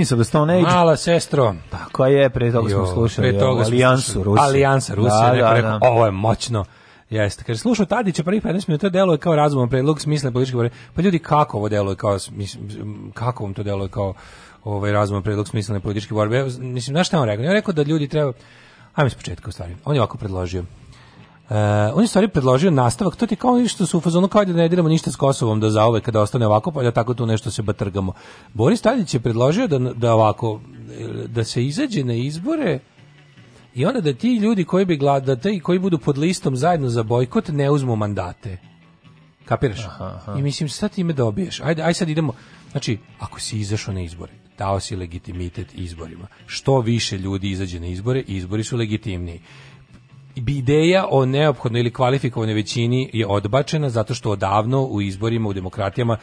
Queens of the Stone Age. Mala sestro. Tako je, pre toga smo slušali. Pre toga jo, Alijansu Rusije. Alijansa Rusije, da, da, da. ovo je moćno. Jeste, kaže slušao tadi Tadića prvih 15 minuta deluje kao razuman predlog smislen politički Pa ljudi kako ovo deluje kao mislim kako vam to deluje kao ovaj razuman predlog smislene političke borbe. Ja, mislim, znaš šta on rekao? Ja rekao da ljudi treba Ajme s početka u stvari. On je ovako predložio. Uh, on je stvari predložio nastavak, to ti kao nešto su u fazonu kao da ne diramo ništa s Kosovom da zauvek kada ostane ovako, pa da tako tu nešto se batrgamo. Boris Tadić je predložio da, da ovako, eh, da se izađe na izbore i onda da ti ljudi koji bi glada, da koji budu pod listom zajedno za bojkot ne uzmu mandate. Kapiraš? Aha, aha. I mislim, sad time dobiješ. Ajde, ajde sad idemo. Znači, ako si izašao na izbore, dao si legitimitet izborima. Što više ljudi izađe na izbore, izbori su legitimniji ideja o neophodnoj ili kvalifikovanoj većini je odbačena zato što odavno u izborima u demokratijama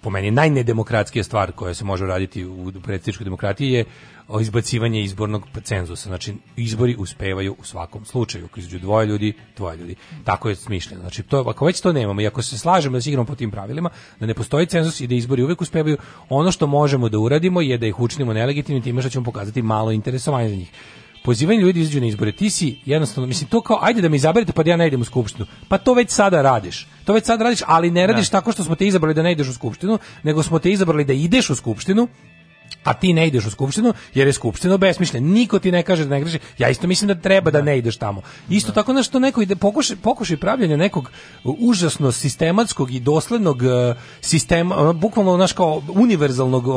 po meni najnedemokratskija stvar koja se može raditi u predsjedničkoj demokratiji je izbacivanje izbornog cenzusa. Znači, izbori uspevaju u svakom slučaju. Ako izđu dvoje ljudi, dvoje ljudi. Tako je smišljeno. Znači, to, ako već to nemamo i ako se slažemo da se po tim pravilima, da ne postoji cenzus i da izbori uvek uspevaju, ono što možemo da uradimo je da ih učinimo nelegitimnim time što ćemo pokazati malo interesovanja za njih pozivanje ljudi izađu na izbore. Ti si jednostavno, mislim, to kao, ajde da me izaberete pa da ja ne idem u skupštinu. Pa to već sada radiš. To već sada radiš, ali ne radiš ne. Da. tako što smo te izabrali da ne ideš u skupštinu, nego smo te izabrali da ideš u skupštinu a ti ne ideš u skupštinu jer je skupština besmišljeno. Niko ti ne kaže da ne greši. Ja isto mislim da treba da, da. ne ideš tamo. Isto da. tako na što neko ide pokuši pokuši pravljenje nekog užasno sistematskog i doslednog e, sistema, bukvalno naš kao univerzalnog e,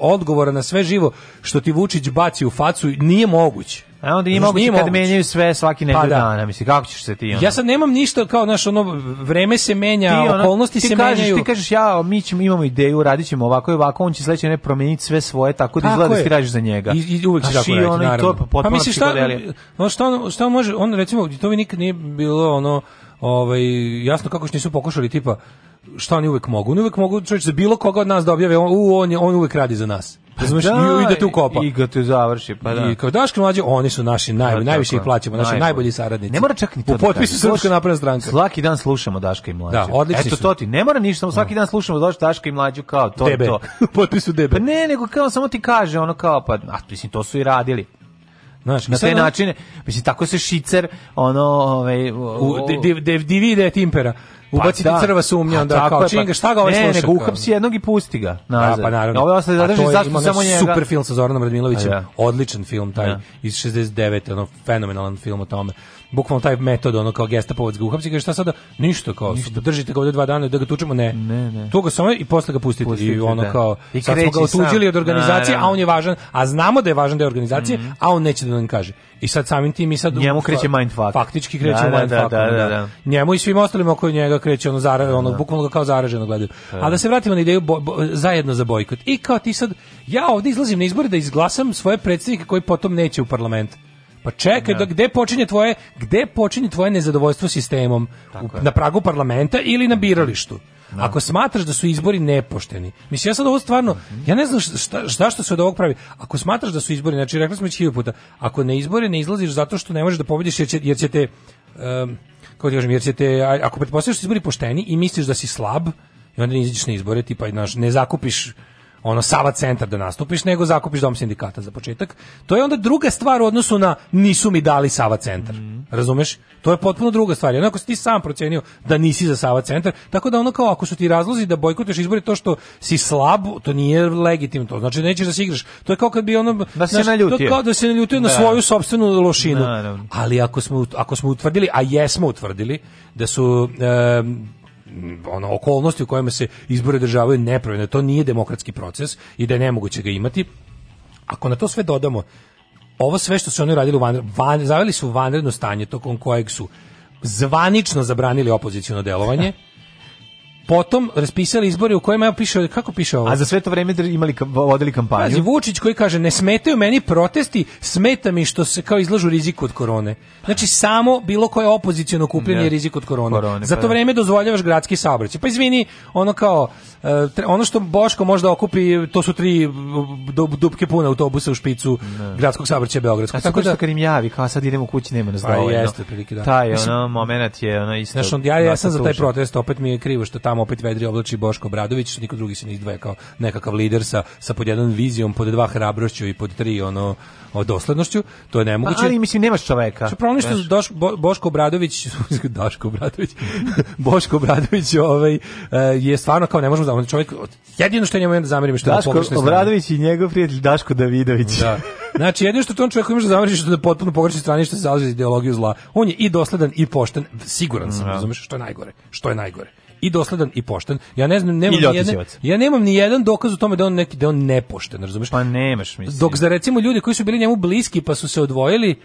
odgovora na sve živo što ti Vučić baci u facu nije moguće. A onda nije moguće kad menjaju sve svaki nedelju pa, da. dana, misli kako ćeš se ti ono? Ja sad nemam ništa kao naš ono vreme se menja, ti, ono, okolnosti ti se kažeš, menjaju. Ti kažeš ja, mi ćemo imamo ideju, radićemo ovako i ovako, on će sledeće ne promeniti sve svoje tako da izgleda da si radiš za njega. I, i uvek će tako raditi, naravno. I to, pa, pa misli šta, no, šta, on, šta on može, on recimo, to mi nikad nije bilo ono, ovaj, jasno kako što nisu pokušali tipa, šta oni uvek mogu? Oni uvek mogu, čovječ, za bilo koga od nas da objave, on, u, on, je, on uvek radi za nas. Razumeš, da, i idete u kopa. I ga te završi, pa da. I kao Daško mlađe, oni su naši naj, da, najviše ih plaćamo, naši najbolji. najbolji saradnici. Ne mora čak ni to. U potpisu Srpska napredna stranka. Svaki dan slušamo Daška i mlađu. Da, odlični Eto su. to ti, ne mora ništa, samo svaki dan slušamo Daška i mlađu kao to Debe. to. potpisu DB. Pa ne, nego kao samo ti kaže, ono kao pa, a mislim to su i radili. Znaš, na te načine, mislim tako se šicer ono, ovaj, u, div, div, divide timpera. Pa ubaciti pa, crva sumnja onda kao pa činga šta ga ovaj ne, sluša. Ne, nego uhapsi jednog i pusti ga nazad. Da, pa naravno. Ovo ostaje zadrži zašto samo njega. Super film sa Zoranom Radmilovićem. Da. Odličan film taj da. iz 69. ono fenomenalan film o tome bukvalno taj metod ono kao gestapovac ga uhapsi kaže šta sada ništa kao ništa. držite ga ovde dva dana da ga tučemo ne, ne, ne. to ga samo i posle ga pustite, pustite i ono da. kao I sad smo ga otuđili od organizacije na, a on je važan a znamo da je važan da je organizacije mm -hmm. a on neće da nam kaže i sad samim tim i sad njemu kreće mindfuck faktički kreće da, da mindfuck da, da, da, da, njemu i svim ostalima oko njega kreće ono zara da. ono bukvalno ga kao zaraženo gledaju a da se vratimo na ideju bo, bo, zajedno za bojkot i kao ti sad ja ovde izlazim na izbore da izglasam svoje predsjednike koji potom neće u parlament Pa čekaj, da. da. gde počinje tvoje, gde počinje tvoje nezadovoljstvo sistemom? U, na pragu parlamenta ili na da. biralištu? Da. Ako smatraš da su izbori nepošteni. Mislim ja sad ovo stvarno, ja ne znam šta, šta što se od ovog pravi. Ako smatraš da su izbori, znači rekli smo već hiljadu puta, ako na izbore ne izlaziš zato što ne možeš da pobediš jer će, jer će te um, kako ti kažem, jer će te, ako pretpostavljaš da su izbori pošteni i misliš da si slab, i onda ne izađeš na izbore, tipa, znaš, ne zakupiš ono Sava centar da nastupiš, nego zakupiš dom sindikata za početak. To je onda druga stvar u odnosu na nisu mi dali Sava centar. Mm. Razumeš? To je potpuno druga stvar. I onako si ti sam procenio da nisi za Sava centar, tako da ono kao ako su ti razlozi da bojkotuješ izbore to što si slab, to nije legitimno. To znači da nećeš da se igraš. To je kao kad bi ono da se naljutio. To kao da se naljutio na da. svoju sopstvenu lošinu. Naravno. Ali ako smo ako smo utvrdili, a jesmo utvrdili da su um, ono okolnosti u kojima se izbore održavaju nepravedno, to nije demokratski proces i da je nemoguće ga imati. Ako na to sve dodamo, ovo sve što su oni radili u van, van zaveli su vanredno stanje tokom kojeg su zvanično zabranili opoziciono delovanje potom raspisali izbore u kojima ja piše kako piše A za sve to vreme imali vodili kampanju. Pazi Vučić koji kaže ne smetaju meni protesti, smeta mi što se kao izlažu riziku od korone. Znači samo bilo koje opoziciono okupljanje da. je rizik od korone. korone za to pa da. vreme dozvoljavaš gradski saobraćaj. Pa izvini, ono kao e, ono što Boško možda okupi, to su tri dubke pune autobusa u špicu ne. Da. gradskog saobraćaja beogradskog. A tako da kad im javi, kao sad idemo kući, nema nas pa dovoljno. Pa jeste, prilike da. Taj ono momenat je ono isto. Znaš, on, ja, ja sam za taj protest, opet mi je krivo što tamo tamo opet vedri oblači Boško Bradović, niko drugi se ne izdvaja kao nekakav lider sa, sa pod jedan vizijom, pod dva hrabrošću i pod tri ono o doslednošću, to je nemoguće. Pa, ali mislim nemaš čoveka. Što problem što Doš, Bo, Boško Obradović, Daško Obradović, Boško Obradović ovaj, eh, je stvarno kao ne možemo da on čovjek jedino što njemu je da zamerim što Daško je Obradović i njegov prijatelj Daško Davidović. Da. Znači jedino što tom čovjeku imaš da zameriš što je potpuno pogrešni strani što se zalaže ideologiju zla. On je i dosledan i pošten, siguran sam, da. što je najgore, što je najgore i dosledan i pošten. Ja ne znam, nemam ni jedan, ja nemam ni jedan dokaz u tome da on neki da on nepošten, razumeš? Pa nemaš, mislim. Dok za recimo ljudi koji su bili njemu bliski pa su se odvojili,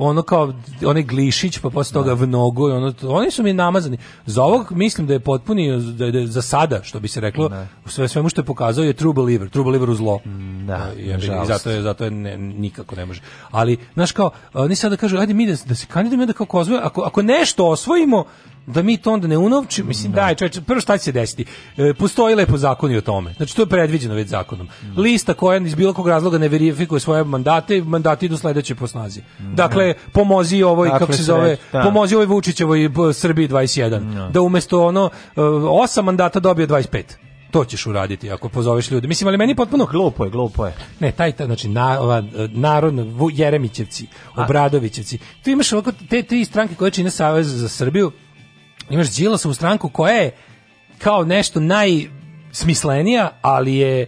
ono kao onaj glišić pa posle toga da. vnogo i ono oni su mi namazani za ovog mislim da je potpuni da je, da je za sada što bi se reklo da. u sve svemu što je pokazao je true believer true believer u zlo da pa, je, i zato je zato je ne, nikako ne može ali znaš kao oni sada kažu ajde mi da, da se kandidujemo da kako kozme ako ako nešto osvojimo da mi to onda ne unovčimo, mislim da, daj čovječe, prvo šta će se desiti? E, postoji lepo zakon i o tome. Znači to je predviđeno već zakonom. Mm. Lista koja iz bilo kog razloga ne verifikuje svoje mandate, mandati idu sledeće po snazi. Mm. Dakle, pomozi ovoj dakle, kako se zove, da. pomozi ovoj Vučićevoj Srbiji 21 no. Da. da umesto ono 8 e, mandata dobije 25 to ćeš uraditi ako pozoveš ljude. Mislim, ali meni potpuno... Glupo je, glupo je. Ne, taj, taj znači, na, ova, e, narodno, Jeremićevci, Obradovićevci. Tu imaš ovako te tri stranke koje čine Savez za Srbiju, imaš u stranku koja je kao nešto najsmislenija, ali je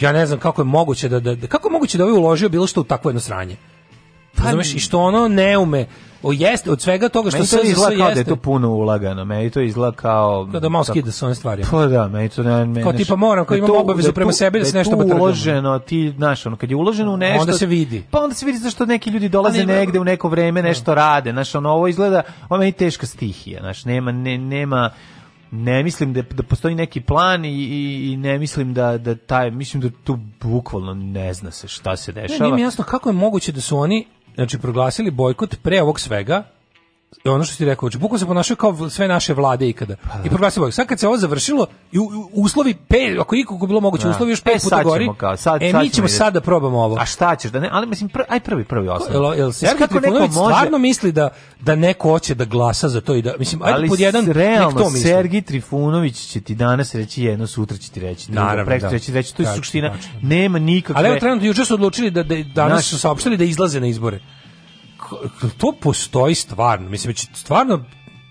ja ne znam kako je moguće da, da, da kako je moguće da ovaj uložio bilo što u takvo jedno sranje. Pa, Razumeš, i što ono ne ume O jest, od svega toga što se izgleda kao da je to puno ulagano. Meni to izgleda kao da malo skida sa onim stvarima. Pa da, meni to ne, meni kao tipa moram, kao da imam obavezu da prema sebi da, da se nešto batrgam. Uloženo, ti znaš, ono kad je uloženo u nešto, onda se vidi. Pa onda se vidi zašto neki ljudi dolaze negde u neko vreme, nešto rade, znaš, ono ovo izgleda, ovo meni teška stihija, znaš, nema ne, nema ne mislim da, da postoji neki plan i, i, i, ne mislim da, da taj, mislim da tu bukvalno ne zna se šta se dešava. Ne, nije mi jasno kako je moguće da su oni znači proglasili bojkot pre ovog svega ono što si rekao, znači bukvalno se ponašaju kao sve naše vlade ikada. Pa, da. I proglasio Sad kad se ovo završilo i uslovi pe, ako ikako bilo moguće, da. uslovi još e, pet puta gori. Kao, sad, e, sad mi ćemo sada da probamo ovo. A šta ćeš da ne, ali mislim pr, aj prvi prvi osnov. Jel, jel Sergej Trifunović može... stvarno misli da da neko hoće da glasa za to i da mislim ajde ali pod jedan realno, to misli. Trifunović će ti danas reći jedno, sutra će ti reći, drugo, preko da. će ti reći, to je suština. Nema nikakve. Ali evo trenutno juče su odlučili da, da danas su saopštili da izlaze na izbore to postoji stvarno. Mislim, znači stvarno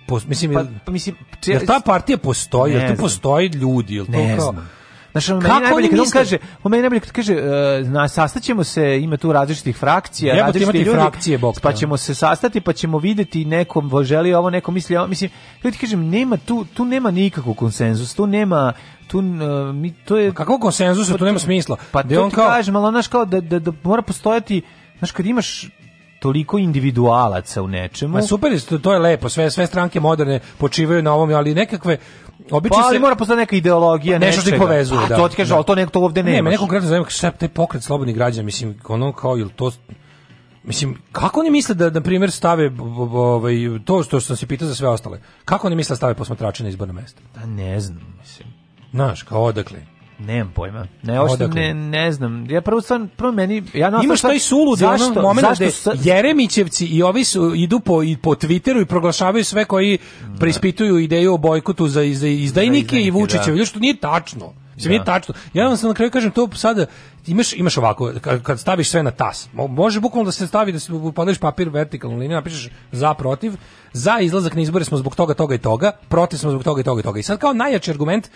Pos, mislim, pa, pa mislim če, ta partija postoji, jel tu postoji ljudi, jel to ne kao... Znam. Znaš, on Kako meni najbolje, kad on kaže, on meni najbolje kad kaže, uh, sastaćemo se, ima tu različitih frakcija, Jebo različiti ljudi, frakcije, bok, pa ćemo se sastati, pa ćemo videti nekom želi ovo, neko misli ovo, mislim, ljudi kažem, nema tu, tu nema nikakvog konsenzus, tu nema, tu uh, mi, to je... Kako konsenzusa, pa, tu nema smisla. Pa da on kao... kažem, ali on, znaš, kao da, da, da mora postojati, znaš, kad imaš toliko individualaca u nečemu. Ma super je, to je lepo, sve sve stranke moderne počivaju na ovom, ali nekakve Obično pa, se mora postati neka ideologija, nešto što ih povezuje, da. To ti kaže, da. al to nekto ovde nema. Nema nekog konkretno zanima šta taj pokret slobodnih građana, mislim, ono kao jel to Mislim, kako oni misle da, na primjer, stave ovaj, to što sam se pitao za sve ostale? Kako oni misle da stave posmatrače na izborno mesto? Da ne znam, mislim. Znaš, kao odakle? Nemam pojma. Ne, ošto ne, ne znam. Ja prvo sam, prvo meni... Ja no, Imaš taj sulud zašto, ono moment zašto, gde Jeremićevci i ovi su, idu po, i po Twitteru i proglašavaju sve koji ne. Da. preispituju ideju o bojkotu za, iz, izdajnike, i Vučićevi. Da. Što nije tačno. Mislim, nije da. tačno. Ja vam sam na kraju kažem to sada, imaš, imaš ovako, kad staviš sve na tas, može bukvalno da se stavi, da se podeliš papir vertikalnu liniju, napišeš za, protiv, za izlazak na izbore smo zbog toga, toga i toga, protiv smo zbog toga i toga i toga. I sad kao najjači argument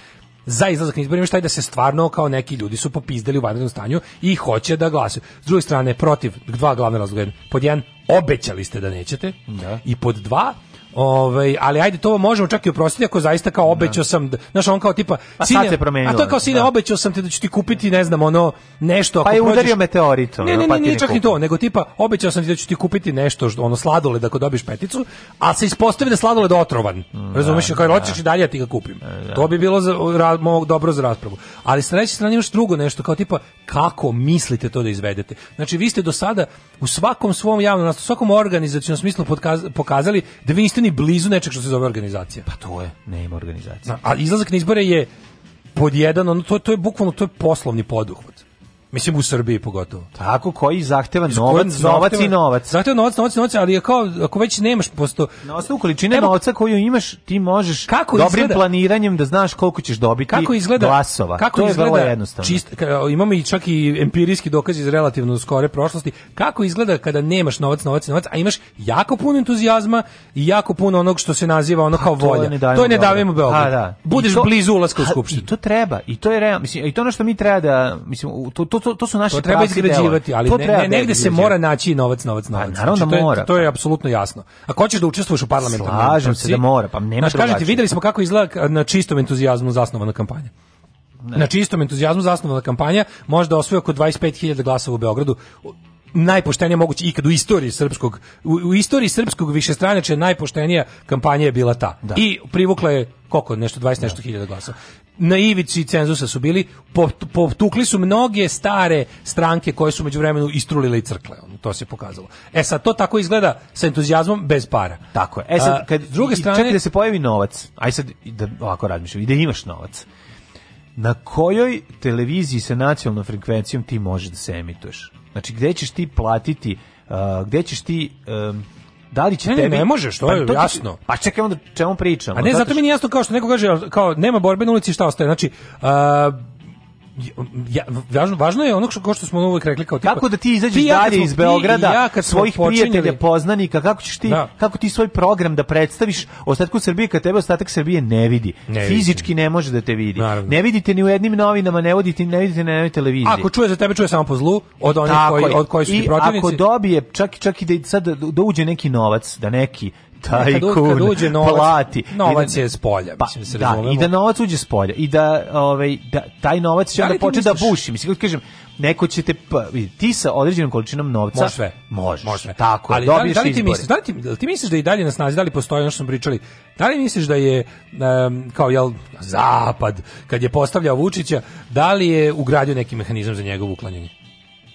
za izlazak na izborima, šta je da se stvarno kao neki ljudi su popizdali u vanrednom stanju i hoće da glasaju. S druge strane, protiv dva glavna razloga. Pod jedan, obećali ste da nećete da. i pod dva, Ovaj, ali ajde to možemo čak i oprostiti ako zaista kao da. obećao sam, da- znaš on kao tipa a pa sine, sad se promenilo. A to je kao da. sine da. obećao sam te da ću ti kupiti, ne znam, ono nešto ako Pa je prođeš, udario meteoritom. Ne, ne, pa ne, ne, čak ni to, nego tipa obećao sam ti da ću ti kupiti nešto, ono sladole, da ako dobiš peticu, a se ispostavi da sladoled otrovan. Mm, da, Razumeš, kao hoćeš da. i dalje ja ti ga kupim. E, da. To bi bilo za ra, dobro za raspravu. Ali sa treće strane imaš drugo nešto kao tipa kako mislite to da izvedete. Znači vi ste do sada u svakom svom javnom u svakom organizacionom smislu pokazali da vi niste ni blizu nečeg što se zove organizacija. Pa to je, nema organizacije. A izlazak na izbore je pod jedan, ono, to, to je bukvalno, to je poslovni poduhvat. Mislim u Srbiji pogotovo. Tako koji zahteva novac, novac i novac. Zahteva novac, novac, novac, ali je kao ako već nemaš posto na osnovu količine novca koju imaš, ti možeš kako dobrim izgleda, planiranjem da znaš koliko ćeš dobiti kako izgleda, glasova. Kako to izgleda, je jednostavno. Čist, imamo i čak i empirijski dokaz iz relativno skore prošlosti kako izgleda kada nemaš novac, novac, novac, a imaš jako puno entuzijazma i jako puno onog što se naziva ono pa kao volja. To je ne davimo, to je Beograd. Da. Budeš to, blizu ulaska u skupštinu. To treba i to je realno, mislim, i to ono što mi treba da mislim to, to to, to su naše to treba izgrađivati, ali to ne, ne, negde da se mora naći novac, novac, novac. A, pa naravno znači, da mora. To je, to je apsolutno jasno. Ako hoćeš da učestvuješ u parlamentarnom, slažem se da mora, pa nema drugačije. Kažete, videli smo kako izgleda na čistom entuzijazmu zasnovana kampanja. Ne. Na čistom entuzijazmu zasnovana kampanja možda osvoji oko 25.000 glasova u Beogradu najpoštenije moguće ikad u istoriji srpskog u, u istoriji srpskog višestranačja najpoštenija kampanja je bila ta. Da. I privukla je koliko nešto 20 nešto hiljada glasova na ivici cenzusa su bili, potukli su mnoge stare stranke koje su među vremenu istrulile i crkle. To se pokazalo. E sad, to tako izgleda sa entuzijazmom bez para. Tako je. E sad, kad, A, druge strane... Čekaj da se pojavi novac. Aj sad, da ovako razmišljam, i da imaš novac. Na kojoj televiziji sa nacionalnom frekvencijom ti možeš da se emituješ? Znači, gde ćeš ti platiti, uh, gde ćeš ti... Um, da li će ne, tebi... Ne, ne možeš, to pa, je to jasno. pa čekaj onda čemu pričamo. A ne, zato, zato što... mi nije jasno kao što neko kaže, kao nema borbe na ulici, šta ostaje? Znači, uh, ja, važno, važno je ono što, što smo uvijek rekli kao tipa, kako da ti izađeš ti dalje iz Beograda ja svojih počinjeli. prijatelja poznanika kako ćeš ti da. kako ti svoj program da predstaviš ostatku Srbije kad tebe ostatak Srbije ne vidi ne fizički ne može da te vidi Naravno. ne vidite ni u jednim novinama ne vodite ne vidite na jednoj televiziji ako čuje za tebe čuje samo po zlu od onih koji od koji su I ti protivnici ako dobije čak čak i da sad da uđe neki novac da neki tajkun, kad, kad uđe novac, plati. Da novac je s polja, pa, mislim da se razumemo. Da, I da novac uđe s polja i da, ovaj, da taj novac će da onda počne da buši. Mislim, kažem, neko će te ti sa određenom količinom novca može sve može može tako ali da li, da li ti misliš da li ti, da li ti misliš da i dalje nas snazi da li postoji ono što smo pričali da li misliš da je um, kao jel zapad kad je postavljao Vučića da li je ugradio neki mehanizam za njegovo uklanjanje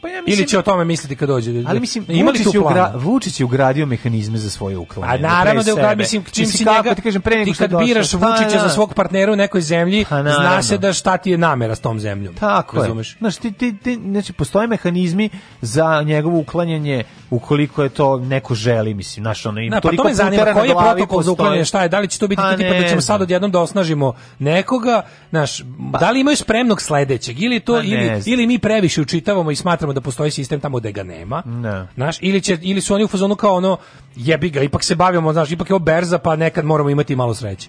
Pa ja mislim, Ili će o tome misliti kad dođe. Ali da- mislim, imali Vučić, je Vučić je ugradio mehanizme za svoje uklanjanje. A naravno da je ugradio, mislim, čim si kako, ti, kažem, pre ti kad došlo. biraš Vučića pa za da. svog partnera u nekoj zemlji, ha, pa zna se da šta ti je namera s tom zemljom. Tako razumeš? je. Znaš, ti, ti, ti, znači, postoje mehanizmi za njegovo uklanjanje ukoliko je to neko želi, mislim, znaš, ono, ima da, pa toliko pa to me zanima, koji je protokol za uklanjanje, šta je, da li će to biti tipa da ćemo sad odjednom da osnažimo nekoga, znaš, da li imaju spremnog sledećeg, ili to, ili, ili mi previše učitavamo i smatramo da postoji sistem tamo gde ga nema. Ne. Znaš, ili će ili su oni u fazonu kao ono jebi ga, ipak se bavimo, znaš, ipak je ovo berza, pa nekad moramo imati malo sreće.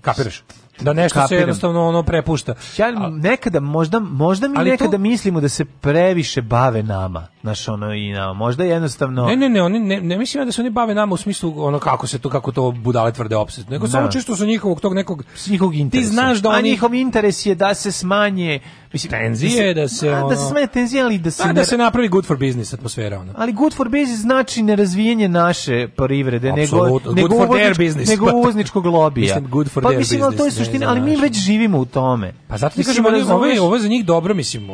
Kapiraš? Da, da nešto kapiram. se jednostavno ono prepušta. Ja nekada možda možda mi nekada to... mislimo da se previše bave nama, naš ono i nama. Možda jednostavno Ne, ne, ne, oni ne, ne mislim da se oni bave nama u smislu ono kako se to kako to budale tvrde opset, nego da. samo čisto su njihovog tog nekog S njihovog interesa. Ti znaš da oni A njihov interes je da se smanje mislim da tenzije da, da se ono, da se smanje tenzije ali da se a, ne... da se napravi good for business atmosfera ona. Ali good for business znači nerazvijenje naše privrede Absolut. nego good nego for uvodnič, their business nego uvozničkog lobija. Mislim good for pa, their mislim, business. To je suštini, ali mi već živimo u tome. Pa zato ti kažemo, ovo je, ovo je za njih dobro, mislim,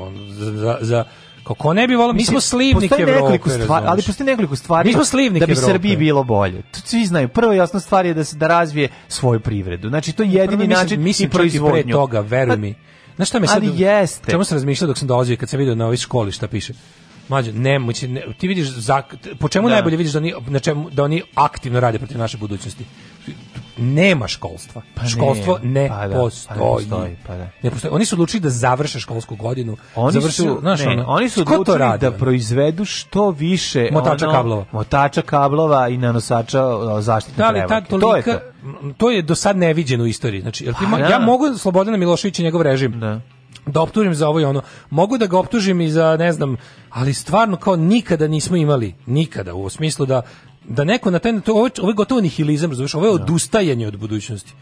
za, za kako ne bi volao, mi smo slivnik Evrope, stvari, ali postoji nekoliko stvari. Mi smo slivnik Da bi Evrope. Srbiji bilo bolje. To svi znaju. Prva jasna stvar je da se da razvije svoju privredu. Znači to je pa jedini Prvo, način mislim, i proizvodnju. Pre toga, veruj pa- mi. Znaš šta me sad, ali jeste. Čemu sam razmišljao dok sam dolazio kad sam vidio na ovoj školi šta piše? Mlađe, nemoći, ne, ti vidiš, za, po čemu da. najbolje vidiš da oni, na čemu, da oni aktivno rade protiv naše budućnosti? nema školstva. Pa školstvo ne, ne pa da, postoji. Pa ne, da, pa postoji pa da. ne postoji. Oni su odlučili da završe školsku godinu. Oni završu, su, znaš, ne, ono, oni su odlučili da proizvedu što više motača ono, kablova. Motača kablova i nanosača zaštitne da, prevake. Tolika, to je to. To je do sad neviđeno u istoriji. Znači, jel ti pa, da. ja mogu Slobodana Miloševića njegov režim. Da da optužim za ovo ovaj, i ono. Mogu da ga optužim i za, ne znam, ali stvarno kao nikada nismo imali, nikada, u smislu da da neko na taj to ovo, ovo je gotovo nihilizam, razumiješ, ovo je da. odustajanje od budućnosti.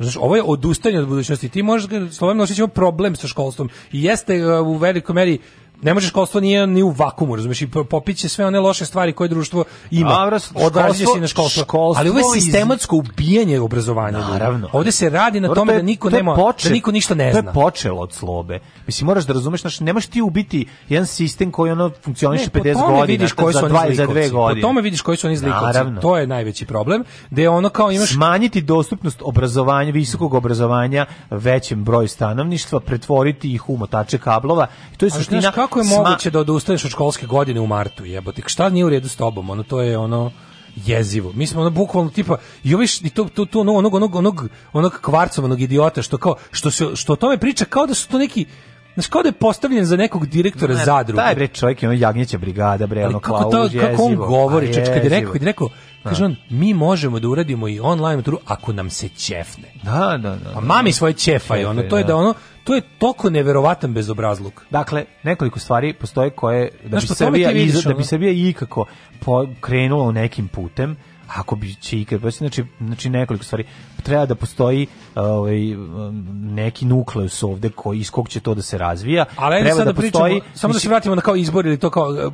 Znaš, ovo je odustajanje od budućnosti. Ti možeš, Slovan Milošić ima problem sa školstvom i jeste uh, u velikoj meri ne može školstvo nije ni u vakumu, razumeš, i popiće sve one loše stvari koje društvo ima. Odrazio se na školstvo. školstvo ali ovo je sistematsko ubijanje obrazovanja. Naravno. Ovde se radi na tome da niko nema, da niko ništa ne zna. To je počelo od slobe. Mislim, moraš da razumeš, znaš, nemaš ti ubiti jedan sistem koji ono funkcioniše 50 godina, koji su za, 2, za dve godine. Po tome vidiš koji su oni zlikovci. To je najveći problem, da je ono kao imaš... Smanjiti dostupnost obrazovanja, visokog obrazovanja većem broju stanovništva, pretvoriti ih u motače kablova. I to je suština kako je moguće da odustaneš od školske godine u martu, jebote? Šta nije u redu s tobom? Ono to je ono jezivo. Mi smo ono bukvalno tipa i ovi i to to to onog onog onog onog kvarcovanog idiota što kao što se što o tome priča kao da su to neki Znaš, kao da je postavljen za nekog direktora ne, zadruge. Taj bre čovjek je ono jagnjeća brigada, bre, ono kako, to, kako on govori, čeč, kad je rekao, kad je rekao, da. kaže on, mi možemo da uradimo i online maturu ako nam se ćefne. Da, da, da. A pa mami svoje ćefa ono, to je da. da ono, to je toliko neverovatan bezobrazluk. Dakle, nekoliko stvari postoje koje da Znaš, bi Srbija vidiš, da bi Srbija ikako krenula u nekim putem, ako bi će ikad, pa, znači, znači nekoliko stvari treba da postoji ovaj neki nukleus ovde koji iz kog će to da se razvija. Ali treba da, da pričamo, postoji samo da se vratimo na kao izbor ili to kao uh,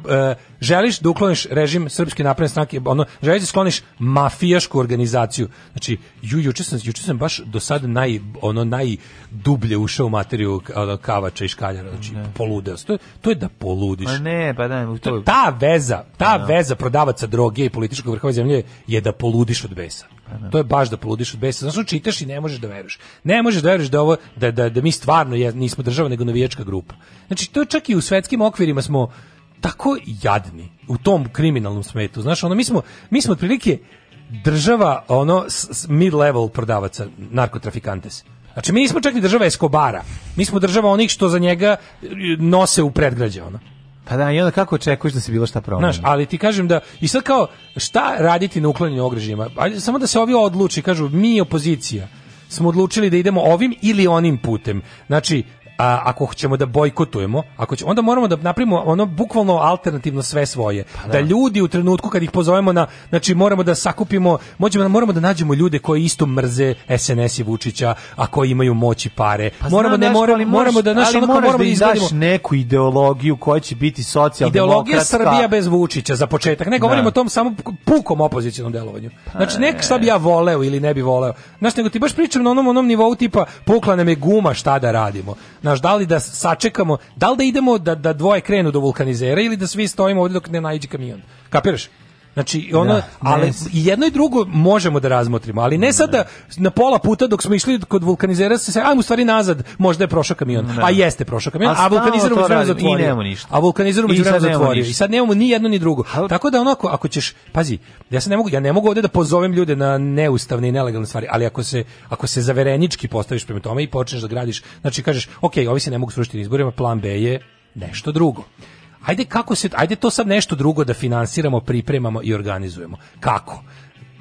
želiš da ukloniš režim srpske napredne stranke, ono želiš da skloniš mafijašku organizaciju. Znači ju juče sam juče sam baš do sada naj ono najdublje ušao u materiju ono, kavača i škaljara, znači ne. poludeo. To je, to je da poludiš. Ma ne, pa da, to... ta veza, ta ne. Pa da. veza prodavaca droge i političkog vrha zemlje je da poludiš od besa. Da, da. To je baš da poludiš od besa. Znači, čitaš i ne možeš da veruješ. Ne možeš da veruješ da ovo da, da, da mi stvarno je, nismo država nego navijačka grupa. Znači, to čak i u svetskim okvirima smo tako jadni u tom kriminalnom smetu. Znaš, ono, mi smo, mi smo otprilike država ono mid-level prodavaca narkotrafikantes. Znači, mi nismo čak i država Eskobara. Mi smo država onih što za njega e, nose u predgrađe, ono. Pa da, i onda kako očekuješ da se bilo šta promeni? Znaš, ali ti kažem da, i sad kao, šta raditi na uklanjanju ogrežima? Ajde, samo da se ovi odluči, kažu, mi opozicija smo odlučili da idemo ovim ili onim putem. Znači, a, ako hoćemo da bojkotujemo, ako ćemo, onda moramo da napravimo ono bukvalno alternativno sve svoje. Pa da. da. ljudi u trenutku kad ih pozovemo na znači moramo da sakupimo, možemo moramo da nađemo ljude koji isto mrze SNS i Vučića, a koji imaju moć i pare. Pa moramo znam, da moramo, ali moramo da naš ali moramo da, da izgradimo neku ideologiju koja će biti socijalna. Ideologija Srbija bez Vučića za početak. Ne govorimo da. o tom samo pukom opozicionom delovanju. Pa znači nek šta bi ja voleo ili ne bi voleo. Znači nego ti baš pričam na onom onom nivou tipa pukla nam je guma šta da radimo. Znači, Znaš, da li da sačekamo, da li da idemo da, da dvoje krenu do vulkanizera ili da svi stojimo ovde dok ne naiđe kamion. Kapiraš? Znači ono, da, ali i jedno i drugo možemo da razmotrimo, ali ne sada na pola puta dok smo išli kod vulkanizera se se ajmo stvari nazad, možda je prošao kamion. Ne. Da. A jeste prošao kamion, a, a vulkanizer mu zatvorio. I nemamo ništa. A vulkanizer mu zatvorio. I sad nemamo ni jedno ni drugo. Al... Tako da onako ako ćeš, pazi, ja se ne mogu ja ne mogu ovde da pozovem ljude na neustavne i nelegalne stvari, ali ako se ako se zaverenički postaviš prema tome i počneš da gradiš, znači kažeš, ok, ovi se ne mogu srušiti na izborima, plan B je nešto drugo. Ajde kako se ajde to sad nešto drugo da finansiramo, pripremamo i organizujemo. Kako?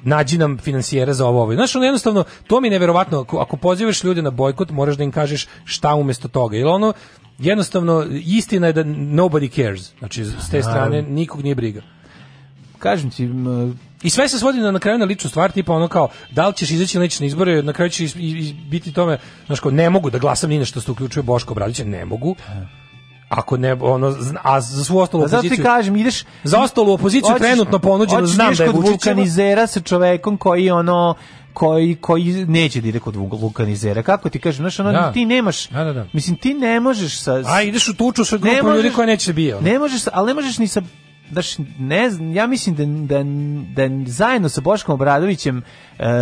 nađi nam finansijera za ovo. Znaš, ono jednostavno, to mi je neverovatno, ako, ako pozivaš ljude na bojkot, moraš da im kažeš šta umesto toga. Ili ono, jednostavno, istina je da nobody cares. Znači, s te strane, nikog nije briga. Kažem ti, i sve se svodi na, na kraju na ličnu stvar, tipa ono kao, da li ćeš izaći na lične izbore, na kraju će biti tome, znaš kao, ne mogu da glasam ni na što se uključuje Boško Obradovića, ne mogu, da. Ako ne, ono, a za svu ostalu opoziciju... Zato ti kažem, ideš... Za ostalu opoziciju očiš, trenutno ponuđeno, znam da je Vučićeva... vulkanizera sa čovekom koji, ono, koji, koji neće direkt da od vulkanizera. Kako ti kažem, znači ono, da. ti nemaš, da, da, da. mislim, ti ne možeš sa... A ideš u tuču sa grupom ljudi koja neće da bije bio. Ne možeš, al ne možeš ni sa Daš, ne znam, ja mislim da, da, da zajedno sa Boškom Obradovićem e,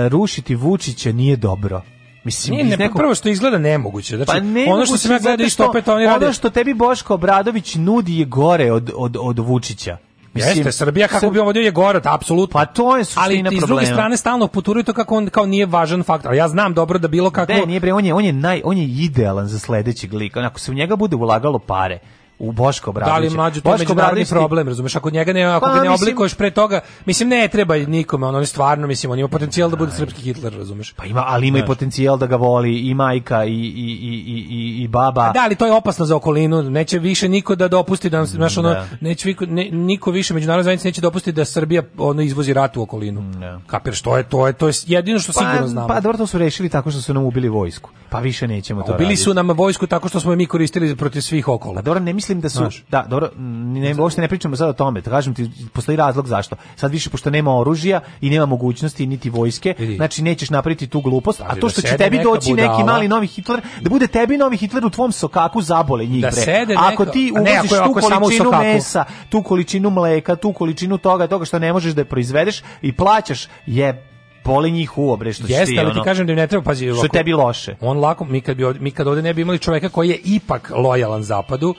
rušiti Vučića nije dobro. Mislim, Nije, ne, pa nekog... prvo što izgleda nemoguće. Znači, pa nemoguće, ono što se ja gledao isto opet oni rade. Ono što tebi Boško Obradović nudi je gore od, od, od Vučića. Mislim, Jeste, Srbija kako bi on vodio je gore, gorat, da, apsolutno. Pa to je suština problema. Ali s druge strane stalno poturuje to kako on kao nije važan faktor. Ja znam dobro da bilo kako... Ne, nije bre, on je, on je, naj, on je idealan za sledećeg lika. Ako se u njega bude ulagalo pare u Boško Obradovića. Da li mlađu to međunarodni problem, razumeš, ako njega ne, ako pa, ga ne pa, mislim... oblikuješ pre toga, mislim ne treba nikome, on, on je stvarno, mislim, on ima potencijal da bude srpski Hitler, razumeš. Pa ima, ali ima i potencijal da ga voli i majka i, i, i, i, i baba. A da, ali to je opasno za okolinu, neće više niko da dopusti da, znaš, ono, da. neće ne, niko više međunarodna zajednica neće dopustiti da Srbija ono izvozi rat u okolinu. Ne. Mm, da. Kapir, što je to, je to je jedino što pa, sigurno znamo. Pa dobro, to su rešili tako što su nam ubili vojsku. Pa više nećemo to. Ubili raditi. su nam vojsku tako što smo je mi koristili protiv svih okolo. Pa dobro, ne mislim da su Znaš. da dobro ne uopšte ne pričamo sad o tome da kažem ti postoji razlog zašto sad više pošto nema oružja i nema mogućnosti niti vojske Vidi. znači nećeš napraviti tu glupost znači, a to da što da će tebi doći budala, neki mali novi Hitler da bude tebi novi Hitler u tvom sokaku zabole njih da bre neko, ako ti uvoziš tu količinu mesa tu količinu mleka tu količinu toga toga što ne možeš da je proizvedeš i plaćaš je boli njih uvo bre što Jeste, ti, ali ti kažem da im ne treba pazi što lako, tebi loše. On lako mi kad bi mi kad ovde ne bi imali čoveka koji je ipak lojalan zapadu,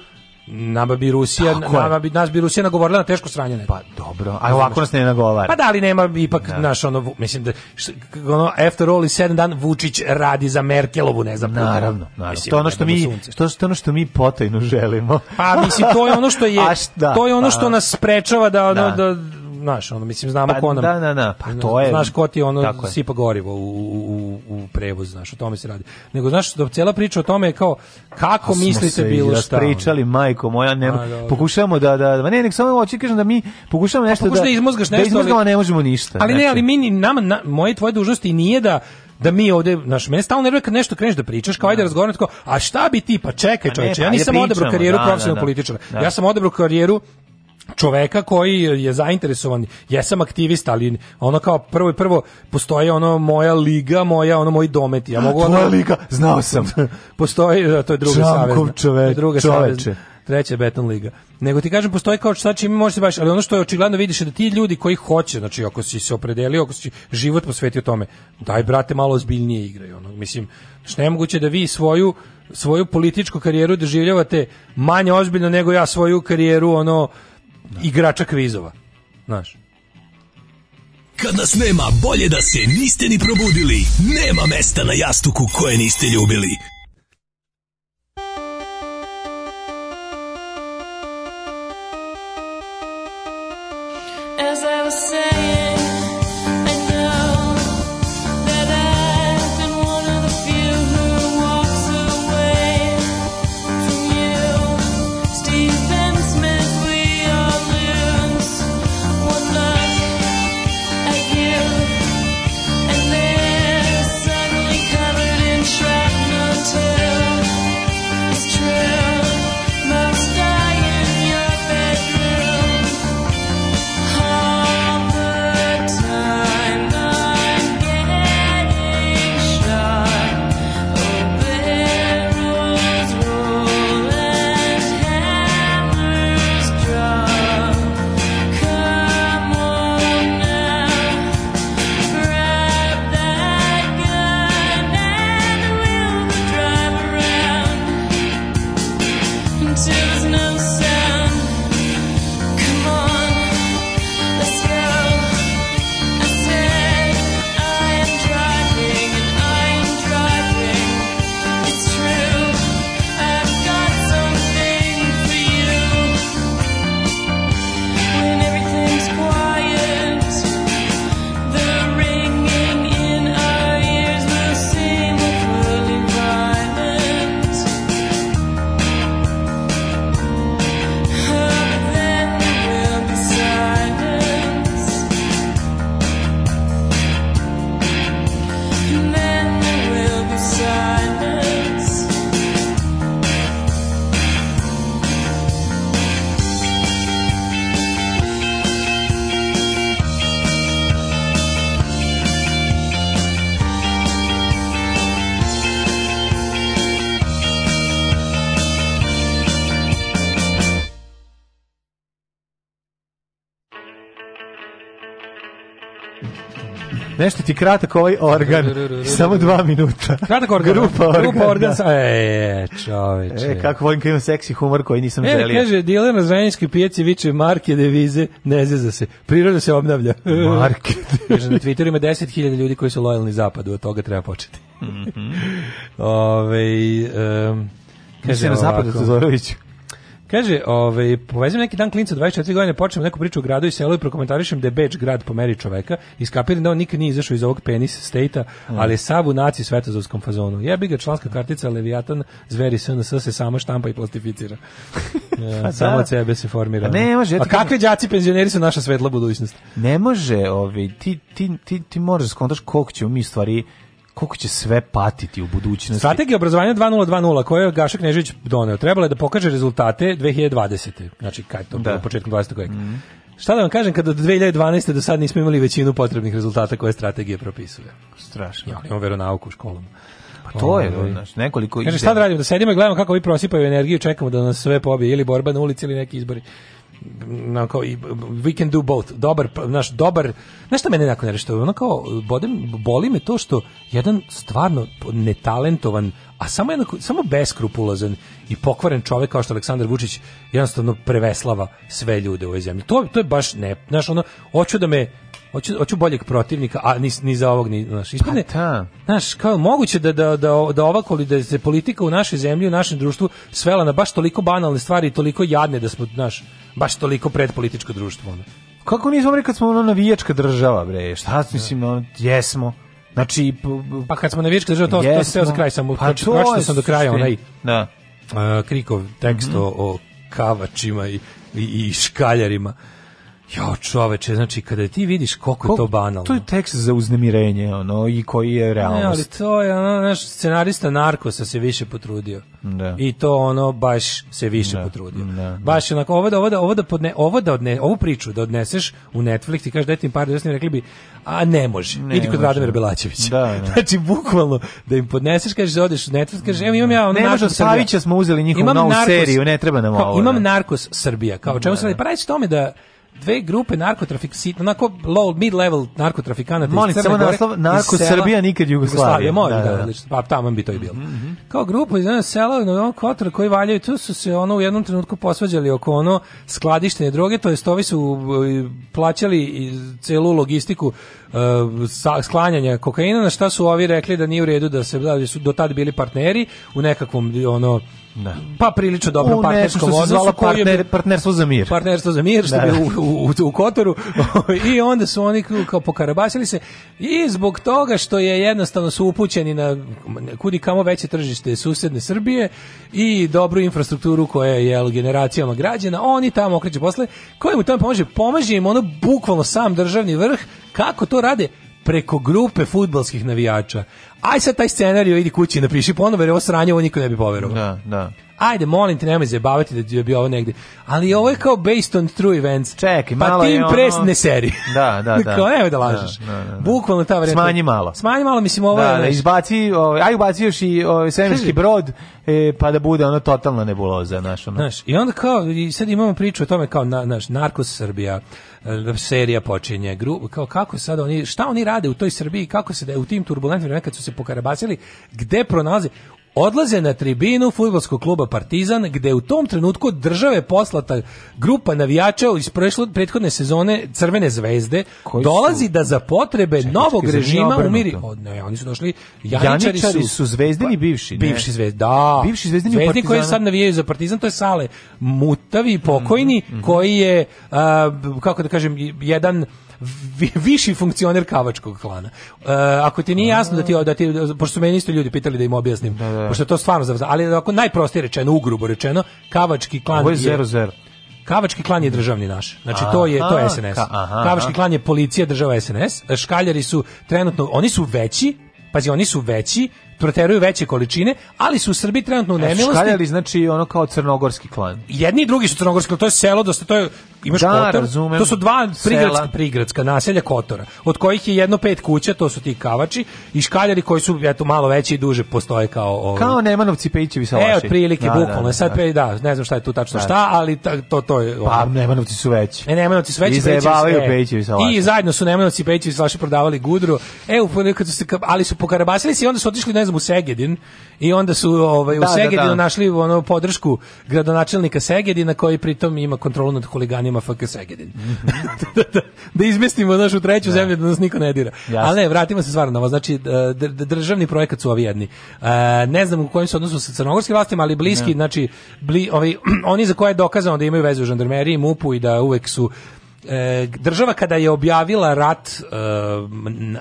Nama bi Rusija, nama bi nas bi Rusija nagovorila na teško sranjene. Pa dobro, a ovako nas ne nagovara. Pa da ali nema ipak da. naš ono mislim da ono after all is 7 dan Vučić radi za Merkelovu, ne znam. Naravno, naravno. Mislim, to ono što mi što to ono što mi potajno želimo. Pa mislim to je ono što je da, to je ono pa, što nas sprečava da, ono, da, da znaš, ono, mislim, znamo pa, ko nam... Da, da, da, pa to je... Znaš ko ti ono tako sipa gorivo u, u, u prevoz, znaš, o tome se radi. Nego, znaš, da cijela priča o tome je kao, kako Asmo pa mislite bilo šta? pričali, majko moja, ne, a, pokušavamo da, da, da, ne, nek samo hoću kažem da mi pokušavamo nešto pa, da... da izmozgaš da nešto, da izmozgamo, ne možemo ništa. Ali znači. ne, ali mi, nama, na, moje tvoje dužnosti nije da da mi ovde, naš mene stalno nervira kad nešto kreneš da pričaš, kao ajde da. razgovaramo tako, a šta bi ti, pa čekaj pa čoveče, ja pa nisam odabrao karijeru da, profesionalnog političara. Ja sam odabrao karijeru čoveka koji je zainteresovan, jesam aktivista, ali ono kao prvo i prvo postoji ono moja liga, moja ono moji dometi. Ja mogu ono, liga, znao sam. postoji, da, to je druga savezna. Čovek, druga savezna treća beton liga. Nego ti kažem postoji kao šta čime možeš se da baš, ali ono što je očigledno vidiš je da ti ljudi koji hoće, znači ako si se opredelio, ako si život posvetio tome, daj brate malo ozbiljnije igraju. Ono mislim, znači nemoguće da vi svoju svoju političku karijeru doživljavate manje ozbiljno nego ja svoju karijeru ono Da. igrača kvizova. Znaš. Kad nas nema, bolje da se niste ni probudili. Nema mesta na jastuku koje niste ljubili. Nešto ti kratak ovaj organ. Samo dva minuta. Kratak organ. Grupa da. organ. Da. E, čoveče. E, kako volim kad seksi humor koji nisam e, želio. E, kaže, diler na zranjenjskoj pijaci viče marke, devize, ne zeza se. Priroda se obnavlja. Marke. kaže, na Twitteru ima 10.000 ljudi koji su lojalni zapadu, od toga treba početi. Mm -hmm. Ove, um, kaže, na zapadu Todoroviću. Kaže, ovaj, povezim neki dan klinca 24 godine, počnem neku priču o gradu i selu i prokomentarišem da Beč grad po meri čoveka. Iskapiram da on nikad nije izašao iz ovog penis stejta, mm. ali je sav u naci svetozovskom fazonu. Jebi ga članska kartica Leviatan, zveri SNS se sama štampa i plastificira. ja, pa samo da. od sebe se formira. A pa ne može. A kakvi đaci penzioneri su naša svetla budućnost? Ne može, ovaj, ti, ti, ti, ti možeš da skontaš koliko u mi stvari koliko će sve patiti u budućnosti. Strategija obrazovanja 2020 koju je Gaša Knežević doneo, trebalo je da pokaže rezultate 2020. Znači, kad to da. bilo početkom 20. veka. Mm. Šta da vam kažem, kada od 2012. do sad nismo imali većinu potrebnih rezultata koje strategije propisuje. Strašno. Ja, imamo veronauku u školama. Pa to je, znači nekoliko Kaže šta da radimo, da sedimo i gledamo kako vi prosipaju energiju, čekamo da nas sve pobije ili borba na ulici ili neki izbori na kao we can do both. Dobar, naš dobar. nešto šta mene jako ne što ono kao bodem, boli me to što jedan stvarno netalentovan, a samo jednako, samo beskrupulozan i pokvaren čovjek kao što Aleksandar Vučić jednostavno preveslava sve ljude u ovoj zemlji. To to je baš ne, znaš ono hoću da me hoću, hoću boljeg protivnika, a ni, ni za ovog, ni, naš. ispadne, pa da. znaš, kao moguće da, da, da, da ovako, da se politika u našoj zemlji, u našem društvu svela na baš toliko banalne stvari toliko jadne da smo, znaš, baš toliko predpolitičko društvo, ono. Kako nismo rekli kad smo ono navijačka država, bre, šta mislim, ono, jesmo, Znači, pa kad smo navijačka država, to, jesmo, to steo za kraj, samo pa pročitao sam do kraja onaj da. Uh, krikov tekst mm -hmm. o kavačima i, i, i škaljarima. Jo, čoveče, znači kada ti vidiš koliko Kol, je to banalno. To je tekst za uznemirenje, ono, i koji je realnost. Ne, ali to je, ono, naš scenarista Narkosa se više potrudio. Da. I to, ono, baš se više da. potrudio. Da, da. Baš, onako, ovo da, ovo da, ovo da, podne, ovo da odne, ovu priču da odneseš u Netflix i kažeš dajte im par desni, da rekli bi, a ne može, ne, idi kod Radomira Belačevića. Da, da. znači, bukvalno, da im podneseš, kažeš da odeš u Netflix, kažeš, evo imam ja, ono, ne, Narkos Savića smo uzeli njihovu novu narkos, seriju, ne treba nam ovo. Imam da. Narkos Srbija, kao čemu se da, radi? Pa radi tome da dve grupe narkotrafik onako low mid level narkotrafikana Molim, iz Crne Gore. Naslov, narko Srbija nikad Jugoslavija. moj da, da, da, da. Pa tamo bi to i bilo. Mm -hmm. Kao grupa iz jednog sela na ovom kotoru koji valjaju, tu su se ono u jednom trenutku posvađali oko ono skladištenje droge, to jest ovi su plaćali celu logistiku uh, sklanjanja kokaina, na šta su ovi rekli da nije u redu da se da su do tad bili partneri u nekakvom ono Da. Pa prilično dobro u partnersko vozvalo, partner, partnerstvo za mir. Partnerstvo za mir, što da. je u, u, u, Kotoru. I onda su oni kao pokarabasili se i zbog toga što je jednostavno su upućeni na kudi kamo veće tržište susedne Srbije i dobru infrastrukturu koja je jel, generacijama građena, oni tamo okreću posle. Koji mu tamo pomaže? Pomaže im ono bukvalno sam državni vrh. Kako to rade? preko grupe futbalskih navijača. Aj sad taj scenarij idi kući napiši ponovo jer ovo sranje ovo niko ne bi poverovao. Da, da ajde, molim te, nemoj zabavati da bi ovo negde. Ali ovo je kao based on true events. Čekaj, pa malo pa tim ono... pres ne seri. Da, da, da. kao, nemoj da, da lažeš. Da, da, da. Bukvalno ta vremena. Smanji malo. Smanji malo, mislim, ovo da, je... Da, izbaci, ovaj, aj ubaci još i ovaj, svemirski brod, e, pa da bude ono totalna nebuloza. Znaš, ono. znaš, i onda kao, i sad imamo priču o tome kao, na, naš, Narkos Srbija, e, serija počinje gru, kao kako sad oni šta oni rade u toj Srbiji kako se da u tim turbulentnim vremenima kad su se pokarabacili gde pronalaze odlaze na tribinu futbolskog kluba Partizan, gde u tom trenutku države poslata grupa navijača iz prešlo, prethodne sezone Crvene zvezde, Koji dolazi su? da za potrebe Čekaj, novog čekaj, režima umiri... O, ne, oni su došli... Janičari, janičari su, su zvezdini pa, bivši, ne? Bivši zvezd, da. Bivši zvezdini Zvezdi partizana. koji sad navijaju za Partizan, to je Sale Mutavi, pokojni, mm -hmm. koji je, a, kako da kažem, jedan vi, viši funkcioner kavačkog klana. E, ako ti nije jasno da ti, da ti, pošto su meni isto ljudi pitali da im objasnim, da, da. pošto to stvarno za ali ako najprostije rečeno, ugrubo rečeno, kavački klan Ovo je... 00. Kavački klan je državni naš. Znači to je to je SNS. Ka, aha, Kavački aha. klan je policija država SNS. Škaljari su trenutno oni su veći, pazi oni su veći proteruju veće količine, ali su u Srbiji trenutno u e, nemilosti. Škaljali znači ono kao crnogorski klan. Jedni i drugi su crnogorski, to je selo, dosta to je imaš da, Kotor, razumem. to su dva prigradska, prigradska naselja Kotora, od kojih je jedno pet kuća, to su ti kavači i škaljari koji su eto malo veći i duže postoje kao ovi. Kao Nemanovci Pejićevi sa vaši. E, otprilike da, da, bukvalno. Da, da, Sad pe da, ne znam šta je tu tačno da. šta, ali ta, to to je. Pa Nemanovci su veći. E, Nemanovci su veći. I zajebavaju e. Pejićevi sa I zajedno su Nemanovci Pejićevi sa vaši prodavali gudru. E, u kad su se ali su pokarabasili se i onda su otišli ne orgazmu u Segedin i onda su ovaj, da, u da, Segedinu da, da. našli ono, podršku gradonačelnika Segedina koji pritom ima kontrolu nad huliganima FK Segedin. Mm -hmm. da, izmestimo našu treću zemlju da nas niko ne dira. Jasne. Ali ne, vratimo se stvarno Znači, državni projekat su ovi jedni. E, ne znam u kojem su odnosu sa crnogorskim vlastima, ali bliski, ne. znači, bli, ovi, oni za koje je dokazano da imaju vezu u žandarmeriji, MUP-u i da uvek su E, država kada je objavila rat e,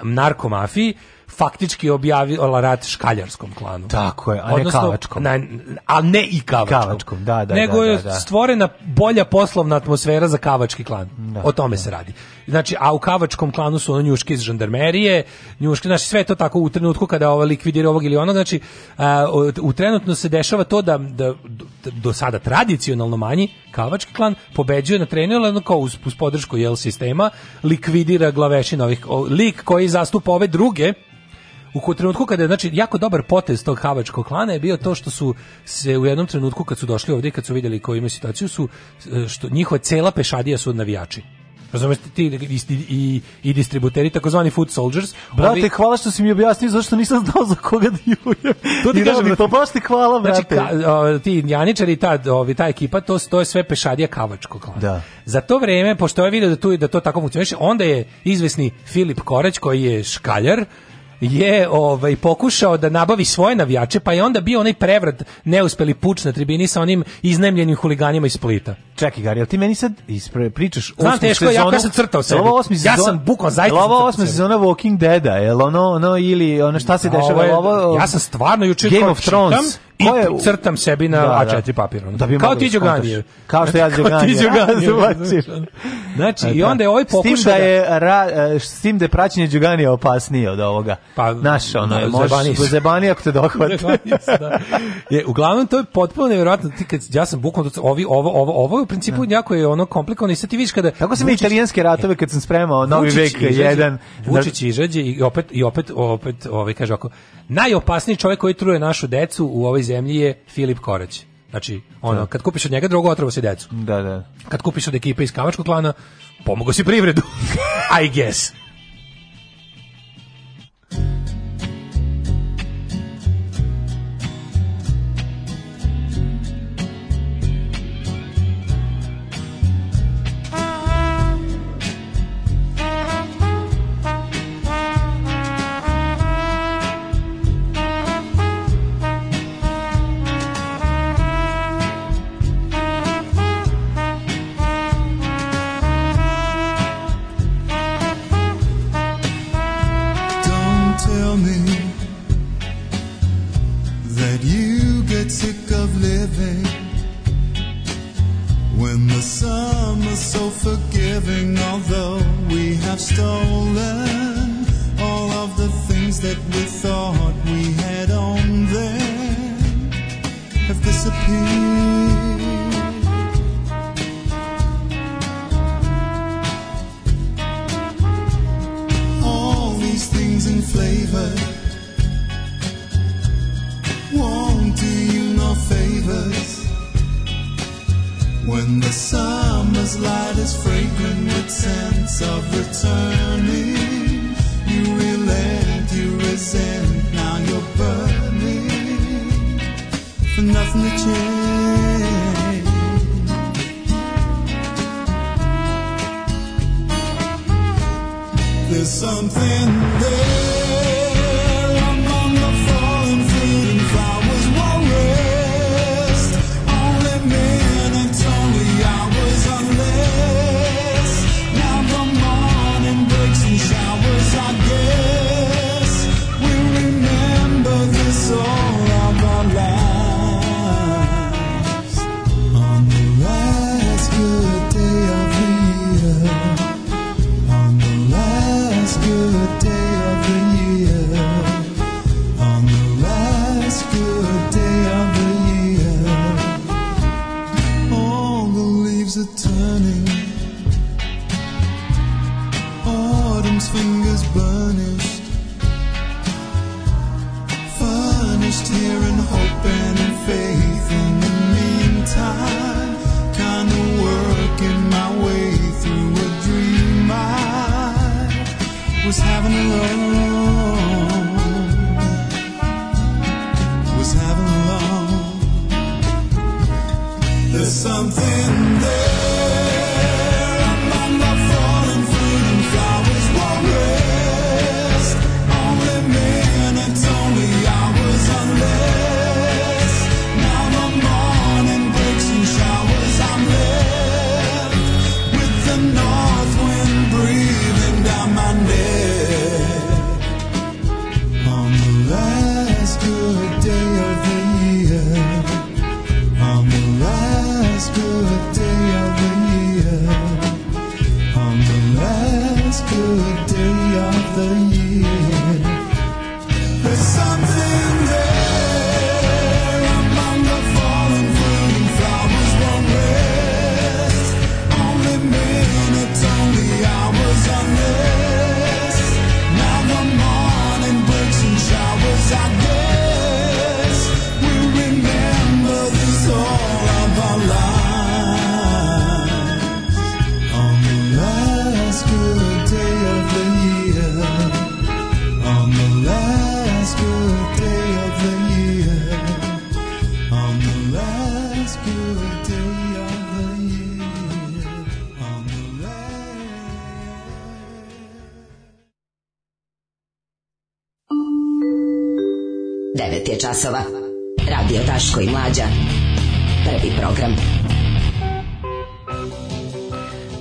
narkomafiji faktički objavila rat škaljarskom klanu. Tako je, a ne Odnosno, kavačkom. Na, a ne i kavačkom. kavačkom da, da, Nego da, da, da. je stvorena bolja poslovna atmosfera za kavački klan. Da, o tome da. se radi. Znači, a u kavačkom klanu su ono njuške iz žandarmerije, njuške, znači sve to tako u trenutku kada ova likvidira ovog ili onog, znači a, u trenutno se dešava to da, da do sada tradicionalno manji kavački klan pobeđuje na treningu, ali kao uz, uz podršku jel sistema, likvidira glaveši novih lik koji zastupa ove druge u trenutku kada je, znači, jako dobar potez tog havačkog klana je bio to što su se u jednom trenutku kad su došli ovdje, kad su vidjeli koju imaju situaciju, su, e, što njihova cela pešadija su od navijači. Razumeš ti i, i, i distributeri takozvani food soldiers. Brate, ovi... hvala što si mi objasnio zašto nisam znao za koga da jujem. To ti kažem, to baš ti hvala, znači, brate. Znači, ka, o, ti Janičari ta, ovi, ta ekipa, to, to je sve pešadija kavačkog. Da. Za to vreme, pošto je video da, tu, da to tako funkcioniše, onda je izvesni Filip Koreć, koji je škaljar, je ovaj pokušao da nabavi svoje navijače, pa je onda bio onaj prevrat, neuspeli puč na tribini sa onim iznemljenim huliganima iz Splita. Čekaj, Gari, jel ti meni sad ispre, pričaš Znam, osmu teško, sezonu? ja sam crtao sebi. ja sam bukvalno zaista Jel ovo osmi sezona Walking Deada, jel ono, ono ili ono šta se da, dešava? Ovo, ja sam stvarno jučer Game of Thrones. Čitam, i je, crtam sebi na da, A4 da. papir. Da bi kao ti Đoganije. Kao što ja Đoganije. znači, znači. znači e, i pa, onda je ovaj pokušao... S tim da, da je, ra, e, s tim da je praćenje Đoganije opasnije od ovoga. Pa, Naš, ono, da, možeš zebani ako te dohvate. da. je, uglavnom, to je potpuno nevjerojatno. Ti kad, ja sam bukvalno, ovi, ovo, ovo, ovo u principu da. jako je ono komplikovano i sad ti vidiš kada... Tako sam Vučić, italijanske ratove e, kad sam spremao Novi Vučić vek izađe, jedan. Vučić izađe i opet, i opet, opet, ovaj, kaže ovako, najopasniji čovjek koji truje našu decu u ovoj zemlji je Filip Korać. Znači, ono, da. kad kupiš od njega drogu, otrovo si decu. Da, da. Kad kupiš od ekipe iz Kamačkog klana, pomogao si privredu. I guess. last good day of the year.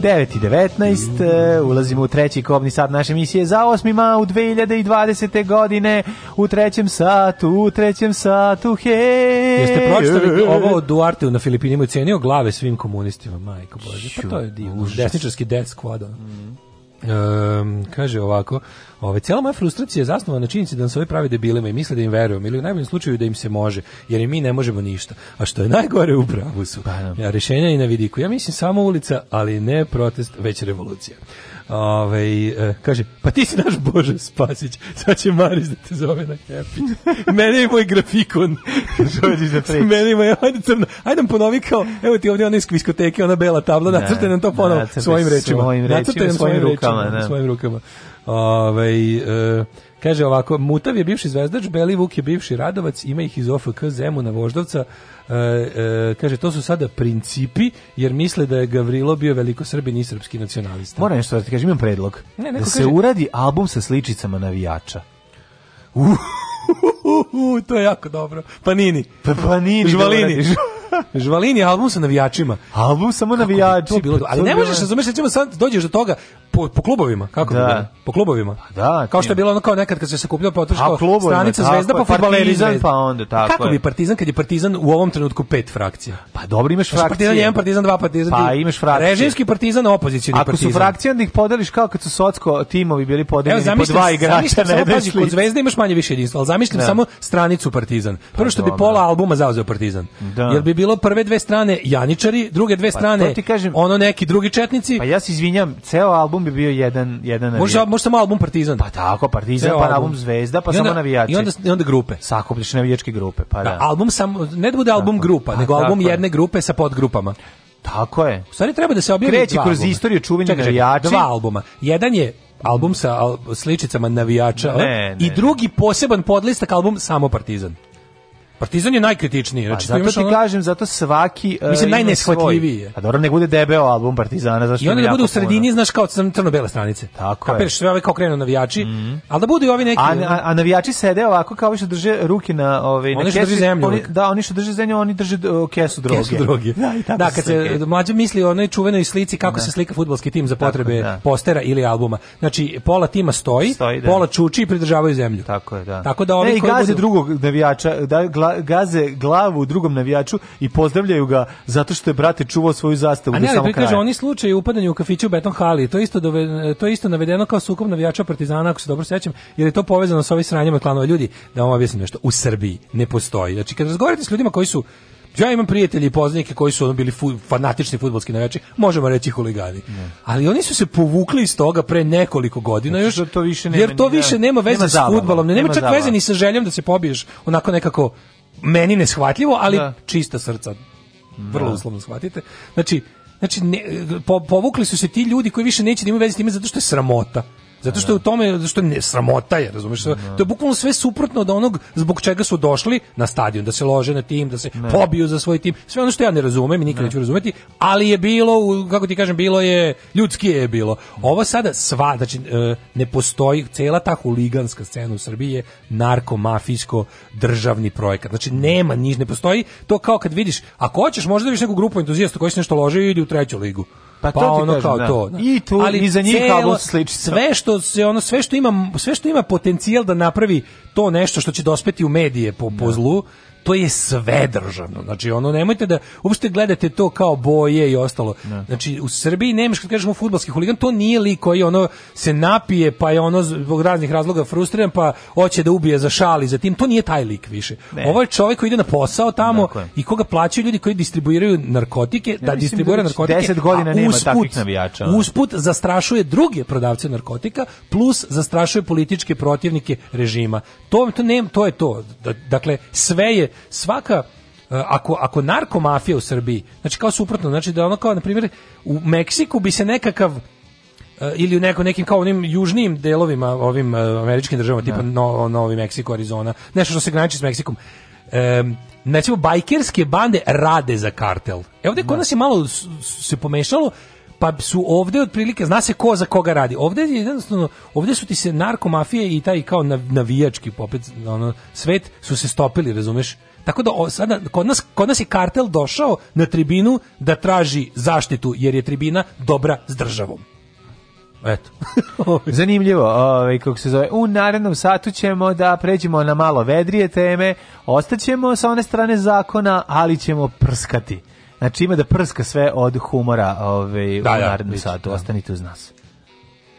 9.19, e, ulazimo u treći kobni sat naše emisije za 8. ma u 2020. godine, u trećem satu, u trećem satu, hej! Jeste pročitali ovo o Duarte na Filipinima cenio glave svim komunistima, majko Bože, pa to je divno, desničarski death squad, mm. Um, kaže ovako, ove, cijela moja frustracija je zasnovana na činjenici da nam se ove pravi debilima i misle da im verujemo ili u najboljem slučaju da im se može, jer i mi ne možemo ništa. A što je najgore u pravu su. Pa da. ja, rešenja i na vidiku. Ja mislim samo ulica, ali ne protest, već revolucija. Ove, ovaj, kaže, pa ti si naš Bože Spasić, sad će Maris da te zove na happy. Mene je moj grafikon. Dođi za preći. Mene je moj, ajde crno, ajde nam ponovi kao, evo ti ovdje ona iz kviskoteke, ona bela tabla, ne, da, nacrte nam to ponovo svojim rečima. Svojim rečima, svojim, svojim rukama. Rečima, da. Svojim rukama. Ove, ovaj, e, Kaže ovako, Mutav je bivši zvezdač, Vuk je bivši Radovac, ima ih iz OFK Zemuna Voždovca, E, e, kaže, to su sada principi, jer misle da je Gavrilo bio veliko srbin i srpski nacionalista. Moram nešto da ti kažem, imam predlog. Ne, da se kaže... uradi album sa sličicama navijača. Uh, uh, uh, to je jako dobro. Panini. Pa, panini. Žvalini. Žvalini album sa navijačima. Album samo navijači. To bilo, pa ali ne možeš razumjeti, ćemo sad dođeš do toga po, po klubovima, kako da. Bilo? Po klubovima. Pa da, kao što je bilo ono kao nekad kad se sakupljao pa otišao stranica Zvezda po fudbaleri Zvezda. Pa, pa onda tako. Kako je. bi Partizan kad je Partizan u ovom trenutku pet frakcija? Pa dobro imaš frakcije. Partizan 1, Partizan 2, Partizan Pa imaš frakcije. Režimski Partizan, opozicioni Partizan. Ako su frakcije onda ih podeliš kao kad su socsko timovi bili podeljeni po dva igrača ne pazi, kod Zvezde imaš manje više jedinstva, al zamišlim da. samo stranicu Partizan. Prvo što bi pola albuma zauzeo Partizan. Da. Jer bi bilo prve dve strane Janičari, druge dve pa, strane pa, kažem, ono neki drugi četnici. Pa ja se izvinjam, ceo album bi bio jedan jedan Možda možda album Partizan. Pa tako, Partizan, ceo pa album Zvezda, pa onda, samo navijači. I onda i onda grupe. Sakupljaš navijačke grupe, pa da. da album sam ne da bude album tako. grupa, nego A, album jedne grupe sa podgrupama. Tako je. U stvari treba da se objavi Kreći kroz albuma. istoriju čuvanja navijača. Dva albuma. Jedan je album sa al, sličicama navijača ne, ne, i drugi poseban podlistak album samo Partizan. Partizan je najkritičniji. Pa znači, zato ti ono... kažem, zato svaki uh, mislim najneshvatljiviji je. A pa dobro ne bude debeo album Partizana, zašto I onda da bude u sredini, znaš kao crno-bele stranice. Tako Kapiraš, je. sve ove kao krenu navijači, mm -hmm. ali da budu i ovi neki. A, a, a navijači sede ovako kao više drže ruke na ove ovaj, oni što drže zemlju. Oni, da, oni što drže zemlju, oni drže uh, kesu droge. Kesu droge. Da, i tako da kad se okay. mlađe misli o onoj čuvenoj slici kako da. se slika fudbalski tim za potrebe tako, da. postera ili albuma. Znači pola tima stoji, da. pola čuči i pridržavaju zemlju. Tako je, da. Tako da ovi e, koji drugog navijača, da gaze glavu drugom navijaču i pozdravljaju ga zato što je brate čuvao svoju zastavu A ne, ali prikaže, oni slučaj upadanja u kafiću u Beton Hali, to je isto, dove, to je isto navedeno kao sukob navijača Partizana, ako se dobro sećam, jer je to povezano sa ovim sranjama klanova ljudi. Da vam objasnim nešto, u Srbiji ne postoji. Znači, kad razgovarate s ljudima koji su ja imam prijatelje i poznanike koji su ono bili fu, fanatični fudbalski navijači, možemo reći huligani. Ne. Ali oni su se povukli iz toga pre nekoliko godina znači, još. To više nema, jer to više nema veze nema s fudbalom, nema, nema čak zabava. veze ni sa željom da se pobiješ, onako nekako meni neshvatljivo, ali da. čista srca. Vrlo da. uslovno shvatite. Znači, znači ne, po, povukli su se ti ljudi koji više neće da imaju veze s time zato što je sramota. Zato što je u tome, zato što je sramota je, razumeš? Da. To je bukvalno sve suprotno od onog zbog čega su došli na stadion, da se lože na tim, da se ne. pobiju za svoj tim. Sve ono što ja ne razumem i nikad ne. neću razumeti, ali je bilo, kako ti kažem, bilo je, ljudski je bilo. Ovo sada sva, znači, e, ne postoji, cela ta huliganska scena u Srbiji je narkomafijsko državni projekat. Znači, nema niš, ne postoji to kao kad vidiš, ako hoćeš, možda da vidiš neku grupu entuzijasta koji se nešto lože i ide u treću ligu. Pa, pa to ono kažem, kao da. to. Da. I tu ali i za njih sliči Sve što se ono sve što ima sve što ima potencijal da napravi to nešto što će dospeti u medije po, po da. zlu to je sve državno. Znači ono nemojte da uopšte gledate to kao boje i ostalo. Ne. Da. Znači u Srbiji nemaš kad kažemo fudbalski huligan, to nije lik koji ono se napije pa je ono zbog raznih razloga frustriran pa hoće da ubije za šali za tim. To nije taj lik više. Ne. Ovo je čovjek koji ide na posao tamo dakle. i koga plaćaju ljudi koji distribuiraju narkotike, ja, da distribuira da narkotike. 10 godina nema usput, takvih navijača. Usput zastrašuje druge prodavce narkotika plus zastrašuje političke protivnike režima. To to ne, to je to. Da, dakle sve je svaka e, ako, ako narkomafija u Srbiji, znači kao suprotno, znači da ono kao, na primjer, u Meksiku bi se nekakav e, ili u neko, nekim kao onim južnim delovima ovim e, američkim državama, tipa da. no, Novi Meksiko, Arizona, nešto što se graniči s Meksikom, e, znači, bajkerske bande rade za kartel. Evo ovdje kod da. nas je malo se pomešalo, pa su ovde otprilike, zna se ko za koga radi. Ovde je jednostavno, ovde su ti se narkomafije i taj kao navijački popet, ono, svet su se stopili, razumeš? Tako da o, sada kod nas, kod nas je kartel došao na tribinu da traži zaštitu jer je tribina dobra s državom. Eto. Zanimljivo, ovaj kako se zove. U narednom satu ćemo da pređemo na malo vedrije teme. Ostaćemo sa one strane zakona, ali ćemo prskati. Znači ima da prska sve od humora ovaj, da, u da, narednom da, satu. Ostanite uz nas.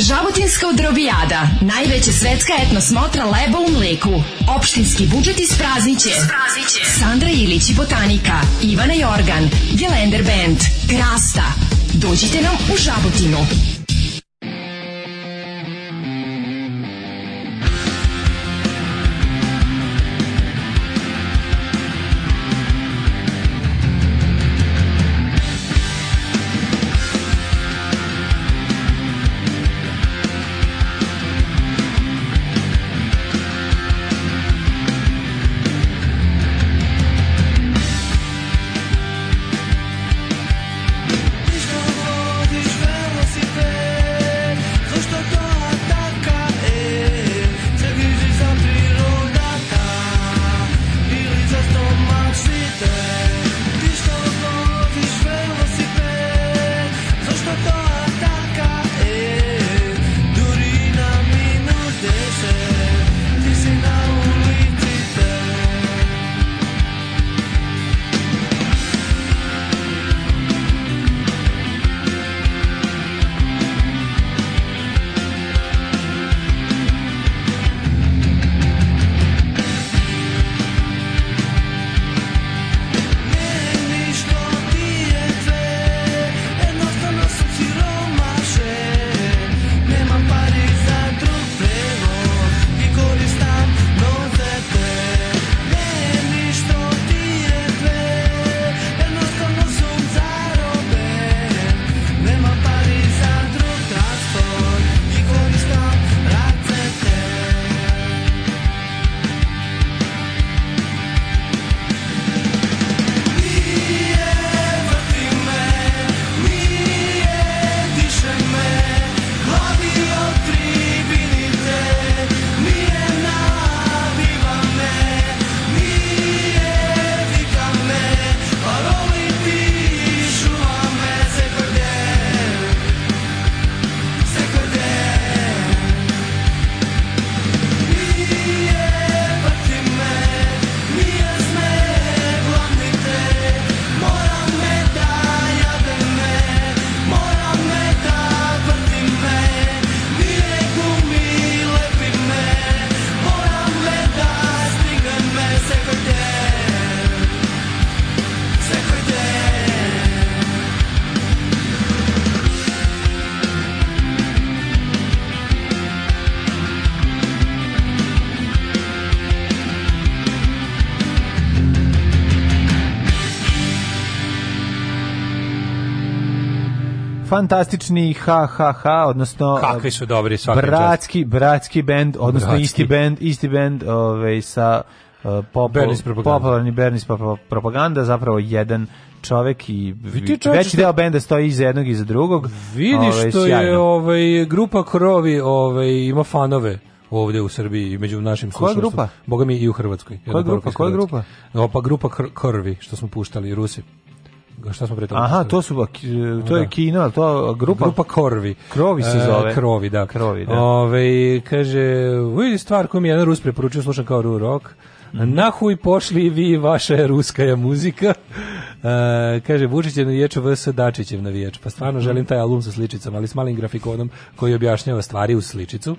Žabotinska odrobijada, najveća svetska etno smotra leba u mleku. Opštinski budžet isprazniće. Isprazniće. Sandra Ilić i Botanika, Ivana Jorgan, Gelender Band, Krasta. Dođite nam u Žabotinu. fantastični ha ha ha, odnosno kakvi e, su dobri svaki bratski čast. bratski bend, odnosno bratski. isti bend, isti bend, ovaj sa uh, popularni Bernis propaganda, zapravo jedan čovek i veći što... deo benda stoji iza jednog i za drugog. Vidi ove, ovaj, što sjajno. je ovaj grupa Krovi, ovaj ima fanove ovdje u Srbiji i među našim slušalcima. Koja grupa? Boga mi i u Hrvatskoj. Koja grupa? Koja grupa? No, pa grupa Krvi, što smo puštali, Rusi šta smo pre Aha, to su to je da. Kina, to grupa grupa Korvi. Krovi se e, zove. krovi, da. Krovi, da. Ove, kaže, vidi stvar koju mi je jedan Rus preporučio, slušam kao Ru Rock. Mhm. Nahuj pošli vi vaša ruskaja muzika. E, kaže, Vučić je naviječ vs. Dačićev naviječ. Pa stvarno želim taj album sa sličicama, ali s malim grafikonom koji objašnjava stvari u sličicu.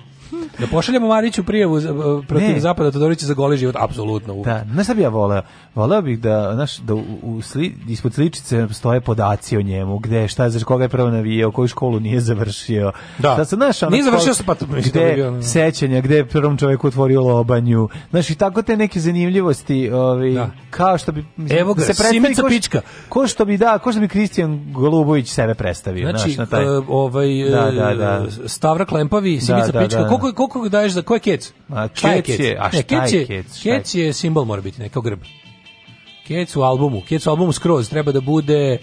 Da pošaljemo Mariću prijavu za, e, protiv ne. Zapada Todorića za goli život, apsolutno. Da, znaš šta bi ja voleo? Voleo bih da, znaš, da u, u sli, ispod sličice stoje podaci o njemu, gde, šta, za koga je prvo navijao, koju školu nije završio. Da, da se, znaš, ono, nije završio se, pa to gde, da sećanja, gde je prvom čoveku otvorio lobanju, znaš, i tako te neke zanimljivosti, ovi, da. kao što bi... Evo ga, da se Simica ko, Pička. Ko što bi, da, ko što bi Kristijan Golubović sebe predstavio, znači, znaš, na taj... E, ovaj, da, da, e, da. Stavra Klempavi, Simica da, da Pička, koliko koliko, koliko daješ za, ko je kec? A kec, je a šta, je, kec, šta je kec? je simbol mora biti, nekao grb. Kec u albumu, kec u albumu skroz, treba da bude...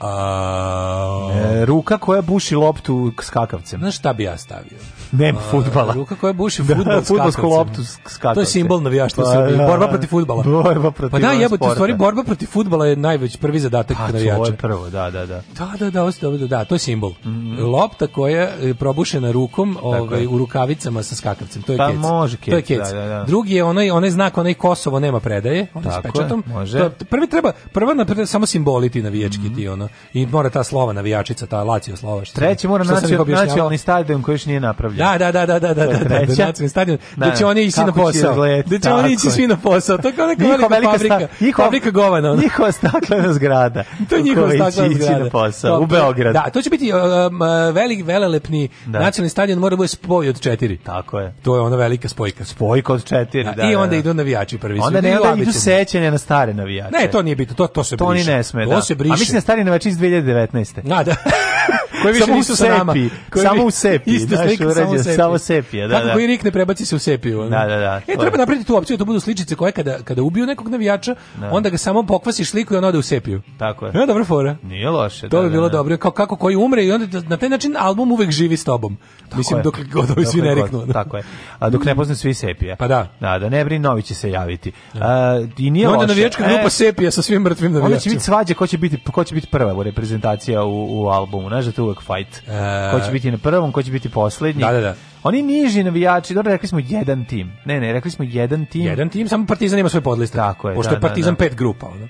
A... E, ruka koja buši loptu skakavcem. Znaš šta bi ja stavio? Nema fudbala. Luka koja buši da, fudbal, fudbalsku loptu skakavce. To je simbol navijaštva pa, Srbije, da, borba da. protiv fudbala. Borba protiv. Pa da, jebote, u stvari borba protiv fudbala je najveći prvi zadatak pa, navijača. To je prvo, da, da, da. Da, da, da, da, da, to je simbol. Mm. Lopta koja je probušena rukom, ovaj u rukavicama sa skakavcem, to je pa, Može kec. To je kec. Da, da, da. Drugi je onaj onaj znak, onaj Kosovo nema predaje, on s pečatom. Može. To, prvi treba, prva na samo simboliti navijački mhm. ti ono. I mora ta slova navijačica, ta Lazio slova. Treći mora naći nacionalni stadion koji još nije napravljen Da, da, da, da, da, da, da, da, nacionalni da, da, stadion, da, da, će oni ići na posao. Da će oni ići svi na posao. To kao neka njihova velika fabrika, njihova, fabrika govana. Ona. Njihova staklena zgrada. to je njihova staklena zgrada. na posao, to, u Beograd. Da, to će biti uh, um, uh, velik, velelepni da. nacionalni stadion, mora bude spoj od četiri. Tako je. To je ona velika spojka. Spojka od četiri, da. da I onda da. idu navijači prvi. Onda ne idu sećanje na stare navijače. Ne, to nije bito. to, to se briše. To ni ne sme, da. To se briše. A mislim stari navijači iz 2019. Da, da. koje više nisu sa nama. Samo u sepiji. Isto slika, samo sepi. Samo sepije, da, Kako da. koji rik ne prebaci se u sepiju. Da, da, da. E, treba napraviti tu opciju, da to budu sličice koje kada, kada ubiju nekog navijača, da. onda ga samo pokvasiš sliku i on ode u sepiju. Tako je. Ja, e, dobra fora. Nije loše. To da, bi da, bilo dobro. Kao, kako koji umre i onda na taj način album uvek živi s tobom. Tako Mislim, je. dok god ovi svi ne riknu. Tako je. A dok ne poznu svi sepije. Pa da. Da, da ne brin, novi će se javiti. A, I nije loše. Onda navijačka grupa e, sepija sa svim mrtvim navijačima. Onda će biti svađa ko će biti, ko će biti prva reprezentacija u, u albumu. Znaš da to uvek dog fight. E... Ko će biti na prvom, ko će biti poslednji. Da, da, da. Oni niži navijači, dobro rekli smo jedan tim. Ne, ne, rekli smo jedan tim. Jedan tim, samo Partizan ima svoje podlist. Tako je. Pošto da, je da, Partizan da, da. pet grupa, onda.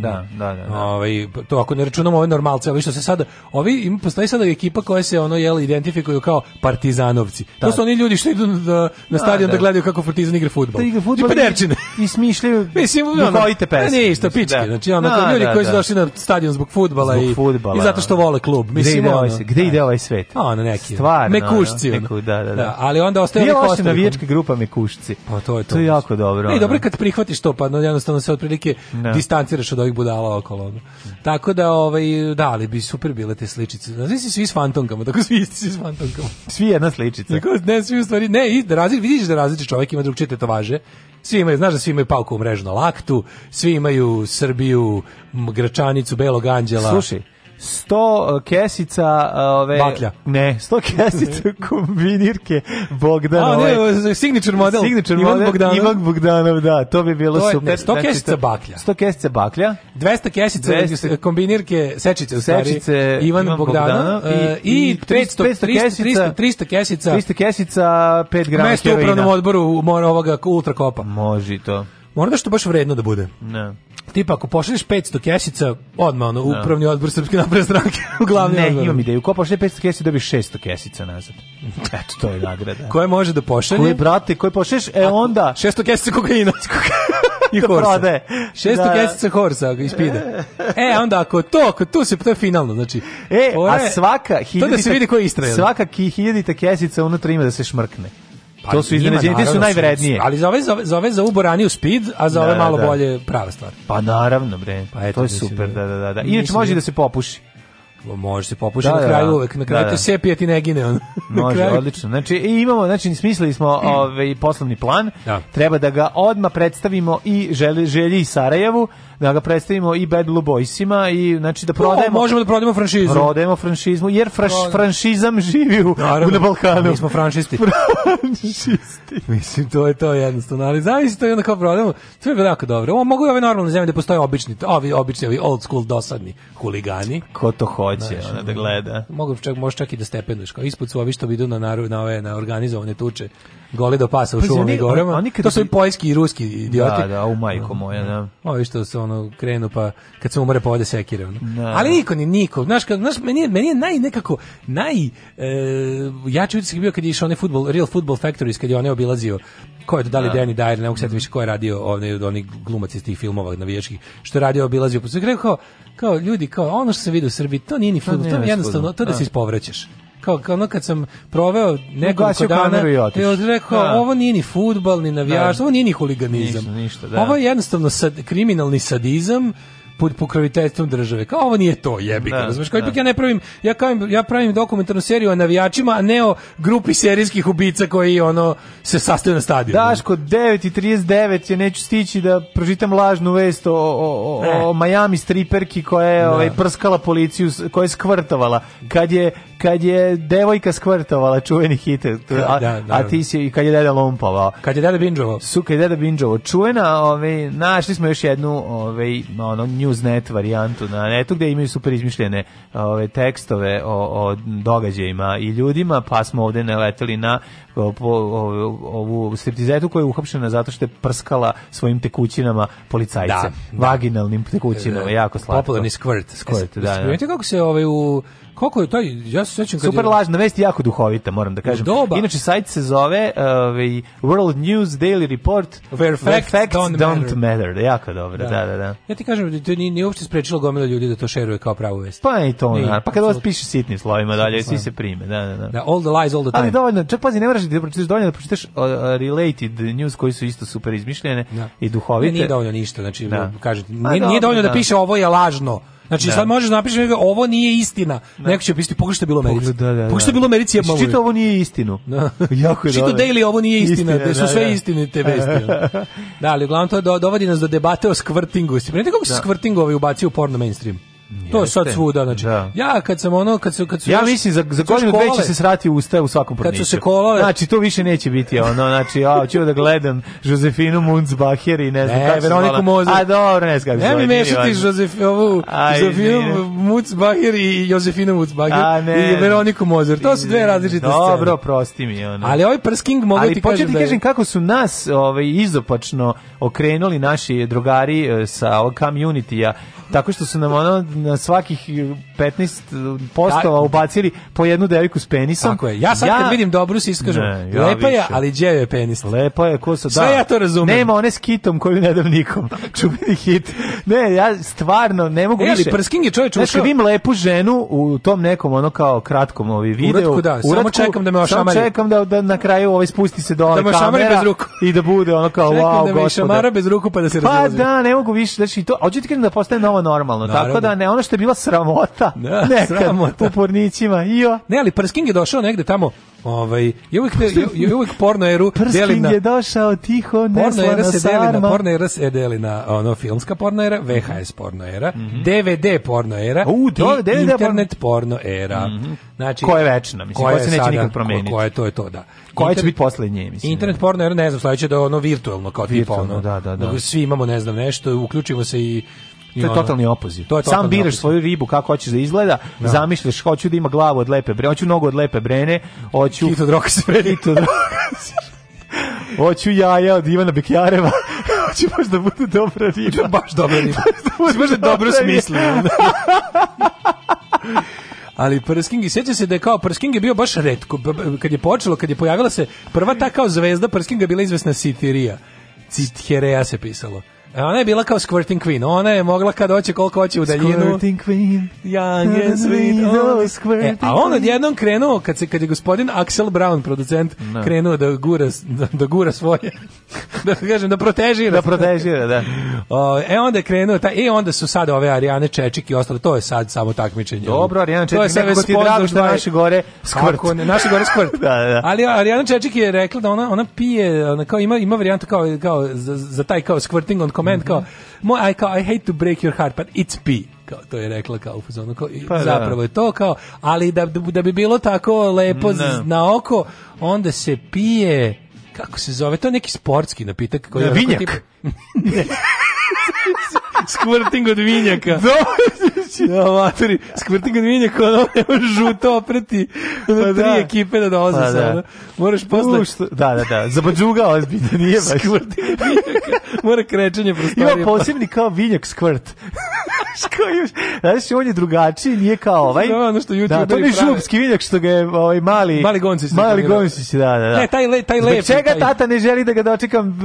Da, mhm. da, da, da. da. Ovi, ovaj, to ako ne računamo ove normalce, ali što se sada, ovi im postoji sada ekipa koja se ono jeli identifikuju kao partizanovci. Da. To su oni ljudi što idu da, na stadion da, da. gledaju kako Partizan igra fudbal. Da igra znači, fudbal. Pa I, i smišljaju. Mislim, ono, Ne, pa ništa, pičke. Da. Znači, ono, da, ljudi da, koji su da. došli na stadion zbog fudbala i, i zato što vole klub. Mislim, gde ide ovaj, gde da. ide ovaj svet? A, ono neki. Stvarno. Mekušci. Neku, da, da, da. da. Ali onda ostaje Nije loša grupa Mekušci. Pa to je to. To je jako dobro. Ne, dobro kad prihvatiš to, pa jednostavno se otprilike distanciraš od Da ovih budala okolo. Tako da, ovaj, da, ali bi super bile te sličice. Znači si svi s fantomkama, tako svi isti si s fantomkama. Svi jedna sličica. Tako, ne, svi u stvari, ne, da razli, vidiš da različit čovjek ima drugčije tetovaže, svi imaju, znaš da svi imaju pauku u mrežu na laktu, svi imaju Srbiju, Gračanicu, Belog anđela. Slušaj, 100 e, kesica e, ove Baklja. ne 100 kesica kombinirke Bogdanove. A ne, ovaj, signature model. Signature Ivan model Bogdanov. Ivan Bogdanov, da, to bi bilo to je, Ne, 100 znači, kesica baklja. 100 kesica baklja. 200 kesica 200, kombinirke sečice u stvari. Sečice Ivan, Ivan Bogdanov e, i, i 500 500 kesica 300 300 kesica. 300 kesica 5 grama heroina. Mesto upravnom odboru mora ovoga ultra kopa. Može to. Mora da što baš vredno da bude. Ne. Tipa, ako pošalješ 500 kesica, odmah ono, da. upravni odbor Srpske napred stranke, uglavni ne, odbor. Ne, imam ideju. Ko pošalje 500 kesica, dobiš 600 kesica nazad. Eto, to je nagrada. Koje može da pošalje? Koje, brate, koje pošalješ, e onda... 600 kesica kokaina. I da, da. horsa. Prode. 600 da. kesica horsa ispide. E, onda ako to, ako tu se, to je finalno. Znači, e, a svaka... Hiljadita, to da se vidi ko je Istrajan. Svaka ki, hiljadita kesica unutra ima da se šmrkne. Pa to su iznenađenje, te su najvrednije. Ali za ove, za ove, za ove za u speed, a za da, ove malo da. bolje prava stvar. Pa naravno, bre. Pa eto, to je super, da, da, da. da. Inače može da, da se popuši. Može se popušiti da, na da, kraju da, uvek, na kraju da, to da. sepija ti ne gine on. Može, odlično. Znači imamo, znači smislili smo ovaj poslovni plan. Da. Treba da ga odma predstavimo i želi želji i Sarajevu da ga predstavimo i Bad Blue Boysima i znači da prodajemo možemo da prodajemo franšizu. Prodajemo franšizmu jer fraš, franšizam živi u, Naravno, na Balkanu. Mi smo franšisti. franšisti. Mislim to je to jednostavno, ali zamisli to i onda kao prodajemo. To je jako dobro. Ovo mogu i ove normalne zemlje da postoje obični, ovi obični, ovi old school dosadni huligani. Ko to hoće znači, ona da gleda. Mogu čak možeš čak i da stepenuješ kao ispod su ovi što idu na naru, na ove na organizovane tuče goli do pasa u pa, šumama i gorama. Oni to su i poljski i ruski da, idioti. Da, da, u majko moja, da. Ovi što se ono krenu pa kad se umre pa ode sekire. Ono. Da. Ali niko ni niko. Znaš, kad, znaš meni, je, meni je naj nekako naj e, jači utisak bio kad je išao onaj futbol, Real Football Factories, kad je onaj obilazio ko je to, da li da. Danny Dyer, ne mogu se više ko je radio od onaj glumac iz tih filmova navijačkih, što je radio obilazio. Pa sve rekao, kao ljudi, kao ono što se vidi u Srbiji, to nije ni fudbal, to, je jednostavno, to da, da se ispovraćaš kao, kao ono kad sam proveo nekoliko dana, te od rekao, da. ovo nije ni futbal, ni navijaš, da. ovo nije ni huliganizam. Ništa, ništa, da. Ovo je jednostavno sad, kriminalni sadizam, pod pokroviteljstvom države. Kao ovo nije to, jebi ga, da, razumeš? Kao da. ipak ja ne pravim, ja kao ja pravim dokumentarnu seriju o navijačima, a ne o grupi serijskih ubica koji ono se sastaju na stadionu. Daško 9:39 je, neću stići da pročitam lažnu vest o o, o, e. o Miami striperki koja je da. ovaj prskala policiju, koja je skvrtovala kad je kad je devojka skvrtovala čuveni hit, da, a, da, a da. ti si i kad je deda lumpavao. Kad je deda binđovao. Su kad je deda binđovao. Čuvena, ovaj, našli smo još jednu ovaj, ono, newsnet varijantu na netu gde imaju super izmišljene ove, ovaj, tekstove o, o događajima i ljudima, pa smo ovde naleteli na o, po, o, ovu striptizetu koja je uhapšena zato što je prskala svojim tekućinama policajce. Da, da. Vaginalnim tekućinama, e, jako slatko. Popularni squirt. Skvrt, e, da. da. kako se ovaj, u koliko je taj, ja se sećam kad Super je... lažna vest jako duhovita, moram da kažem. Doba. Inače, sajt se zove uh, World News Daily Report Where, Where Facts, Don't, don't matter. matter. Jako dobro, da. da, da, da. Ja ti kažem, da to ni nije uopšte sprečilo gomila ljudi da to šeruje kao pravu vest. Pa i to, ne, da. pa kad vas piše sitnim slovima dalje, svi se prime, da, da, da. Da, all the lies, all the time. Ali dovoljno, čak pazi, ne moraš da pročitaš dovoljno da pročitaš uh, related news koji su isto super izmišljene da. i duhovite. Ne, nije dovoljno ništa, znači, da. kažete, pa nije, nije dovoljno da, da piše ovo je lažno Znači da. sad možeš da napisati ovo nije istina. Da. Neko će pisati pogrešno da je bilo Americi. Pogled, da, da, da. da je bilo Americi je Čito ovo nije istinu. Da. jako je Čito Daily ovo nije istina, istina da, su sve da. istine te vesti. da, ali uglavnom to dovodi nas do debate o skvrtingu. Siprenite kako se skvrting ovaj ubacio u porno mainstream. To je sad svuda, znači. Da. Ja kad sam ono kad su kad su Ja još, mislim za za godinu dve će se srati usta u svakom prometu. Kad su se kolale. Znači to više neće biti ono, znači ja hoću da gledam Josefinu Munzbacher i ne znam ne, kako. Veroniku Mozer. A dobro, ne skazi. kako. Ne mi mešati Josefinu Josefinu Munzbacher i Josefinu Munzbacher i Veroniku Mozer. To su dve različite stvari. Dobro, prosti mi ono. Ali ovaj prsking mogu Ali ti kažem. Ali da kažem kako su nas ovaj izopačno okrenuli naši drugari eh, sa community-a tako što su nam ono na svakih 15 eh, postova da. ubacili po jednu devojku s penisom. Tako je. Ja sad ja, kad vidim dobru se iskažem. Ne, ja lepa više. je, ali gdje je penis? Lepa je, ko se da. Sve ja to razumem. Nema one s kitom koju ne dam nikom. Čuveni hit. Ne, ja stvarno ne mogu e, više. Ali prsking je čovjek ušao. Znači, vidim lepu ženu u tom nekom ono kao kratkom ovi ovaj, video. Uratku, da. Uratku, samo čekam da me ošamari. Samo čekam da, da na kraju ovaj spusti se do da kamera bez ruku. i da bude ono kao čekam wow, da me šamara bez ruku pa da se pa razlazi. Pa da, ne mogu više. Znači to, ti hoćete da postane nova normalno. Naravno. Tako da ne, ono što je bila sramota. Da, nekad sramota. u pornićima. Jo. Ne, ali Prsking je došao negde tamo Ovaj, je uvijek, je uvijek porno eru Prsking delim na... je došao tiho, da porno era se deli na, porno era se deli na ono, filmska porno era, VHS porno era, mm -hmm. DVD porno era U, to, i DVD internet porno era. Mm -hmm. znači, koja je večna, mislim, koja, koja se neće sada, nikad promeniti. Koja je, to je to, da. Koja Inter... će biti poslednje, mislim. Internet porno era, ne znam, sledeće da ono virtualno, kao virtualno, tipa ono. Da da, da, da, da. Svi imamo, ne znam, nešto, uključimo se i To je totalni opoziv. To je Sam biraš opoziv. svoju ribu kako hoćeš da izgleda, no. Da. zamišljaš hoću da ima glavu od lepe brene, hoću nogu od lepe brene, hoću... Kito Drokos. Kito Drokos. hoću jaja od Ivana Bekjareva. hoću baš da bude dobra riba. baš dobra riba. Hoću baš da, da dobro smislimo. ali Prskingi, sjeća se da je kao Prskingi bio baš redko, kad je počelo, kad je pojavila se prva ta kao zvezda, Prskinga bila izvesna Sitirija. Citherea se pisalo. E, ona je bila kao Squirting Queen. Ona je mogla kad hoće koliko hoće u daljinu. Squirting Queen. Young and sweet, oh, squirting e, a on odjednom krenuo, kad, se, kad je gospodin Axel Brown, producent, no. Da. krenuo da gura, da, da gura svoje. da kažem, da protežira. Da protežira, da. O, e onda je krenuo, ta, e onda su sad ove Arijane Čečik i ostale, to je sad samo takmičenje. Dobro, Arijana Čečik, to je sad nekako ti drago što naše gore skvrt. Kako, ne, naše gore skvrt. da, da. Ali Arijana Čečik je rekla da ona, ona pije, ona kao ima, ima varijanta kao, kao za, za taj kao squirting on koment mhm. kao, moj, I, kao, I hate to break your heart, but pa it's pee kao to je rekla kao u fazonu kao pa, da. zapravo da. je to kao ali da, da, da bi bilo tako lepo ne. na oko onda se pije kako se zove to je neki sportski napitak koji da, je vinjak tip... Squirting od vinjaka. Do, Ja, da, materi, skvrti kad vinje ko da ono žuto opreti na pa tri da. ekipe da dolaze pa, sada. Da. Moraš posle... Uš, da, da, da, zabađuga ozbiljno, nije baš. Skvrti kad mora krećenje prostorije. Ima posebni kao vinjak skvrt još, znači, on je drugačiji, nije kao ovaj. Da, ono što da, to je župski viljak što ga je ovaj mali... Mali gonci Mali gonci da, da, da. Ne, taj, le, taj Zbog lepi. čega taj... tata ne želi da ga dočekam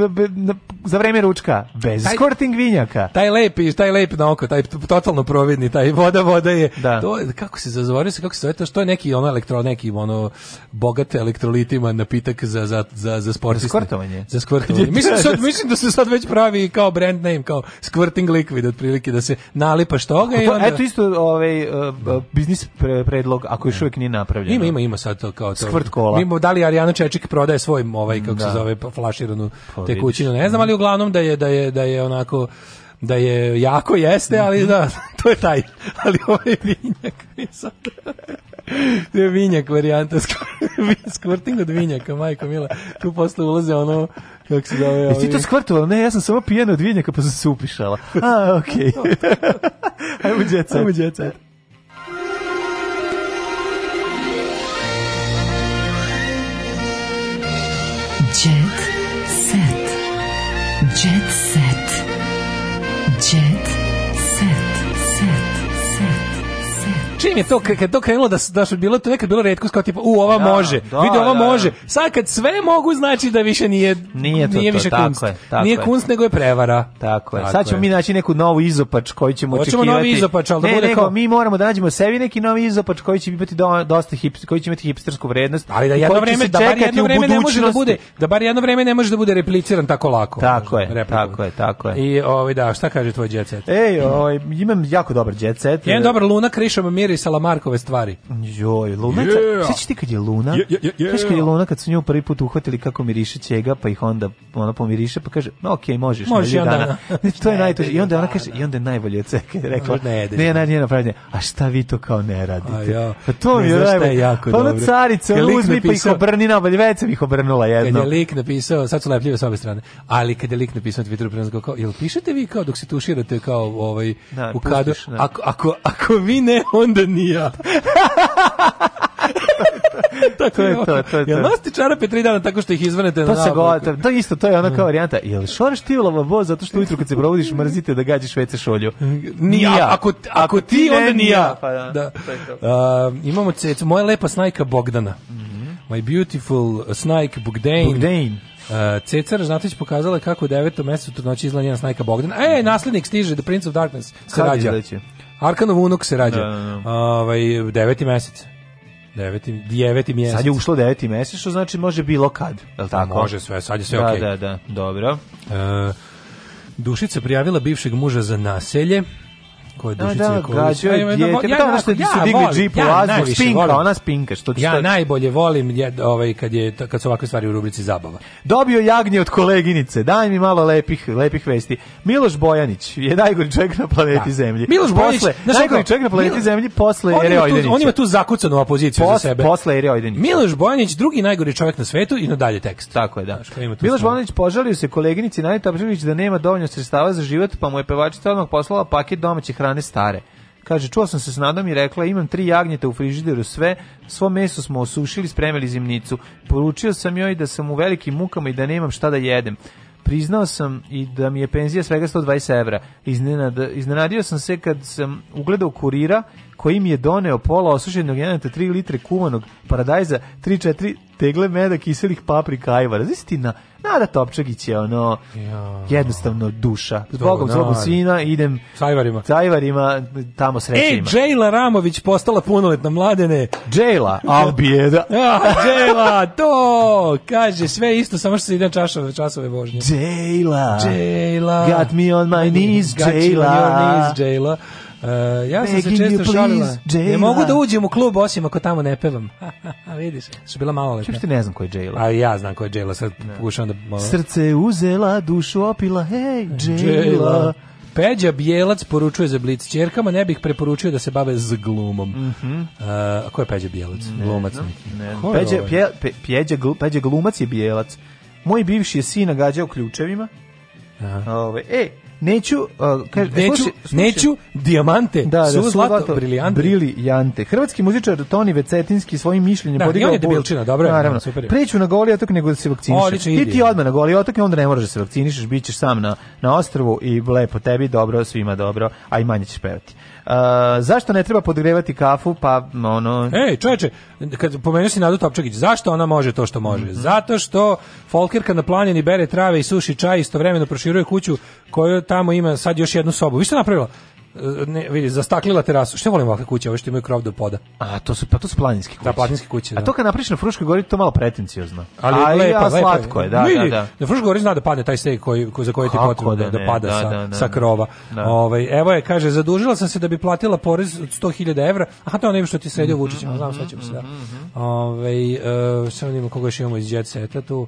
za vreme ručka? Bez taj, skorting vinjaka. Taj lepi, taj lepi na oko, taj totalno providni, taj voda, voda je... Da. To, kako se zazvorio se, kako se zove to, što je neki ono elektro, neki ono bogat elektrolitima napitak za, za, za, za sportiste. Za skvrtovanje. Za skvrtovanje. mislim, da, sad, da. mislim da se sad već pravi kao brand name, kao squirting liquid, otprilike, da se na nalipaš toga to, i onda... Eto isto ovaj, uh, biznis pre, predlog, ako još da. uvijek nije napravljeno. Ima, ima, ima sad to kao to. Skvrt kola. Mi dali Arijana Čečik prodaje svoj, ovaj, kako da. se zove, pa flaširanu pa, tekućinu. Ne znam, ali uglavnom da je, da je, da je onako da je jako jeste, ali mhm. da, to je taj. Ali ovaj vinjak mi sad... To je vinjak varijanta, skvrting od vinjaka, majko mila. Tu posle ulaze ono Kako se zove? Jesi ti to skvrtovala? Ne, ja sam samo pijena od vinjaka pa sam se upišala. A, okej. Okay. Ajmo djeca. Ajmo djeca. čim je to kad to krenulo da da su bilo to nekad bilo retkost kao tipa u ova da, može, da, vidi ova da, da. može. Sad kad sve mogu znači da više nije nije, to, nije više to, kunst. Tako je, tako nije kunst nego je prevara. Tako je. Tako Sad ćemo je. mi naći neku novu izopač koji ćemo Hoćemo novi izopač, al da bude nego, kao mi moramo da nađemo sebi neki novi izopač koji će biti dosta hip, koji će imati hipstersku vrednost. Ali da jedno vreme da bar jedno vreme ne može da bude, da bar jedno vreme ne može da bude repliciran tako lako. Tako je, tako je, tako je. I ovaj da, šta kaže tvoj đecet? Ej, ovaj imam jako dobar đecet. Jedan dobar Luna Krišom Miri komentarisala Markove stvari. Joj, Luna, yeah. sećaš ti kad je Luna? Yeah, yeah, yeah. Sećaš kad je Luna kad su nju prvi put uhvatili kako miriše čega, pa ih onda ona pomiriše pa kaže: "No, okej, okay, možeš, možeš na dana." Znači, dana. to je najteže. I onda ona kaže: da, "I onda je najbolje od svega." Rekla: "Ne, ne, ne, ne, ne, A šta vi to kao ne radite?" pa to mi je najbolje. Jako pa ona carica, uzmi pa ih obrni na bolje, već sam ih obrnula jedno. Kad je lik napisao, sad su lepljive sa obe strane. Ali kad je lik napisao na Twitteru pre kao, jel pišete vi kao dok se tuširate kao ovaj da, u kadu? Da. Ako ako vi ne, onda onda ni tako je to, to, to. Jel nosite čarape tri dana tako što ih izvrnete to na se govori, to isto, to je ona kao varijanta. Jel šoraš ti u lavabo zato što ujutru kad se provodiš mrzite da gađaš WC šolju? Ni ja. Ako, ako, ti, ti, onda ni Pa da, da. Uh, imamo cecu, moja lepa snajka Bogdana. Mm -hmm. My beautiful snajk Bogdane. Bogdane. Uh, Cecar Žnatović pokazala kako u devetom mesecu trudnoći izgleda njena snajka Bogdana. E, mhm. naslednik stiže, The Prince of Darkness se rađa. Arkanov unuk se rađa. Da, da, da. Ovaj, deveti mesec. Deveti, deveti mjesec. Sad je ušlo deveti mjesec, što znači može bilo kad, je li tako? Može sve, sad je sve da, okej. Da, okay. da, da, dobro. E, Dušica prijavila bivšeg muža za naselje ko je Dušica da, Nikolić. Da, je djete. Ja, ono što ja, su digli džip u azbu, spinka, ona spinka. Što, što... Ja najbolje volim je, ovaj, kad, je, kad su ovakve stvari u rubrici zabava. Dobio jagnje od koleginice, daj mi malo lepih, lepih vesti. Miloš Bojanić je najgori čovjek na planeti da. Zemlji. Miloš Bojanić, posle, najgori čovjek na planeti Zemlji posle on Ere Ojdenića. On ima tu zakucanu opoziciju za sebe. Posle Ere Ojdenića. Miloš Bojanić, drugi najgori čovjek na svetu i na dalje tekst. Tako je, da. Miloš Bojanić požalio se koleginici Nani Topčević da nema dovoljno sredstava za život, pa mu je pevačica odmah poslala paket domaćih hrane stare. Kaže, čuo sam se s nadom i rekla, imam tri jagnjeta u frižideru, sve, svo meso smo osušili, spremili zimnicu. Poručio sam joj da sam u velikim mukama i da nemam šta da jedem. Priznao sam i da mi je penzija svega 120 evra. Iznenadio sam se kad sam ugledao kurira koji je doneo pola osušenog janeta, 3 litre kuvanog paradajza, 3-4 tegle meda, kiselih paprika, ajvara. Znaš ti na Nada Topčagić je ono ja. jednostavno duša. Zbogom svog sina idem sa ajvarima. Sa ajvarima tamo e, srećima. Ej, Jayla Ramović postala punoletna mladene. Jayla, a bijeda. ja, ah, Jayla, to kaže sve isto samo što se ide časove, časove vožnje. Jayla. Jayla. Got me on my knees, Jayla. Got you on your knees, Jayla. Uh, ja sam se često šalila. Ne mogu da uđem u klub osim ako tamo ne pevam. Vidiš, su bila malo lepa. Čušte ne znam ko je Jayla. A ja znam ko je Jayla, sad ne. pokušam da malo... Srce uzela, dušu opila, hej, Jayla. Peđa Bjelac poručuje za Blitz Čerkama, ne bih preporučio da se bave z glumom. Mm -hmm. uh, ko je Peđa Bjelac? Ne, glumac ne, ne. ne. Peđa, je ovaj? pje, pe, peđa, glu, peđa Glumac je Bijelac. Moj bivši je sin gađao ključevima. Aha. Ove, ovaj, e, Neću, uh, kaže, neću, sluši, sluši. neću dijamante, da, da, su zlato, briljante. briljante. Hrvatski muzičar Toni Vecetinski svojim mišljenjem da, podigao on je debilčina, dobro, naravno, super. Preću na Goli otok nego da se vakcinišeš. Ti ide. ti odmah na Goli otok i onda ne moraš da se vakcinišeš, bićeš sam na na ostrvu i lepo tebi, dobro svima dobro, a i manje ćeš pevati zašto ne treba podgrevati kafu? Pa ono Ej, čoveče, kad pomenuo si Nadu Topčagić, zašto ona može to što može? Mm -hmm. Zato što Folkirka na planini bere trave i suši čaj, istovremeno proširuje kuću koju tamo ima sad još jednu sobu. Vi ste napravila? E, ne, vidi, zastaklila terasu. Šta volim ovakve kuće, ove što imaju krov do poda. A to su pa to su planinske kuće. Da, planinske kuće. Da. A to kad napriš na Fruškoj gori to malo pretencijozno. Ali a, lepa, a slatko je, da, vidi, da, da. Na Fruškoj gori zna da padne taj steg koji, koji za koji ti potrebno da, da, pada da, sa, da, da, sa da. krova. Da. Ovaj evo je kaže zadužila sam se da bi platila porez od 100.000 evra. Aha, to je nešto što ti sredio mm -hmm, Vučićem, znam mhm, sve ćemo se da. Mhm, mhm. Ovaj uh, e, samo imamo koga još imamo iz Jet Seta tu.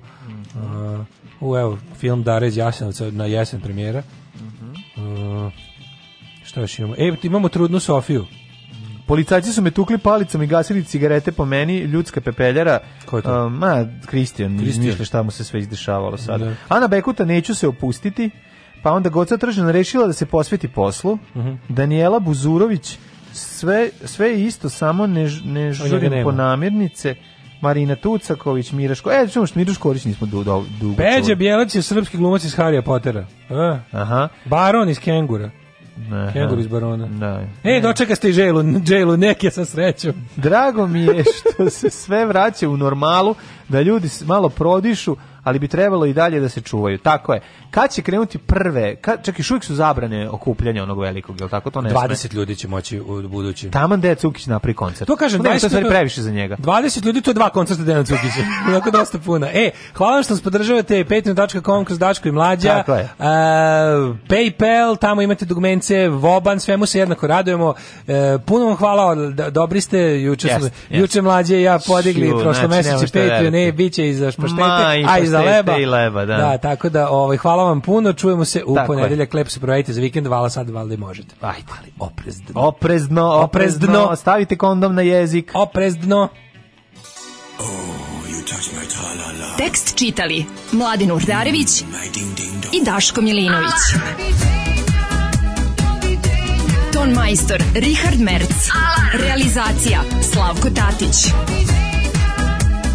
Uh, u, evo, film Dare iz Jasenovca na jesen premijera. Uh, Šta još imamo? E, imamo trudnu Sofiju. Policajci su me tukli palicom i gasili cigarete po meni, ljudska pepeljara. Ko je to? Uh, ma, Kristijan, izmišlja šta mu se sve izdešavalo sad. Da. Ana Bekuta, neću se opustiti. Pa onda Goca Tržana rešila da se posveti poslu. Uh mhm. -huh. Daniela Buzurović, sve, sve isto, samo ne, ne žurim po namirnice. Marina Tucaković, Miraško. E, čujemo što Miraško Korić nismo dugo du, du, Peđa Bjelac je srpski glumac iz Harija Pottera. E. Aha. Baron iz Kengura. Kengur iz Barona. Da. E, dočekaste i Dželu, Dželu, neke sa srećom. Drago mi je što se sve vraća u normalu, da ljudi malo prodišu, ali bi trebalo i dalje da se čuvaju. Tako je. Kad će krenuti prve, kad, čak i šuvijek su zabrane okupljanja onog velikog, je li tako to ne 20 sme. ljudi će moći u budući. Taman Dejan Cukić napravi koncert. To kažem, da je previše za njega. 20 ljudi, to je dva koncerta Dejan Cukića. Tako dosta puna. E, hvala što nas podržavate, patreon.com kroz Dačko i Mlađa. Tako je. Uh, Paypal, tamo imate dugmence, Voban, svemu se jednako radujemo. Uh, puno vam hvala, dobri ste, juče, yes, yes. juče Mlađe i ja podigli prošlo znači, meseče Patreon, ne, bit će i za špaštete, a i za leba. i leba, da. Da, tako da ovaj hvala vam puno, čujemo se u ponedeljak. Lep se provedite za vikend, vala sad valjda možete. Ajde, ali Oprezdno, oprezdno. oprezno, stavite kondom na jezik. Oprezdno. Oh, Tekst čitali Mladin Urdarević i Daško Milinović. Ton majstor Richard Merc. Realizacija Slavko Tatić